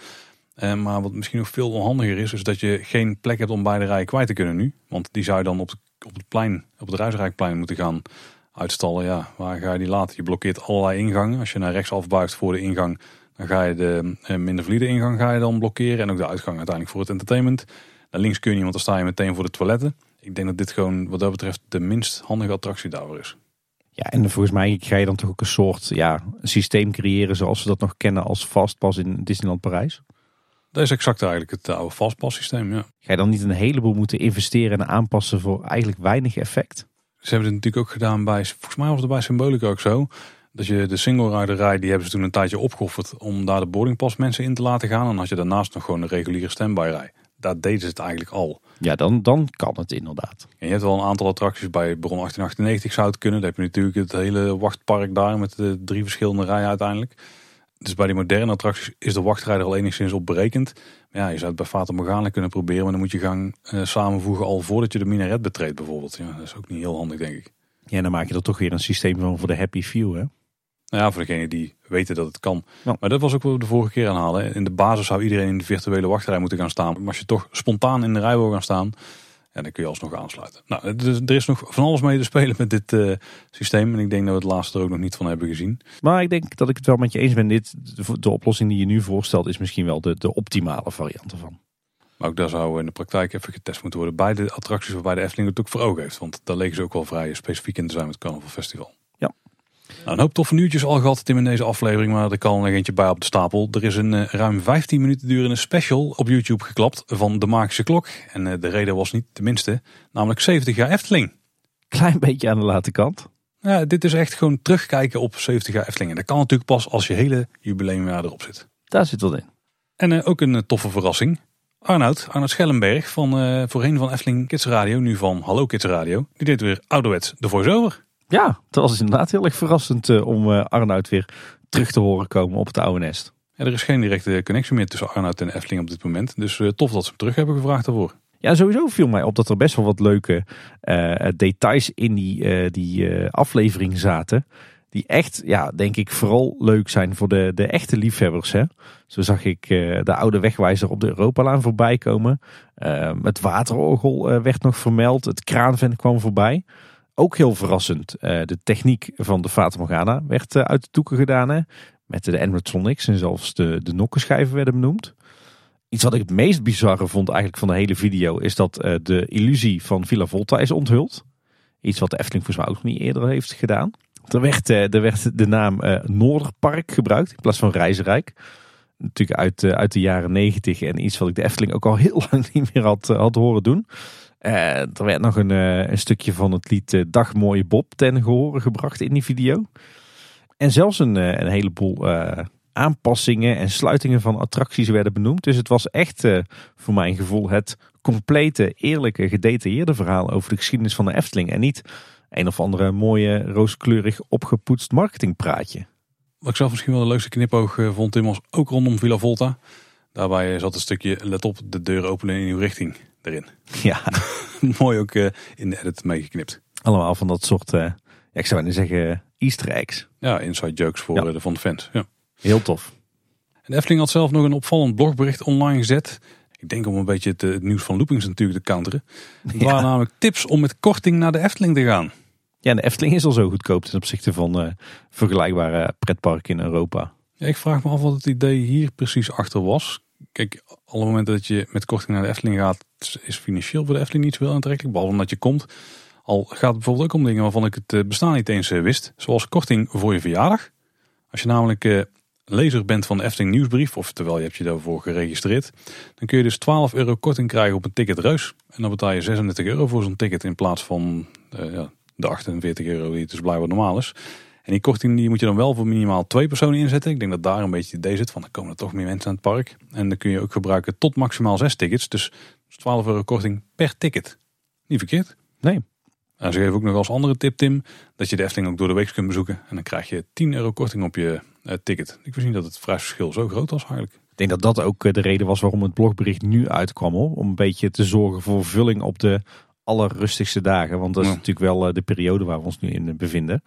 Eh, maar wat misschien nog veel onhandiger is, is dat je geen plek hebt om beide rijen kwijt te kunnen nu. Want die zou je dan op, op het plein, op het Ruisrijkplein moeten gaan uitstallen. Ja, waar ga je die laten? Je blokkeert allerlei ingangen. Als je naar rechts afbuigt voor de ingang, dan ga je de minder valide ingang ga je dan blokkeren. En ook de uitgang uiteindelijk voor het entertainment. Naar links kun je niet, want dan sta je meteen voor de toiletten. Ik denk dat dit gewoon wat dat betreft de minst handige attractie daarvoor is. Ja, en volgens mij ga je dan toch ook een soort ja, systeem creëren zoals we dat nog kennen als Fastpass in Disneyland Parijs. Dat is exact eigenlijk het oude vastpassysteem, ja. Ga je dan niet een heleboel moeten investeren en aanpassen voor eigenlijk weinig effect? Ze hebben het natuurlijk ook gedaan bij, volgens mij was het bij Symbolica ook zo. Dat je de single rider rij, die hebben ze toen een tijdje opgeofferd om daar de boardingpass mensen in te laten gaan. En dan had je daarnaast nog gewoon een reguliere standby rij. Daar deden ze het eigenlijk al. Ja, dan, dan kan het inderdaad. En je hebt wel een aantal attracties bij Bron 1898 zou het kunnen. Dan heb je natuurlijk het hele wachtpark daar met de drie verschillende rijen uiteindelijk. Dus bij die moderne attracties is de wachtrij er al enigszins op berekend. Maar ja, je zou het bij Fata Morgana kunnen proberen. Maar dan moet je gaan eh, samenvoegen al voordat je de minaret betreedt bijvoorbeeld. Ja, dat is ook niet heel handig denk ik. Ja, dan maak je er toch weer een systeem van voor de happy few, hè? Nou ja, voor degenen die weten dat het kan. Ja. Maar dat was ook wat we de vorige keer aanhalen. In de basis zou iedereen in de virtuele wachtrij moeten gaan staan. Maar als je toch spontaan in de rij wil gaan staan, ja, dan kun je alsnog aansluiten. Nou, er is nog van alles mee te spelen met dit eh, systeem. En ik denk dat we het laatste er ook nog niet van hebben gezien. Maar ik denk dat ik het wel met je eens ben. Dit, de, de oplossing die je nu voorstelt is misschien wel de, de optimale variant ervan. Maar ook daar zou in de praktijk even getest moeten worden. Bij de attracties waarbij de Efteling het ook voor ogen heeft. Want daar leken ze ook wel vrij specifiek in te zijn met het Carnival Festival. Nou, een hoop toffe nieuwtjes al gehad Tim in deze aflevering. Maar er kan nog eentje bij op de stapel. Er is een eh, ruim 15 minuten durende special op YouTube geklapt van De Magische Klok. En eh, de reden was niet de minste. Namelijk 70 jaar Efteling. Klein beetje aan de late kant. Ja, dit is echt gewoon terugkijken op 70 jaar Efteling. En dat kan natuurlijk pas als je hele jubileumjaar erop zit. Daar zit wat in. En eh, ook een toffe verrassing. Arnoud, Arnoud Schellenberg van voorheen van Efteling Kids Radio, nu van Hallo Kids Radio. Die deed weer ouderwets de voice-over. Ja, het was inderdaad heel erg verrassend eh, om eh, Arnoud weer terug te horen komen op het oude nest. Ja, er is geen directe connectie meer tussen Arnoud en Efteling op dit moment. Dus eh, tof dat ze hem terug hebben gevraagd daarvoor. Ja, sowieso viel mij op dat er best wel wat leuke details in die, die aflevering zaten. Die echt, ja, denk ik, vooral leuk zijn voor de, de echte liefhebbers. Hè? Zo zag ik de oude wegwijzer op de Europalaan voorbij komen. Eh, het waterorgel werd nog vermeld. Het kraanvent kwam voorbij. Ook heel verrassend. eh, de techniek van de Fata werd eh, uit de doeken gedaan. Hè? Met de animatronics en zelfs de, de nokkenschijven werden benoemd. Iets wat ik het meest bizarre vond eigenlijk van de hele video... is dat eh, de illusie van Villa Volta is onthuld. Iets wat de Efteling volgens mij ook nog niet eerder heeft gedaan. Er werd, er werd de naam Noorderpark gebruikt in plaats van Reizenrijk. Natuurlijk uit, uit de jaren negentig en iets wat ik de Efteling ook al heel lang niet meer had, had horen doen. Eh, er werd nog een, eh, een stukje van het lied eh, Dag Mooie Bob ten gehore gebracht in die video. En zelfs een, een heleboel aanpassingen en sluitingen van attracties werden benoemd. Dus het was echt voor mijn gevoel het complete, eerlijke, gedetailleerde verhaal over de geschiedenis van de Efteling. En niet een of andere mooie, rooskleurig opgepoetst marketingpraatje. Wat ik zelf misschien wel de leukste knipoog vond, Tim, was ook rondom Villa Volta. Daarbij zat een stukje, let op, de deur openen in uw richting erin. Ja, Mooi ook eh, in de edit meegeknipt. allemaal van dat soort, ja, ik zou bijna zeggen, easter eggs. Ja, inside jokes voor Ja. eh, de van de fans. Ja. Heel tof. En de Efteling had zelf nog een opvallend blogbericht online gezet. Ik denk om een beetje het, het nieuws van loopings natuurlijk te counteren. Het Ja. waren namelijk tips om met korting naar de Efteling te gaan. Ja, en de Efteling is al zo goedkoop ten opzichte van vergelijkbare pretparken in Europa. Ik vraag me af wat het idee hier precies achter was. Kijk, alle momenten dat je met korting naar de Efteling gaat, is financieel voor de Efteling niet zo heel aantrekkelijk. Behalve omdat je komt. Al gaat het bijvoorbeeld ook om dingen waarvan ik het eh, bestaan niet eens eh, wist. Zoals korting voor je verjaardag. Als je namelijk eh, lezer bent van de Efteling nieuwsbrief, of terwijl je hebt je daarvoor geregistreerd, dan kun je dus 12 euro korting krijgen op een ticket reus. En dan betaal je 36 euro voor zo'n ticket in plaats van ja, de 48 euro die het dus blijkbaar normaal is. En die korting die moet je dan wel voor minimaal twee personen inzetten. Ik denk dat daar een beetje het idee zit van dan komen er toch meer mensen aan het park. En dan kun je ook gebruiken tot maximaal zes tickets. Dus 12 euro korting per ticket. Niet verkeerd. Nee. En ze geven ook nog als andere tip Tim, dat je de Efteling ook door de week kunt bezoeken. En dan krijg je 10 euro korting op je eh, ticket. Ik wist niet dat het prijsverschil zo groot was eigenlijk. Ik denk dat dat ook eh, de reden was waarom het blogbericht nu uitkwam. Hoor. Om een beetje te zorgen voor vulling op de allerrustigste dagen. Want dat is Ja. natuurlijk wel eh, de periode waar we ons nu in bevinden.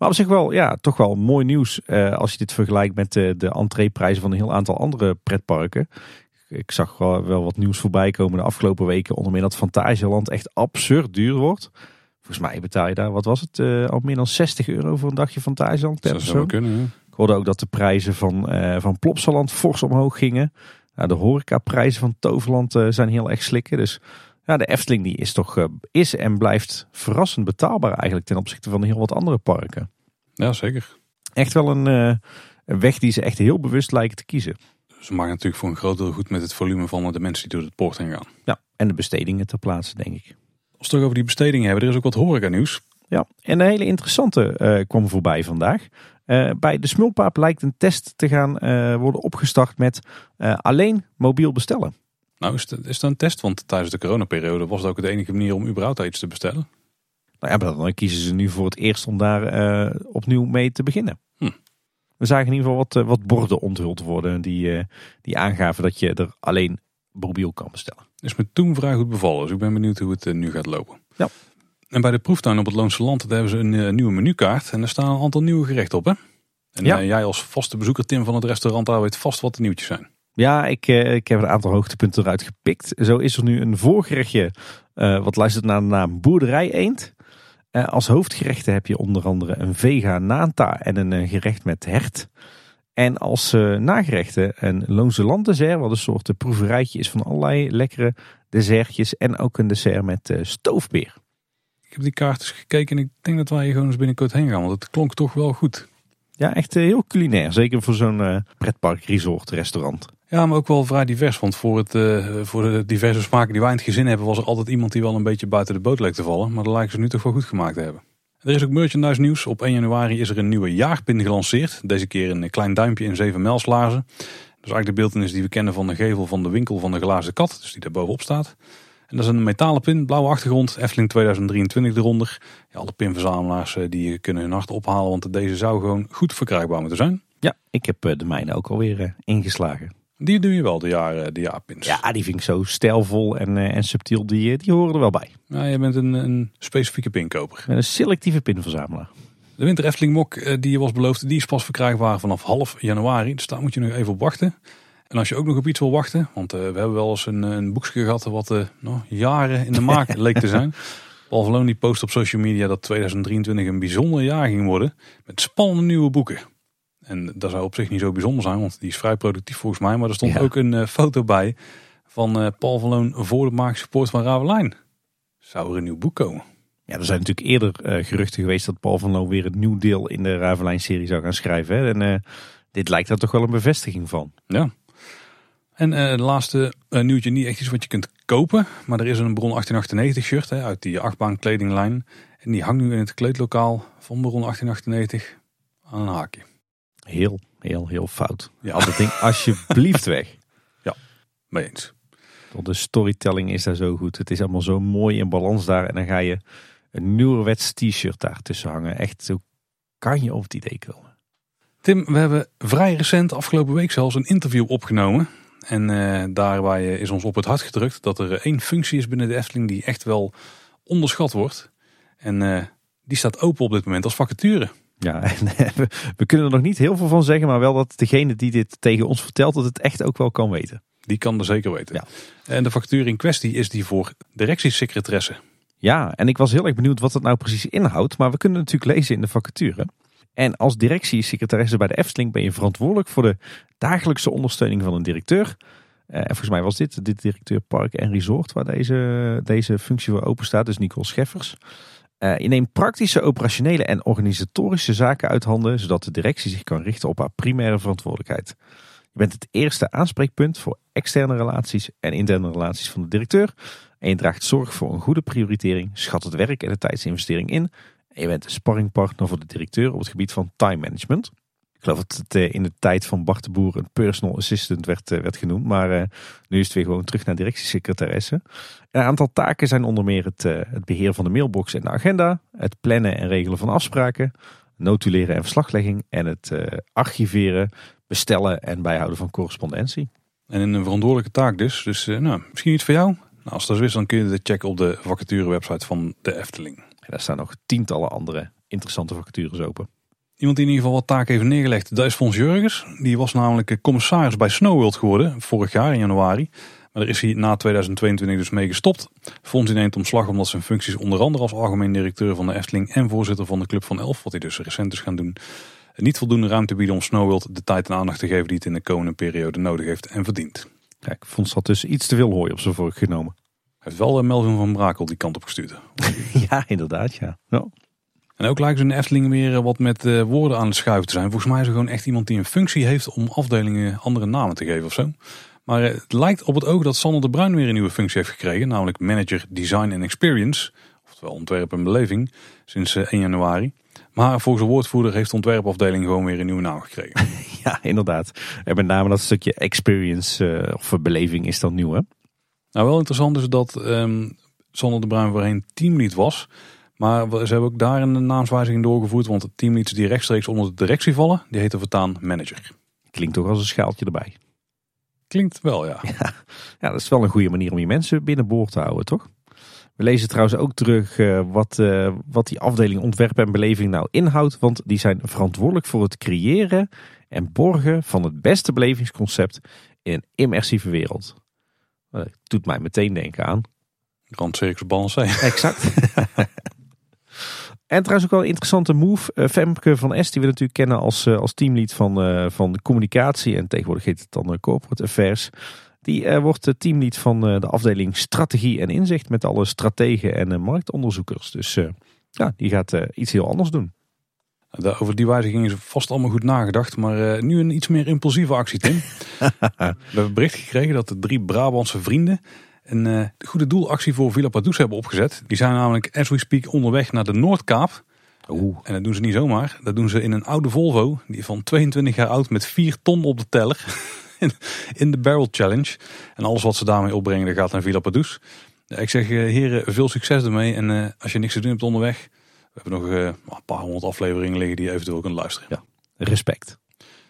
Maar op zich wel, ja, toch wel mooi nieuws. eh, als je dit vergelijkt met de, de entreeprijzen van een heel aantal andere pretparken. Ik zag wel, wel wat nieuws voorbij komen de afgelopen weken. Onder meer dat Fantasieland echt absurd duur wordt. Volgens mij betaal je daar, wat was het, eh, al meer dan 60 euro voor een dagje Fantasieland per Dat zou kunnen. ja. Ik hoorde ook dat de prijzen van, eh van Plopsaland fors omhoog gingen. Nou, de horecaprijzen van Toverland zijn heel erg slikken. Dus ja, de Efteling die is toch eh, is en blijft verrassend betaalbaar eigenlijk ten opzichte van heel wat andere parken. Ja, zeker. Echt wel een, eh, een weg die ze echt heel bewust lijken te kiezen. Ze maken natuurlijk voor een groot deel goed met het volume van de mensen die door het poort heen gaan. Ja, en de bestedingen ter plaatse denk ik. Als we het toch over die bestedingen hebben, er is ook wat horeca nieuws. Ja, en een hele interessante eh, kwam voorbij vandaag. Bij de Smulpaap lijkt een test te gaan worden opgestart met alleen mobiel bestellen. Nou, is, het, is dat een test? Want tijdens de coronaperiode was het ook de enige manier om überhaupt iets te bestellen. Nou ja, maar dan kiezen ze nu voor het eerst om daar eh, opnieuw mee te beginnen. Hm. We zagen in ieder geval wat, eh, wat borden onthuld worden die, eh, die aangaven dat je er alleen mobiel kan bestellen. Is me toen vrij goed bevallen, dus ik ben benieuwd hoe het nu gaat lopen. Ja. En bij de proeftuin op het Loonse Land daar hebben ze een nieuwe menukaart. En daar staan een aantal nieuwe gerechten op, hè? En Ja. jij als vaste bezoeker, Tim, van het restaurant, daar weet vast wat de nieuwtjes zijn. Ja, ik, eh, ik heb een aantal hoogtepunten eruit gepikt. Zo is er nu een voorgerechtje eh, wat luistert naar de naam Boerderij Eend. Eh, als hoofdgerechten heb je onder andere een vega nanta en een gerecht met hert. En als eh, nagerechten een Loonse Land dessert, wat een soort proeverijtje is van allerlei lekkere dessertjes. En ook een dessert met stoofpeer. Ik heb die kaart eens gekeken en ik denk dat wij hier gewoon eens binnenkort heen gaan. Want het klonk toch wel goed. Ja, echt heel culinair. Zeker voor zo'n pretpark resort restaurant. Ja, maar ook wel vrij divers. Want voor, het, eh, voor de diverse smaken die wij in het gezin hebben, was er altijd iemand die wel een beetje buiten de boot leek te vallen. Maar dat lijken ze nu toch wel goed gemaakt te hebben. Er is ook merchandise nieuws. Op 1 januari is er een nieuwe jaarpin gelanceerd. Deze keer een klein duimpje in 7 mijlslaarzen. Dat is eigenlijk de beeltenis die we kennen van de gevel van de winkel van de glazen kat. Dus die daar bovenop staat. En dat is een metalen pin, blauwe achtergrond, Efteling 2023 eronder. Ja, alle pinverzamelaars eh, die kunnen hun hart ophalen, want deze zou gewoon goed verkrijgbaar moeten zijn. Ja, ik heb eh, de mijne ook alweer ingeslagen. Die doe je wel, de, jaar, eh, de jaarpins. Ja, die vind ik zo stijlvol en, eh, en subtiel. Die, eh, die horen er wel bij. Ja, je bent een, een specifieke pinkoper. Een selectieve pinverzamelaar. De Winter Efteling mok eh, die je was beloofd, die is pas verkrijgbaar vanaf half januari. Dus daar moet je nog even op wachten. En als je ook nog op iets wil wachten, want we hebben wel eens een, een boekje gehad wat eh, nou, jaren in de maak leek te zijn. Paul Verloon die post op social media dat 2023 een bijzonder jaar ging worden. Met spannende nieuwe boeken. En dat zou op zich niet zo bijzonder zijn, want die is vrij productief volgens mij. Maar er stond Ja. ook een eh, foto bij van eh, Paul Verloon voor de Magische Poort van Ravelijn. Zou er een nieuw boek komen? Ja, er zijn natuurlijk eerder eh, geruchten geweest dat Paul van Loo weer een nieuw deel in de Ravelijn-serie zou gaan schrijven. Hè? En dit lijkt daar toch wel een bevestiging van. Ja. En de laatste nieuwtje, niet echt iets wat je kunt kopen. Maar er is een Bron 1898 shirt hè, uit die achtbaan kledinglijn. En die hangt nu in het kleedlokaal van Bron 1898 aan een haakje. Heel, heel, heel fout. Ja. Haal dat ding alsjeblieft weg. Mee eens. Want de storytelling is daar zo goed. Het is allemaal zo mooi in balans daar. En dan ga je een nieuwerwets t-shirt daar tussen hangen. Echt, zo kan je op het idee komen. Tim, we hebben vrij recent, afgelopen week zelfs, een interview opgenomen. En eh, daarbij is ons op het hart gedrukt dat er één functie is binnen de Efteling die echt wel onderschat wordt. En eh, die staat open op dit moment als vacature. Ja, en we, kunnen er nog niet heel veel van zeggen. Maar wel dat degene die dit tegen ons vertelt, dat het echt ook wel kan weten. Die kan er zeker weten. Ja. En de vacature in kwestie is die voor directiesecretaresse. Ja, en ik was heel erg benieuwd wat het nou precies inhoudt. Maar we kunnen natuurlijk lezen in de vacature. En als directiesecretaresse bij de Efteling ben je verantwoordelijk voor de dagelijkse ondersteuning van een directeur. Eh, en volgens mij was dit de directeur Park en Resort waar deze, deze functie voor open staat. Dus Nicole Scheffers. Eh, je neemt praktische, operationele en organisatorische zaken uit handen. Zodat de directie zich kan richten op haar primaire verantwoordelijkheid. Je bent het eerste aanspreekpunt voor externe relaties en interne relaties van de directeur. En je draagt zorg voor een goede prioritering, schat het werk en de tijdsinvestering in. En je bent een sparringpartner voor de directeur op het gebied van time management. Ik geloof dat het eh, in de tijd van Bart de Boer een personal assistant werd, eh, werd genoemd. Maar eh, nu is het weer gewoon terug naar directiesecretaresse. Een aantal taken zijn onder meer het, het beheer van de mailbox en de agenda. Het plannen en regelen van afspraken. Notuleren en verslaglegging. En het archiveren, bestellen en bijhouden van correspondentie. En een verantwoordelijke taak dus. Dus nou, misschien iets voor jou. Nou, als dat is, dan kun je dit checken op de vacaturewebsite van de Efteling. En daar staan nog tientallen andere interessante vacatures open. Iemand die in ieder geval wat taken heeft neergelegd, dat is Fons Jurgens. Die was namelijk commissaris bij Snowworld geworden, vorig jaar in januari. Maar daar is hij na 2022 dus mee gestopt. Fons neemt omslag omdat zijn functies onder andere als algemeen directeur van de Efteling en voorzitter van de Club van Elf, wat hij dus recent is gaan doen, niet voldoende ruimte bieden om Snowworld de tijd en aandacht te geven die het in de komende periode nodig heeft en verdient. Kijk, Fons had dus iets te veel hooi op zijn vork genomen. Hij heeft wel Melvin van Brakel die kant op gestuurd. ja, inderdaad, ja. ja. En ook lijken ze in de Efteling weer wat met uh, woorden aan het schuiven te zijn. Volgens mij is er gewoon echt iemand die een functie heeft om afdelingen andere namen te geven of zo. Maar uh, het lijkt op het oog dat Sander de Bruin weer een nieuwe functie heeft gekregen. Namelijk Manager Design and Experience. Oftewel ontwerp en beleving. Sinds uh, 1 januari. Maar volgens de woordvoerder heeft de ontwerpafdeling gewoon weer een nieuwe naam gekregen. ja, inderdaad. En met name dat stukje experience of beleving is dan nieuw hè? Nou, wel interessant is dat um, Sander de Bruin voorheen teamlead was. Maar ze hebben ook daar een naamswijziging doorgevoerd. Want het teamleads die rechtstreeks onder de directie vallen, die heten vertaan manager. Klinkt toch als een schaaltje erbij. Klinkt wel, ja. ja. Ja, dat is wel een goede manier om je mensen binnenboord te houden, toch? We lezen trouwens ook terug uh, wat, uh, wat die afdeling ontwerp en beleving nou inhoudt. Want die zijn verantwoordelijk voor het creëren en borgen van het beste belevingsconcept in een immersieve wereld. Dat doet mij meteen denken aan. Grand Circus Balancé. Exact. En trouwens ook wel een interessante move. Uh, Femke van S, die we natuurlijk kennen als, uh, als teamlead van, uh, van de communicatie. En tegenwoordig heet het dan corporate affairs. Die wordt teamlead van de afdeling strategie en inzicht. Met alle strategen en marktonderzoekers. Dus ja, die gaat iets heel anders doen. Over die wijziging is vast allemaal goed nagedacht. Maar nu een iets meer impulsieve actie, Tim. we hebben bericht gekregen dat de drie Brabantse vrienden een uh, goede doelactie voor Villa Padus hebben opgezet. Die zijn namelijk as we speak onderweg naar de Noordkaap. Oeh. En dat doen ze niet zomaar. Dat doen ze in een oude Volvo. Die van 22 jaar oud met 4 ton op de teller. in de Barrel Challenge. En alles wat ze daarmee opbrengen, dat gaat naar Villa Padus. Ik zeg uh, heren, veel succes ermee. En uh, als je niks te doen hebt onderweg. We hebben nog een paar honderd afleveringen liggen die je eventueel kunt luisteren. Ja, respect.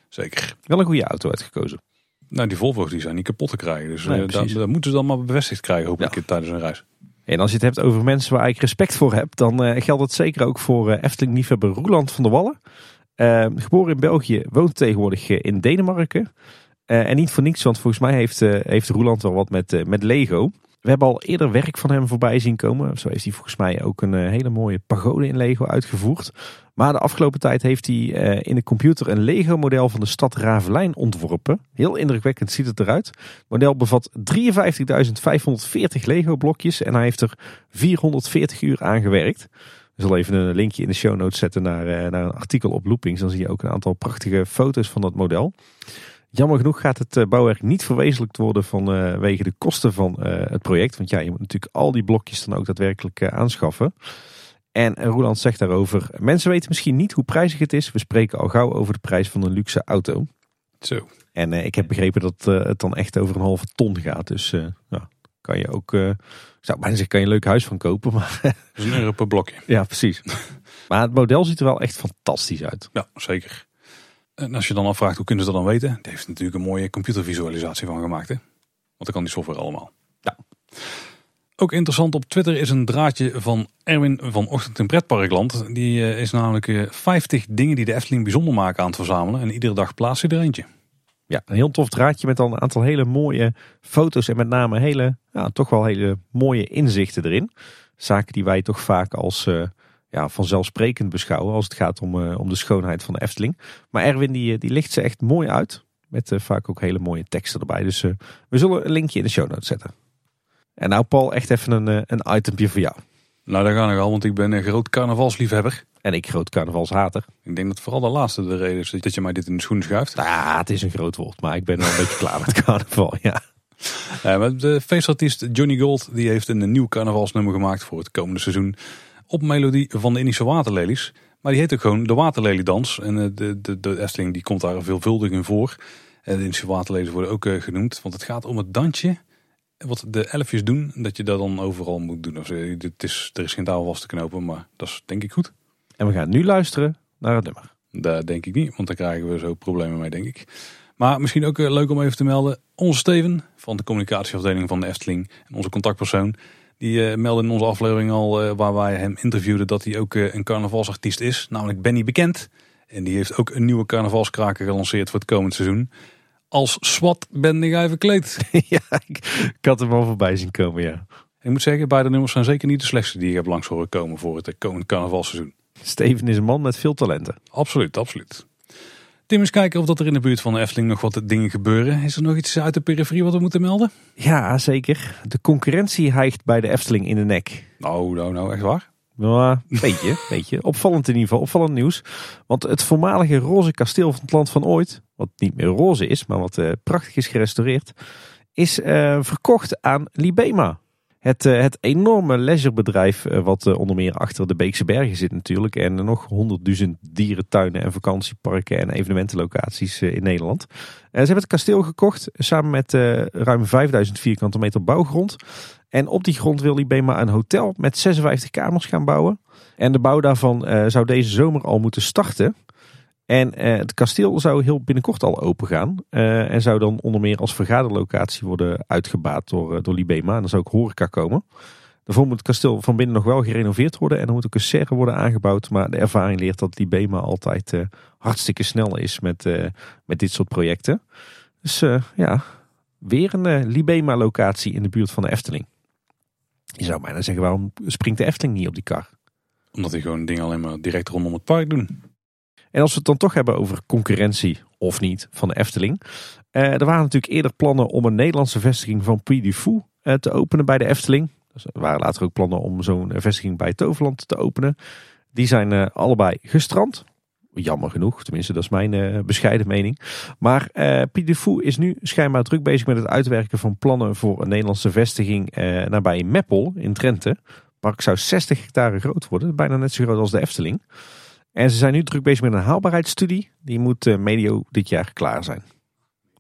Zeker. Wel een goede auto uitgekozen. Nou, die Volvo's die zijn niet kapot te krijgen. Dus nee, dat, moeten ze dan maar bevestigd krijgen, hopelijk ja. tijdens een reis. En als je het hebt over mensen waar ik respect voor heb, dan uh, geldt het zeker ook voor uh, Efteling-liefhebber Roeland van der Wallen. Uh, geboren in België, woont tegenwoordig in Denemarken. en niet voor niets, want volgens mij heeft, heeft Roeland wel wat met, met Lego. We hebben al eerder werk van hem voorbij zien komen. Zo heeft hij volgens mij ook een hele mooie pagode in Lego uitgevoerd. Maar de afgelopen tijd heeft hij in de computer een Lego model van de stad Ravelijn ontworpen. Heel indrukwekkend ziet het eruit. Het model bevat 53.540 Lego blokjes en hij heeft er 440 uur aan gewerkt. Ik zal even een linkje in de show notes zetten naar, naar een artikel op Loopings. Dan zie je ook een aantal prachtige foto's van dat model. Jammer genoeg gaat het bouwwerk niet verwezenlijkt worden vanwege de kosten van het project. Want ja, je moet natuurlijk al die blokjes dan ook daadwerkelijk aanschaffen. En Roland zegt daarover: Mensen weten misschien niet hoe prijzig het is. We spreken al gauw over de prijs van een luxe auto. Zo. En uh, ik heb begrepen dat uh, het dan echt over een halve ton gaat. Dus uh, nou, kan je ook, ik zou bijna zeggen, kan je een leuk huis van kopen. Maar dus een euro per blokje. Ja, precies. maar het model ziet er wel echt fantastisch uit. Ja, zeker. En als je dan afvraagt hoe kunnen ze dat dan weten? Die heeft natuurlijk een mooie computervisualisatie van gemaakt. Hè? Want dan kan die software allemaal. Ja. Ook interessant op Twitter is een draadje van Erwin van Ochtend in Pretparkland. Die uh, is namelijk uh, 50 dingen die de Efteling bijzonder maken aan het verzamelen. En iedere dag plaatst hij er eentje. Ja, een heel tof draadje met dan een aantal hele mooie foto's. En met name hele, ja, toch wel hele mooie inzichten erin. Zaken die wij toch vaak als uh, ja, vanzelfsprekend beschouwen. Als het gaat om, om de schoonheid van de Efteling. Maar Erwin die, die licht ze echt mooi uit. Met vaak ook hele mooie teksten erbij. Dus we zullen een linkje in de show notes zetten. En nou Paul, echt even een, eh, een itempje voor jou. Nou, daar ga ik al, want ik ben een groot carnavalsliefhebber. En ik groot carnavalshater. Ik denk dat vooral de laatste de reden is dat je mij dit in de schoen schuift. Ja, het is een groot woord, maar ik ben wel een beetje klaar met carnaval, ja. ja maar de feestartiest Johnny Gold die heeft een nieuw carnavalsnummer gemaakt voor het komende seizoen. Op melodie van de Indische waterlelies. Maar die heet ook gewoon de Waterleliedans. En eh, de, de, de Efteling die komt daar veelvuldig in voor. En de Indische waterlelies worden ook eh, genoemd. Want het gaat om het dansje wat de elfjes doen, dat je dat dan overal moet doen. Het is, er is geen touw vast te knopen, maar dat is denk ik goed. En we gaan nu luisteren naar het nummer. Dat denk ik niet, want daar krijgen we zo problemen mee, denk ik. Maar misschien ook eh, leuk om even te melden. Onze Steven van de communicatieafdeling van de Efteling en onze contactpersoon. Die uh, meldde in onze aflevering al uh, waar wij hem interviewden dat hij ook uh, een carnavalsartiest is. Namelijk Benny Bekend. En die heeft ook een nieuwe carnavalskraker gelanceerd voor het komend seizoen. Als SWAT ben ik verkleed. ja, ik, ik, had hem al voorbij zien komen, ja. Ik moet zeggen, beide nummers zijn zeker niet de slechtste die ik heb langs horen komen voor het komende carnavalseizoen. Steven is een man met veel talenten. Absoluut, absoluut. Tim, eens kijken of dat er in de buurt van de Efteling nog wat dingen gebeuren. Is er nog iets uit de periferie wat we moeten melden? Ja, zeker. De concurrentie hijgt bij de Efteling in de nek. Nou, nou, nou, echt waar? Nou, beetje, beetje. Opvallend in ieder geval, opvallend nieuws. Want het voormalige roze kasteel van het land van ooit, wat niet meer roze is, maar wat uh, prachtig is gerestaureerd, is uh, verkocht aan Libema. Het, het enorme leisurebedrijf wat onder meer achter de Beekse Bergen zit natuurlijk. En nog honderdduizend dierentuinen en vakantieparken en evenementenlocaties in Nederland. ze hebben het kasteel gekocht samen met ruim 5000 vierkante meter bouwgrond. En op die grond wil Libema een hotel met 56 kamers gaan bouwen. En de bouw daarvan uh, zou deze zomer al moeten starten. En uh, het kasteel zou heel binnenkort al open gaan. Uh, en zou dan onder meer als vergaderlocatie worden uitgebaat door, door Libema. En dan zou ook horeca komen. Daarvoor moet het kasteel van binnen nog wel gerenoveerd worden. En er moet ook een serre worden aangebouwd. Maar de ervaring leert dat Libema altijd hartstikke snel is met, met dit soort projecten. Dus ja, weer een Libema locatie in de buurt van de Efteling. Je zou bijna zeggen, waarom springt de Efteling niet op die kar? Omdat die gewoon dingen alleen maar direct rondom het park doen. En als we het dan toch hebben over concurrentie, of niet, van de Efteling. Eh, er waren natuurlijk eerder plannen om een Nederlandse vestiging van Puy du Fou eh, te openen bij de Efteling. Dus er waren later ook plannen om zo'n vestiging bij Toverland te openen. Die zijn uh, allebei gestrand. Jammer genoeg, tenminste dat is mijn uh, bescheiden mening. Maar uh, Piet Fou is nu schijnbaar druk bezig met het uitwerken van plannen voor een Nederlandse vestiging uh, nabij Meppel in Drenthe. Park zou 60 hectare groot worden, bijna net zo groot als de Efteling. En ze zijn nu druk bezig met een haalbaarheidsstudie. Die moet medio dit jaar klaar zijn.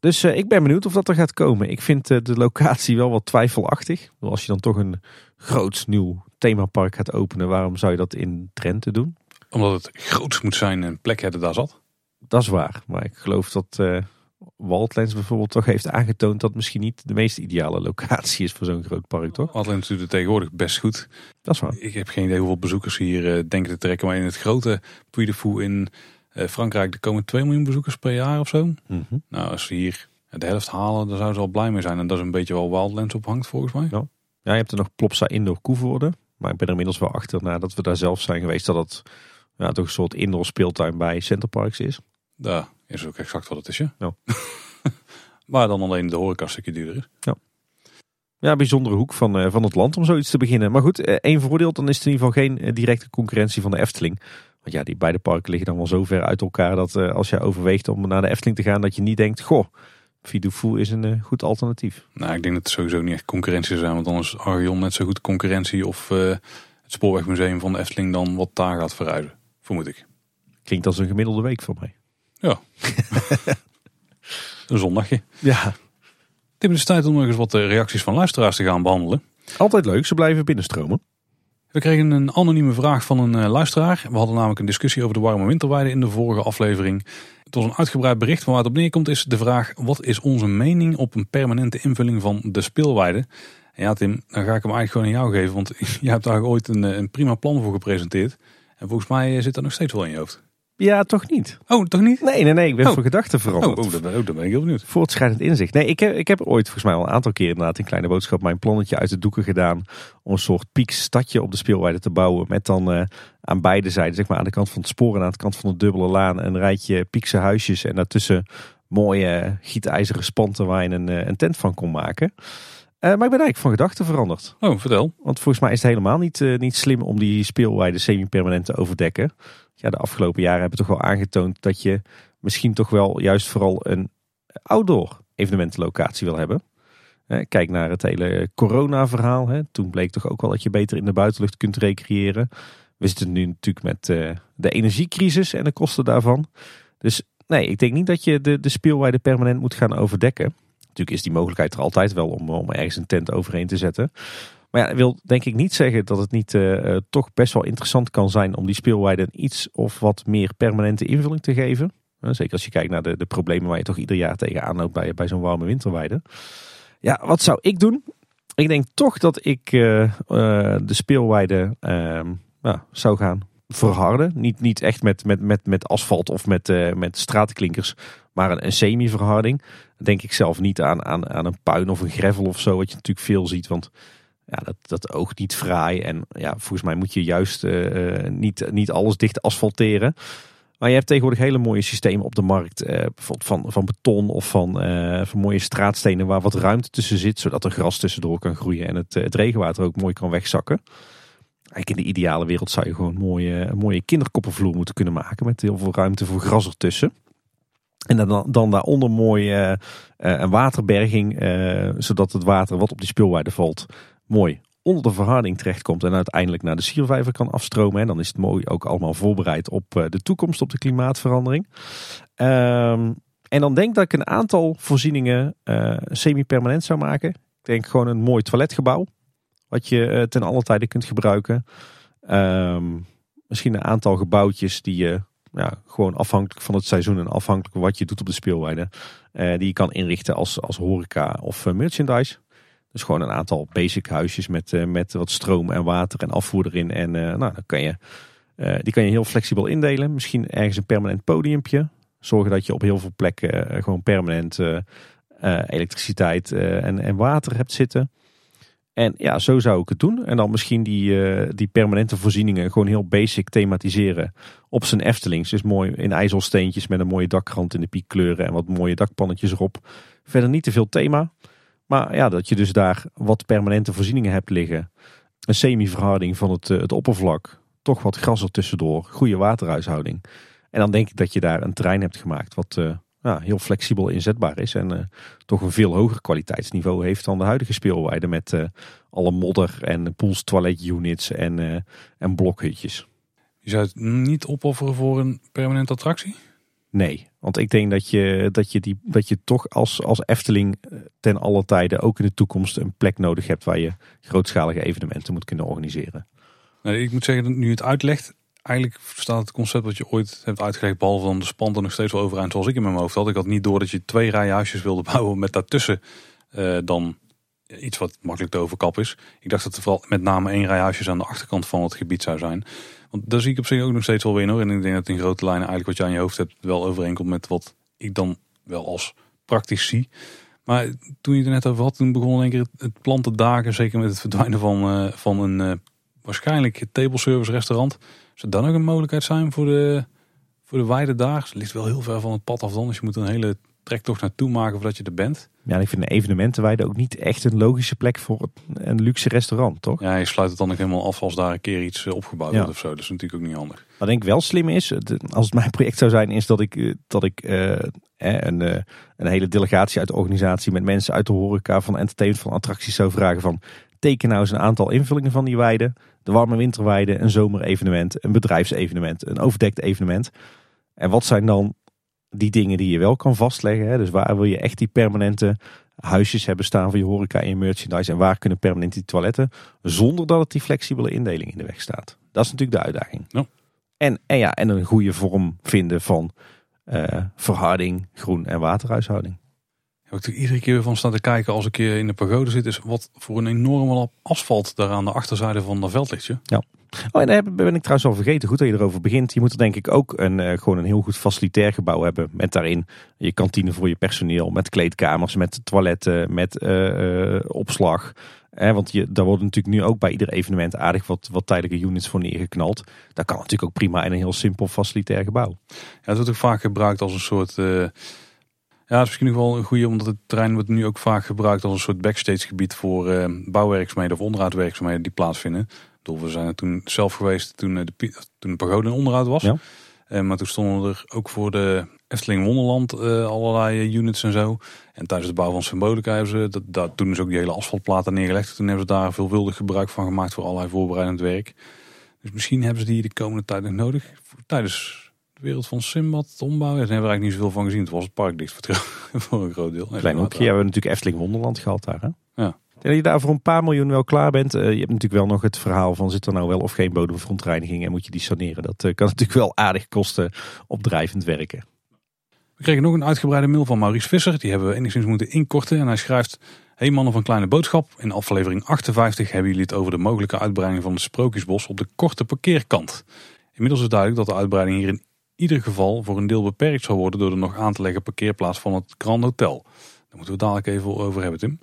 Dus ik ben benieuwd of dat er gaat komen. Ik vind de locatie wel wat twijfelachtig. Als je dan toch een groot nieuw themapark gaat openen, waarom zou je dat in Drenthe doen? Omdat het groot moet zijn en plek hebben daar zat. Dat is waar. Maar ik geloof dat uh, Wildlands bijvoorbeeld toch heeft aangetoond dat misschien niet de meest ideale locatie is voor zo'n groot park, toch? Wildlands doet het tegenwoordig best goed. Dat is waar. Ik heb geen idee hoeveel bezoekers hier uh, denken te trekken. Maar in het grote Puy de Fou in uh, Frankrijk, er komen 2 miljoen bezoekers per jaar of zo. -hmm. Nou, als ze hier de helft halen, dan zouden ze al blij mee zijn. En dat is een beetje wel Wildlands op hangt volgens mij. Ja, ja je hebt er nog Plopsa Indoor Koevoorde. Maar ik ben er inmiddels wel achter nadat we daar zelf zijn geweest dat het ja, toch een soort indoor speeltuin bij Centerparks is. Daar is ook exact wat het is, ja. ja. maar dan alleen de horeca een stukje duurder is. Ja. Ja, bijzondere hoek van, uh, van het land om zoiets te beginnen. Maar goed, uh, één voordeel, dan is het in ieder geval geen uh, directe concurrentie van de Efteling. Want ja, die beide parken liggen dan wel zo ver uit elkaar dat als je overweegt om naar de Efteling te gaan, dat je niet denkt, goh, Fidoufou is een goed alternatief. Nou, ik denk dat het sowieso niet echt concurrentie zijn, want dan is Argon net zo goed concurrentie of het Spoorwegmuseum van de Efteling dan wat daar gaat verhuizen. Vermoed ik. Klinkt als een gemiddelde week voor mij. Ja. een zondagje. Ja. Tim, het is tijd om nog eens wat reacties van luisteraars te gaan behandelen. Altijd leuk, ze blijven binnenstromen. We kregen een anonieme vraag van een luisteraar. We hadden namelijk een discussie over de warme winterweide in de vorige aflevering. Het was een uitgebreid bericht, maar waar het op neerkomt is de vraag... wat is onze mening op een permanente invulling van de speelweide? En ja Tim, dan ga ik hem eigenlijk gewoon aan jou geven, want jij hebt daar ooit een, een prima plan voor gepresenteerd. En volgens mij zit dat nog steeds wel in je hoofd. Ja, toch niet. Oh, toch niet? Nee, nee, nee. Ik ben oh. van gedachten veranderd. Oh, oh, ben, oh, ben ik heel benieuwd. Voortschrijdend inzicht. Nee, ik heb, ik heb ooit volgens mij al een aantal keer inderdaad in Kleine Boodschap mijn plannetje uit de doeken gedaan. Om een soort piekstadje op de speelweide te bouwen. Met dan uh, aan beide zijden, zeg maar aan de kant van het spoor en aan de kant van de dubbele laan. Een rijtje piekse huisjes en daartussen mooie gietijzeren spanten waar je een, een tent van kon maken. Uh, maar ik ben eigenlijk van gedachten veranderd. Oh, vertel. Want volgens mij is het helemaal niet, uh, niet slim om die speelweide semi-permanent te overdekken. Ja, de afgelopen jaren hebben toch wel aangetoond dat je misschien toch wel juist vooral een outdoor evenementenlocatie wil hebben. Uh, kijk naar het hele corona-verhaal. Hè. Toen bleek toch ook wel dat je beter in de buitenlucht kunt recreëren. We zitten nu natuurlijk met de energiecrisis en de kosten daarvan. Dus nee, ik denk niet dat je de, de speelweide permanent moet gaan overdekken. Natuurlijk is die mogelijkheid er altijd wel om, om ergens een tent overheen te zetten. Maar ja, dat wil denk ik niet zeggen dat het niet uh, toch best wel interessant kan zijn om die speelweide iets of wat meer permanente invulling te geven. Zeker als je kijkt naar de, de problemen waar je toch ieder jaar tegenaan loopt bij, bij zo'n warme winterweide. Ja, wat zou ik doen? Ik denk toch dat ik de speelweide nou, zou gaan verharden. Niet, niet echt met, met, met, met asfalt of met, met straatklinkers, maar een, een semi-verharding. Denk ik zelf niet aan, aan, aan een puin of een gravel of zo, wat je natuurlijk veel ziet. Want ja, dat, dat oogt niet fraai. En ja, volgens mij moet je juist niet, niet alles dicht asfalteren. Maar je hebt tegenwoordig hele mooie systemen op de markt. Eh, bijvoorbeeld van, van beton of van, eh, van mooie straatstenen waar wat ruimte tussen zit. Zodat er gras tussendoor kan groeien en het, het regenwater ook mooi kan wegzakken. Eigenlijk in de ideale wereld zou je gewoon mooie, een mooie kinderkoppenvloer moeten kunnen maken. Met heel veel ruimte voor gras ertussen. En dan, dan daaronder mooi uh, een waterberging. zodat het water wat op die speelweide valt mooi onder de verharding terechtkomt en uiteindelijk naar de siervijver kan afstromen. En dan is het mooi ook allemaal voorbereid op eh, de toekomst, op de klimaatverandering. Um, en dan denk ik dat ik een aantal voorzieningen semi-permanent zou maken. Ik denk gewoon een mooi toiletgebouw, wat je ten alle tijde kunt gebruiken. Um, misschien een aantal gebouwtjes die je ja, gewoon afhankelijk van het seizoen en afhankelijk van wat je doet op de speelweide, die je kan inrichten als, als horeca of merchandise. Dus gewoon een aantal basic huisjes met, uh, met wat stroom en water en afvoer erin. En uh, nou, dan kan je, die kan je heel flexibel indelen. Misschien ergens een permanent podiumpje. Zorgen dat je op heel veel plekken gewoon permanent elektriciteit en, en water hebt zitten. En ja, zo zou ik het doen. En dan misschien die, die permanente voorzieningen gewoon heel basic thematiseren op zijn Eftelings. Dus mooi in ijzelsteentjes met een mooie dakrand in de piekkleuren en wat mooie dakpannetjes erop. Verder niet te veel thema. Maar ja, dat je dus daar wat permanente voorzieningen hebt liggen. Een semi-verharding van het, eh, het oppervlak. Toch wat gras er tussendoor. Goede waterhuishouding. En dan denk ik dat je daar een terrein hebt gemaakt wat uh, ja, heel flexibel inzetbaar is. En uh, toch een veel hoger kwaliteitsniveau heeft dan de huidige speelweide. Met uh, alle modder en pools toilet units en, en blokhutjes. Je zou het niet opofferen voor een permanente attractie? Nee, want ik denk dat je, dat je, die, dat je toch als, als Efteling eh, ten alle tijden ook in de toekomst een plek nodig hebt waar je grootschalige evenementen moet kunnen organiseren. Ik moet zeggen, dat nu het uitlegt, eigenlijk staat het concept wat je ooit hebt uitgelegd, behalve dan de spanten nog steeds wel overeind zoals ik in mijn hoofd had. Ik had niet door dat je twee rijen huisjes wilde bouwen met daartussen uh, dan iets wat makkelijk te overkappen is. Ik dacht dat er vooral met name één rij huisjes aan de achterkant van het gebied zou zijn. Want daar zie ik op zich ook nog steeds wel weer in. En ik denk dat in grote lijnen eigenlijk wat je aan je hoofd hebt wel overeenkomt met wat ik dan wel als praktisch zie. Maar toen je het er net over had, toen begon in één keer het plan te dagen. Zeker met het verdwijnen van, uh, van een uh, waarschijnlijk table service restaurant. Zou dat nog een mogelijkheid zijn voor de, voor de wijde? Het ligt wel heel ver van het pad af dan. Dus je moet een hele trektocht naartoe maken voordat je er bent. Ja, ik vind de evenementenweide ook niet echt een logische plek voor een luxe restaurant, toch? Ja, je sluit het dan ook helemaal af als daar een keer iets eh, opgebouwd wordt of zo. Dat is natuurlijk ook niet handig. Wat denk ik wel slim is, als het mijn project zou zijn, is dat ik, eh, dat ik uh, een, uh, een hele delegatie uit de organisatie met mensen uit de horeca van entertainment van attracties zou vragen van teken nou eens een aantal invullingen van die weide. De warme winterweide, een zomerevenement, een bedrijfsevenement, een overdekt evenement. En wat zijn dan die dingen die je wel kan vastleggen. Hè? Dus waar wil je echt die permanente huisjes hebben staan voor je horeca en je merchandise. En waar kunnen permanent die toiletten. Zonder dat het die flexibele indeling in de weg staat. Dat is natuurlijk de uitdaging. Ja. En, en, ja, en een goede vorm vinden van uh, verharding, groen- en waterhuishouding. Wat ik iedere keer van sta te kijken als ik in de pagode zit, is wat voor een enorme asfalt daar aan de achterzijde van dat veld ligt. Ja. Oh, en daar ben ik trouwens al vergeten. Goed dat je erover begint. Je moet er denk ik ook een, uh, gewoon een heel goed facilitair gebouw hebben. Met daarin je kantine voor je personeel. Met kleedkamers, met toiletten, met uh, uh, opslag. want je, daar worden natuurlijk nu ook bij ieder evenement aardig wat, wat tijdelijke units voor neergeknald. Dat kan natuurlijk ook prima in een heel simpel facilitair gebouw. Ja, het wordt ook vaak gebruikt als een soort... Ja, dat is misschien nog wel een goede, omdat het terrein wordt nu ook vaak gebruikt als een soort backstage gebied voor uh, bouwwerkzaamheden of onderhoudwerkzaamheden die plaatsvinden we zijn er toen zelf geweest toen de, toen de pagode in onderhoud was. Ja. Uh, maar toen stonden er ook voor de Efteling Wonderland uh, allerlei units en zo. En tijdens de bouw van Symbolica hebben ze, dat, dat, toen is ook die hele asfaltplaten neergelegd. Toen hebben ze daar veelvuldig gebruik van gemaakt voor allerlei voorbereidend werk. Dus misschien hebben ze die de komende tijd nog nodig. Tijdens de wereld van Simbad, het ombouwen. Daar hebben we eigenlijk niet zoveel van gezien. Het was het park dicht voor, een groot deel. Klein hoekje, ja, we hebben natuurlijk Efteling Wonderland gehad daar. Hè? Ja dat je daar voor een paar miljoen wel klaar bent. Uh, je hebt natuurlijk wel nog het verhaal van zit er nou wel of geen bodemverontreiniging en moet je die saneren. Dat uh, kan natuurlijk wel aardig kosten op drijvend werken. We kregen nog een uitgebreide mail van Maurice Visser. Die hebben we enigszins moeten inkorten. En hij schrijft... Hey mannen van Kleine Boodschap. In aflevering 58 hebben jullie het over de mogelijke uitbreiding van het Sprookjesbos op de korte parkeerkant. Inmiddels is duidelijk dat de uitbreiding hier in ieder geval voor een deel beperkt zal worden door de nog aan te leggen parkeerplaats van het Grand Hotel. Daar moeten we dadelijk even over hebben Tim.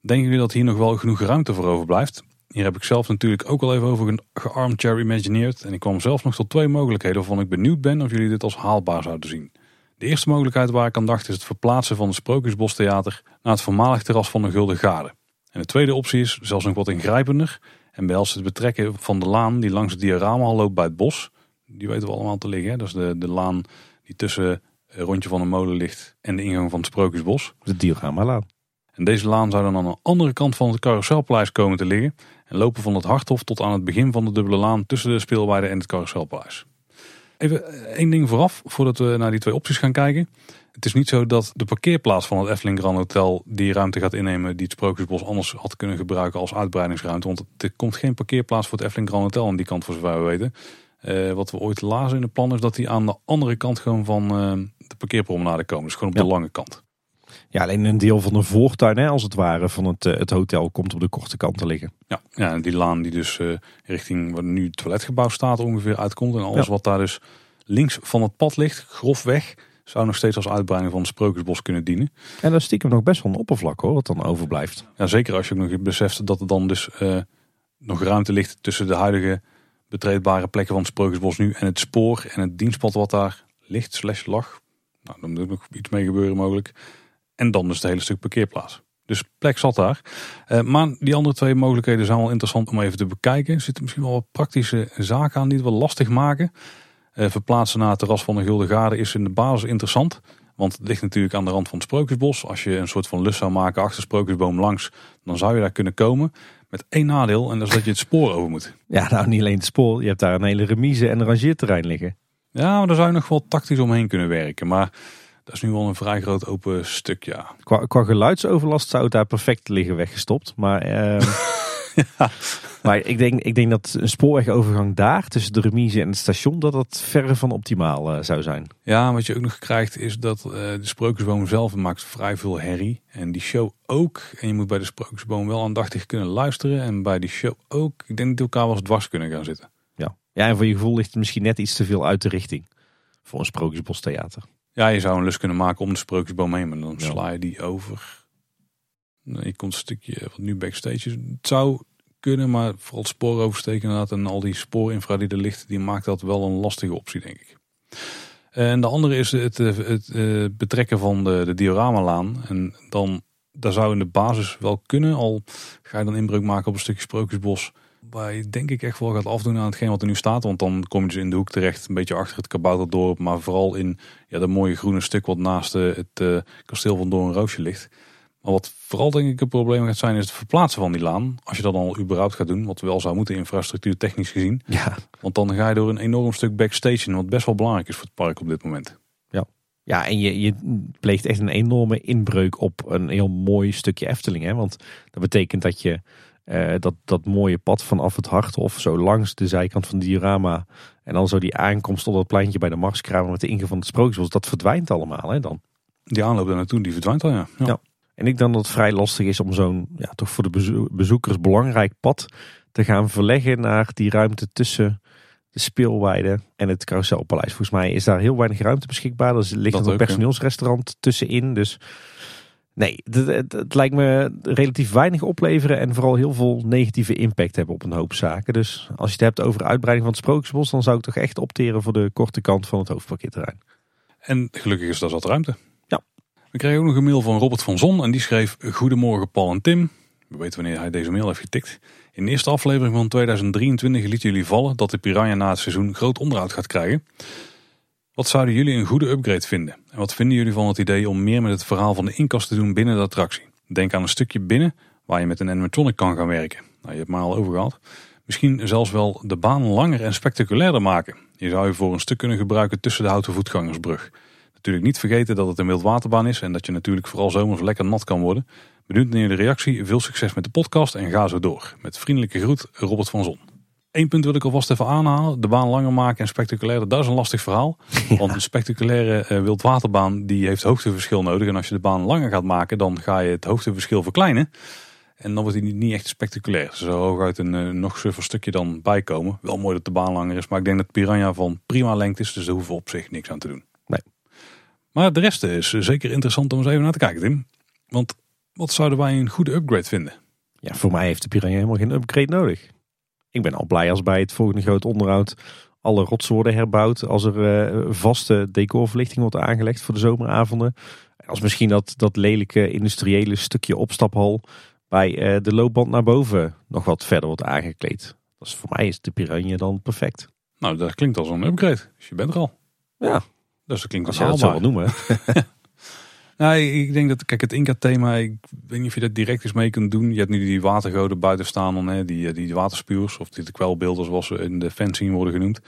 Denken jullie dat hier nog wel genoeg ruimte voor overblijft? Hier heb ik zelf natuurlijk ook al even over gearmchair imagineerd. En ik kwam zelf nog tot twee mogelijkheden waarvan ik benieuwd ben of jullie dit als haalbaar zouden zien. De eerste mogelijkheid waar ik aan dacht is het verplaatsen van het Sprookjesbostheater naar het voormalig terras van de Gulden Gade. En de tweede optie is zelfs nog wat ingrijpender en behelst het betrekken van de laan die langs het diorama loopt bij het bos. Die weten we allemaal te liggen. Hè? Dat is de, de laan die tussen het rondje van de molen ligt en de ingang van het Sprookjesbos. De dioramalaan. En deze laan zou dan aan de andere kant van het carouselpaleis komen te liggen. En lopen van het Harthof tot aan het begin van de dubbele laan tussen de speelweide en het carouselpaleis. Even eh, één ding vooraf, voordat we naar die twee opties gaan kijken. Het is niet zo dat de parkeerplaats van het Efteling Grand Hotel die ruimte gaat innemen die het Sprookjesbos anders had kunnen gebruiken als uitbreidingsruimte. Want er komt geen parkeerplaats voor het Efteling Grand Hotel aan die kant voor zover we weten. Uh, wat we ooit lazen in de plan is dat die aan de andere kant gewoon van uh, de parkeerpromenade komen. Dus gewoon op Ja. de lange kant. Ja, alleen een deel van de voortuin, hè, als het ware, van het, eh, het hotel komt op de korte kant te liggen. Ja, ja en die laan die dus eh, richting waar nu het toiletgebouw staat ongeveer uitkomt. En alles Ja. wat daar dus links van het pad ligt, grofweg, zou nog steeds als uitbreiding van het Sprookjesbos kunnen dienen. En dat is stiekem nog best wel een oppervlak hoor, wat dan overblijft. Ja, zeker als je ook nog beseft dat er dan dus eh, nog ruimte ligt tussen de huidige betreedbare plekken van het Sprookjesbos nu en het spoor en het dienstpad wat daar ligt, slash lag. Nou, dan moet er nog iets mee gebeuren mogelijk. En dan dus het hele stuk parkeerplaats. Dus plek zat daar. Eh, maar die andere twee mogelijkheden zijn wel interessant om even te bekijken. Er zitten misschien wel wat praktische zaken aan die het wel lastig maken. Eh, verplaatsen naar het terras van de Gulden is in de basis interessant. Want het ligt natuurlijk aan de rand van het Sprookjesbos. Als je een soort van lus zou maken achter Sprookjesboom langs, dan zou je daar kunnen komen. Met één nadeel en dat is dat je het spoor over moet. Ja, nou niet alleen het spoor, je hebt daar een hele remise en een rangeerterrein liggen. Ja, maar daar zou je nog wel tactisch omheen kunnen werken. Maar dat is nu wel een vrij groot open stuk, ja. Qua, qua geluidsoverlast zou het daar perfect liggen weggestopt. Maar, maar ik, denk, ik denk dat een spoorwegovergang daar tussen de remise en het station, dat dat verre van optimaal eh, zou zijn. Ja, wat je ook nog krijgt is dat eh, de Sprookjesboom zelf maakt vrij veel herrie. En die show ook. En je moet bij de Sprookjesboom wel aandachtig kunnen luisteren. En bij die show ook. Ik denk dat die elkaar wel eens dwars kunnen gaan zitten. Ja. ja, en voor je gevoel ligt het misschien net iets te veel uit de richting voor een Sprookjesbostheater. Ja, je zou een lus kunnen maken om de Sprookjesboom heen. Maar dan sla je die over. Je komt een stukje wat nu backstage. Het zou kunnen, maar vooral het spoor oversteken inderdaad. En al die spoorinfra die er ligt, die maakt dat wel een lastige optie, denk ik. En de andere is het, eh, het, eh, betrekken van de, de dioramalaan. En dan, daar zou in de basis wel kunnen. Al ga je dan inbreuk maken op een stukje Sprookjesbos. Waar je denk ik echt wel gaat afdoen aan hetgeen wat er nu staat. Want dan kom je dus in de hoek terecht. Een beetje achter het Kabouterdorp. Maar vooral in ja, dat mooie groene stuk wat naast eh, het eh, kasteel van Doornroosje ligt. Maar wat vooral denk ik een probleem gaat zijn is het verplaatsen van die laan. Als je dat dan al überhaupt gaat doen. Wat wel zou moeten infrastructuur technisch gezien. Ja, Want dan ga je door een enorm stuk backstage in. Wat best wel belangrijk is voor het park op dit moment. Ja, en je, je pleegt echt een enorme inbreuk op een heel mooi stukje Efteling. Hè? Want dat betekent dat je eh, dat, dat mooie pad vanaf het Harthof, zo langs de zijkant van het diorama. En dan zo die aankomst op dat pleintje bij de Marskramer met de ingang van het Sprookjesbos. Dat verdwijnt allemaal hè, dan. Die aanloop daar naartoe die verdwijnt al ja. ja. Ja. En ik denk dat het vrij lastig is om zo'n, ja, toch voor de bezo- bezoekers belangrijk pad te gaan verleggen naar die ruimte tussen de speelweide en het carouselpaleis. Volgens mij is daar heel weinig ruimte beschikbaar. Er ligt Dat een ook, personeelsrestaurant tussenin. Dus nee, het, het, het lijkt me relatief weinig opleveren en vooral heel veel negatieve impact hebben op een hoop zaken. Dus als je het hebt over uitbreiding van het Sprookjesbos, dan zou ik toch echt opteren voor de korte kant van het hoofdparkeerterrein. En gelukkig is daar zat ruimte. We kregen ook nog een mail van Robert van Zon. En die schreef Goedemorgen Paul en Tim. We weten wanneer hij deze mail heeft getikt. In de eerste aflevering van 2023 lieten jullie vallen dat de Piranha na het seizoen groot onderhoud gaat krijgen. Wat zouden jullie een goede upgrade vinden? En wat vinden jullie van het idee om meer met het verhaal van de inkast te doen binnen de attractie? Denk aan een stukje binnen waar je met een animatronic kan gaan werken. Nou, je hebt het maar al over gehad. Misschien zelfs wel de baan langer en spectaculairder maken. Je zou je voor een stuk kunnen gebruiken tussen de houten voetgangersbrug. Natuurlijk niet vergeten dat het een wildwaterbaan is en dat je natuurlijk vooral zomers lekker nat kan worden. Benieuwd naar jullie reactie, veel succes met de podcast en ga zo door. Met vriendelijke groet, Robert van Zon. Eén punt wil ik alvast even aanhalen. De baan langer maken en spectaculair, dat is een lastig verhaal. Want een spectaculaire uh, wildwaterbaan die heeft hoogteverschil nodig. En als je de baan langer gaat maken, dan ga je het hoogteverschil verkleinen. En dan wordt hij niet echt spectaculair. Er zou hooguit een uh, nog suffer stukje dan bijkomen. Wel mooi dat de baan langer is, maar ik denk dat Piranha van prima lengte is. Dus daar hoeven we op zich niks aan te doen. Maar de rest is zeker interessant om eens even naar te kijken, Tim. Want wat zouden wij een goede upgrade vinden? Ja, voor mij heeft de Piranha helemaal geen upgrade nodig. Ik ben al blij als bij het volgende groot onderhoud alle rotsen worden herbouwd. Als er uh, vaste decorverlichting wordt aangelegd voor de zomeravonden. En als misschien dat, dat lelijke industriële stukje opstaphal bij uh, de loopband naar boven nog wat verder wordt aangekleed. Dus voor mij is de Piranha dan perfect. Nou, dat klinkt als een upgrade. Dus je bent er al. Ja. Dus dat klinkt als je dat zo wil noemen. Nou, ik denk dat, kijk, het Inca-thema, ik weet niet of je dat direct eens mee kunt doen. Je hebt nu die watergoden buiten staan, hè, die, die waterspuurs, of die kwelbeelden zoals ze in de fencing worden genoemd.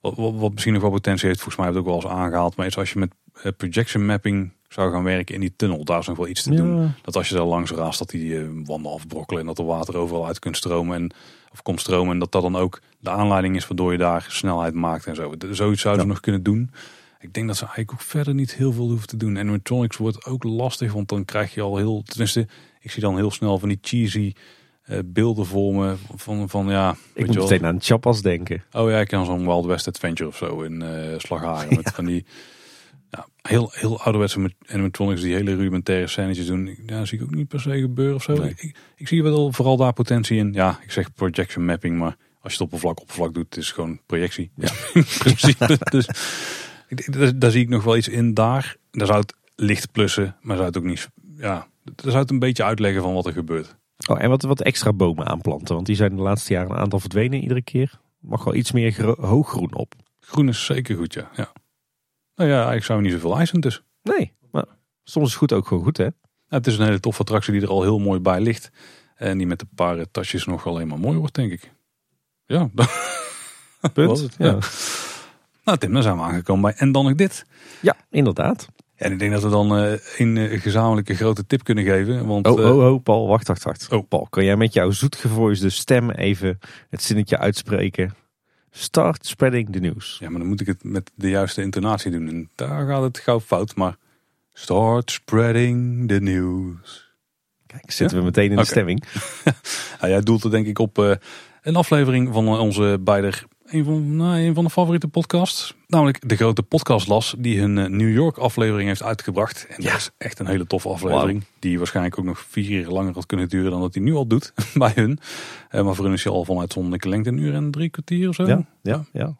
Wat, wat, wat, misschien nog wel potentie heeft, volgens mij heb ik ook wel eens aangehaald. Maar als je met eh, projection mapping zou gaan werken in die tunnel, daar is nog wel iets te ja. doen. Dat als je daar langs raast, dat die uh, wanden afbrokkelen en dat er water overal uit kunt stromen. En, of komt stromen en dat dat dan ook de aanleiding is waardoor je daar snelheid maakt en zo. Zoiets zouden ze nog kunnen doen. Ik denk dat ze eigenlijk ook verder niet heel veel hoeven te doen. Animatronics wordt ook lastig, want dan krijg je al heel... Tenminste, ik zie dan heel snel van die cheesy uh, beelden voor me. Van, van ja... Ik moet meteen aan Chappas denken. Oh ja, ik kan zo'n Wild West Adventure of zo in uh, Slagharen. Met van die... Ja, heel, heel ouderwetse animatronics die hele rudimentaire scènes doen. Ja, zie ik ook niet per se gebeuren of zo. Nee. Ik, ik, zie wel vooral daar potentie in. Ja, ik zeg projection mapping, maar als je het oppervlak oppervlak doet, is het gewoon projectie. Ja. Precies. dus daar, daar, zie ik nog wel iets in daar. Daar zou het licht plussen, maar zou het ook niet. Ja, daar zou het een beetje uitleggen van wat er gebeurt. Oh, en wat, wat extra bomen aanplanten, want die zijn de laatste jaren een aantal verdwenen iedere keer. Mag wel iets meer hooggroen op. Groen is zeker goed, ja. ja. Nou ja, eigenlijk zou niet zoveel eisen dus. Nee, maar soms is goed ook gewoon goed, hè? Ja, het is een hele toffe attractie die er al heel mooi bij ligt. En die met een paar tasjes nog alleen maar mooi wordt, denk ik. Ja. Het, ja. ja. Nou Tim, dan zijn we aangekomen bij En dan nog dit. Ja, inderdaad. En ik denk dat we dan uh, een uh, gezamenlijke grote tip kunnen geven. Want, oh, oh, oh, Paul, wacht, wacht, wacht. Oh. Paul, kan jij met jouw zoetgevoisde stem even het zinnetje uitspreken? Start spreading the news. Ja, maar dan moet ik het met de juiste intonatie doen. En daar gaat het gauw fout, maar start spreading the news. Kijk, zitten ja? we meteen in de okay. stemming. ja, jij doelt er denk ik op een aflevering van onze beide een van, nou, een van de favoriete podcasts. Namelijk de grote podcastlas die hun New York aflevering heeft uitgebracht. En ja. dat is echt een hele toffe aflevering. Wow. Die waarschijnlijk ook nog vier keer langer had kunnen duren dan dat hij nu al doet bij hun. Uh, maar voor hun is hij al van uitzonderlijke lengte een uur en drie kwartier of zo. Ja, ja, ja.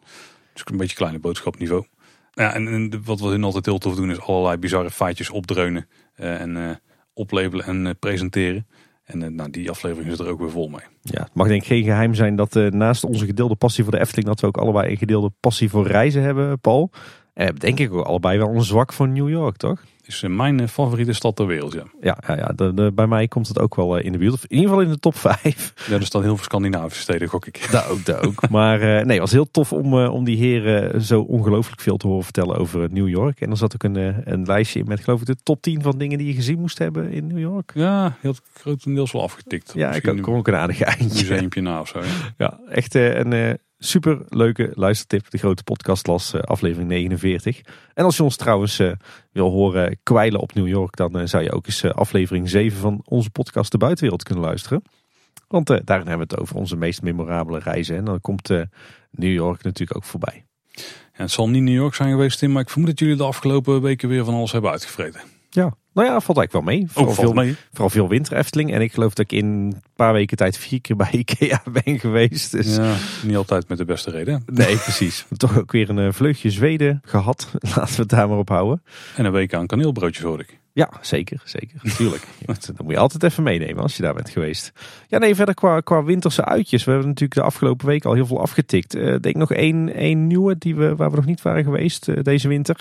Dus een beetje kleine boodschapniveau. Ja, en, en wat we hun altijd heel tof doen is allerlei bizarre feitjes opdreunen. Uh, en uh, oplabelen en presenteren. En nou, die aflevering zit er ook weer vol mee. Ja, het mag denk ik geen geheim zijn dat uh, naast onze gedeelde passie voor de Efteling... dat we ook allebei een gedeelde passie voor reizen hebben, Paul. En denk ik ook allebei wel een zwak voor New York, toch? Is mijn favoriete stad ter wereld, ja. Ja, ja, ja de, de, bij mij komt het ook wel in de buurt. Of in ieder geval in de top 5. Ja, er staan heel veel Scandinavische steden, gok ik. Daar ook, daar ook. Maar uh, nee, het was heel tof om, uh, om die heren zo ongelooflijk veel te horen vertellen over New York. En er zat ook een, een lijstje in met geloof ik de top 10 van dingen die je gezien moest hebben in New York. Ja, heel grotendeels wel afgetikt. Ja, Misschien ik kom ook een aardig eindje. Museumpje na of zo. Ja, ja echt een super leuke luistertip. De grote podcastlas, uh, aflevering 49. En als je ons trouwens uh, wil horen kwijlen op New York, dan uh, zou je ook eens aflevering 7 van onze podcast De Buitenwereld kunnen luisteren. Want daarin hebben we het over onze meest memorabele reizen. En dan komt New York natuurlijk ook voorbij. Ja, het zal niet New York zijn geweest, Tim, maar ik vermoed dat jullie de afgelopen weken weer van alles hebben uitgevreten. Ja, nou ja, valt eigenlijk wel mee. Vooral, veel, mee. vooral veel winter Efteling. En ik geloof dat ik in een paar weken tijd vier keer bij Ikea ben geweest. Dus... Ja, niet altijd met de beste reden. Nee, precies. Toch ook weer een vleugje Zweden gehad. Laten we het daar maar op houden. En een week aan kaneelbroodjes hoor ik. Ja, zeker. Zeker. Natuurlijk. dat moet je altijd even meenemen als je daar bent geweest. Ja, nee, verder qua, qua winterse uitjes. We hebben natuurlijk de afgelopen week al heel veel afgetikt. Ik uh, denk nog één, één nieuwe die we, waar we nog niet waren geweest uh, deze winter.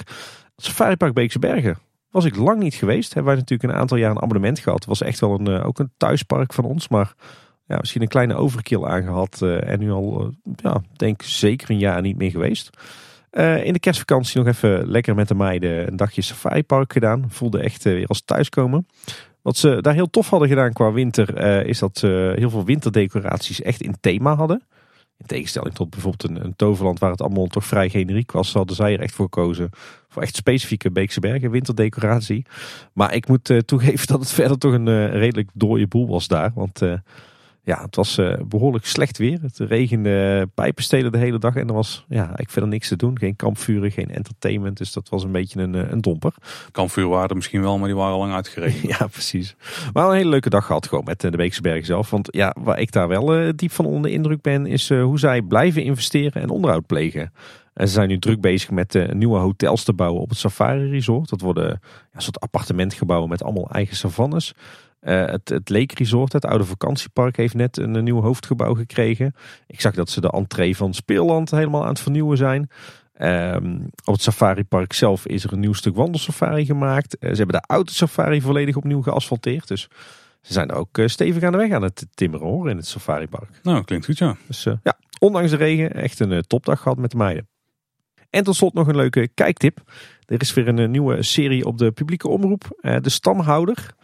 Safari Park Beekse Bergen was ik lang niet geweest. Hebben wij natuurlijk een aantal jaar een abonnement gehad. Was echt wel een, uh, ook een thuispark van ons. Maar ja, misschien een kleine overkill aangehad. Uh, en nu al, uh, ja, denk zeker een jaar niet meer geweest. in de kerstvakantie nog even lekker met de meiden een dagje safari park gedaan. Voelde echt weer als thuiskomen. Wat ze daar heel tof hadden gedaan qua winter, is dat ze heel veel winterdecoraties echt in thema hadden. In tegenstelling tot bijvoorbeeld een, een Toverland waar het allemaal toch vrij generiek was, hadden zij er echt voor gekozen voor echt specifieke Beekse Bergen winterdecoratie. Maar ik moet toegeven dat het verder toch een redelijk dode boel was daar. Want ja, het was uh, behoorlijk slecht weer. Het regende pijpenstelen de hele dag en er was ja, ik verder niks te doen. Geen kampvuren, geen entertainment. Dus dat was een beetje een, eh, een domper. Kampvuren waren er misschien wel, maar die waren al lang uitgereden. ja, precies. Maar een hele leuke dag gehad gewoon met eh, de Beekse Bergen zelf. Want ja, waar ik daar wel diep van onder de indruk ben, is hoe zij blijven investeren en onderhoud plegen. En ze zijn nu druk bezig met nieuwe hotels te bouwen op het Safari Resort. Dat worden ja, een soort appartementgebouwen met allemaal eigen savannes. Uh, het, het Lake Resort, het oude vakantiepark, heeft net een, nieuw hoofdgebouw gekregen. Ik zag dat ze de entree van Speelland helemaal aan het vernieuwen zijn. Um, op het Safari Park zelf is er een nieuw stuk wandelsafari gemaakt. Uh, ze hebben de oude safari volledig opnieuw geasfalteerd. Dus ze zijn ook uh, stevig aan de weg aan het timmeren hoor in het Safari Park. Nou, klinkt goed ja. Dus ja, ondanks de regen echt een topdag gehad met de meiden. En tot slot nog een leuke kijktip. Er is weer een nieuwe serie op de publieke omroep. de Stamhouder.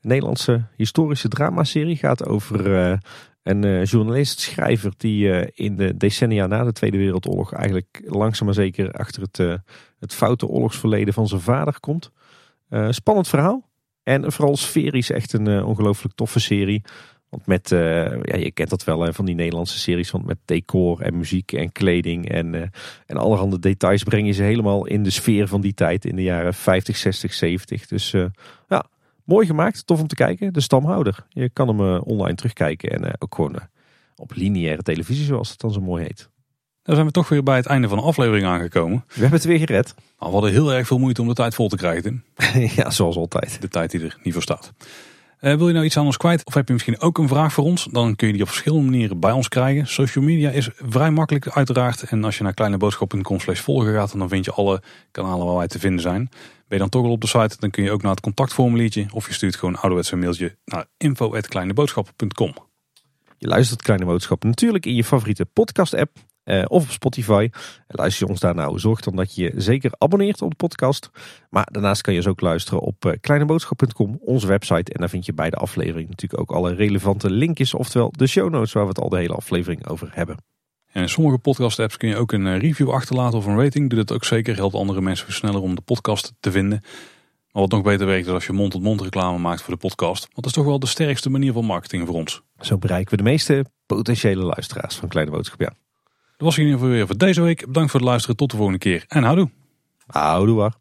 Nederlandse historische dramaserie. Gaat over uh, een uh, journalist, schrijver die uh, in de decennia na de Tweede Wereldoorlog eigenlijk langzaam maar zeker achter het, het foute oorlogsverleden van zijn vader komt. spannend verhaal. En vooral sferisch echt een ongelooflijk toffe serie. Want met, ja, je kent dat wel van die Nederlandse series, want met decor en muziek en kleding en, uh, en allerhande details breng je ze helemaal in de sfeer van die tijd in de jaren 50, 60, 70. Dus ja, Mooi gemaakt, tof om te kijken. De stamhouder. Je kan hem uh, online terugkijken en uh, ook gewoon uh, op lineaire televisie, zoals het dan zo mooi heet. Dan zijn we toch weer bij het einde van de aflevering aangekomen. We hebben het weer gered. Nou, we hadden heel erg veel moeite om de tijd vol te krijgen, Tim. ja, zoals altijd. De tijd die er niet voor staat. Wil je nou iets aan ons kwijt of heb je misschien ook een vraag voor ons? Dan kun je die op verschillende manieren bij ons krijgen. Social media is vrij makkelijk uiteraard. En als je naar kleineboodschap.com slash volgen gaat, dan vind je alle kanalen waar wij te vinden zijn. Ben je dan toch al op de site, dan kun je ook naar het contactformuliertje. Of je stuurt gewoon ouderwets een mailtje naar info.kleineboodschappen.com. Je luistert Kleine Boodschappen natuurlijk in je favoriete podcast app. Eh, of op Spotify. luister je ons daar nou, zorg dan dat je je zeker abonneert op de podcast. Maar daarnaast kan je dus ook luisteren op uh, kleineboodschap.com, onze website. En daar vind je bij de aflevering natuurlijk ook alle relevante linkjes, oftewel de show notes waar we het al de hele aflevering over hebben. En in sommige podcast apps kun je ook een eh, review achterlaten of een rating. Doe dat ook zeker. Helpt andere mensen sneller om de podcast te vinden. Maar wat nog beter werkt is als je mond-tot-mond reclame maakt voor de podcast. Want dat is toch wel de sterkste manier van marketing voor ons. Zo bereiken we de meeste potentiële luisteraars van Kleine Boodschap. Ja. Dat was in ieder geval weer voor deze week. Bedankt voor het luisteren. Tot de volgende keer. En houdoe. Houdoe.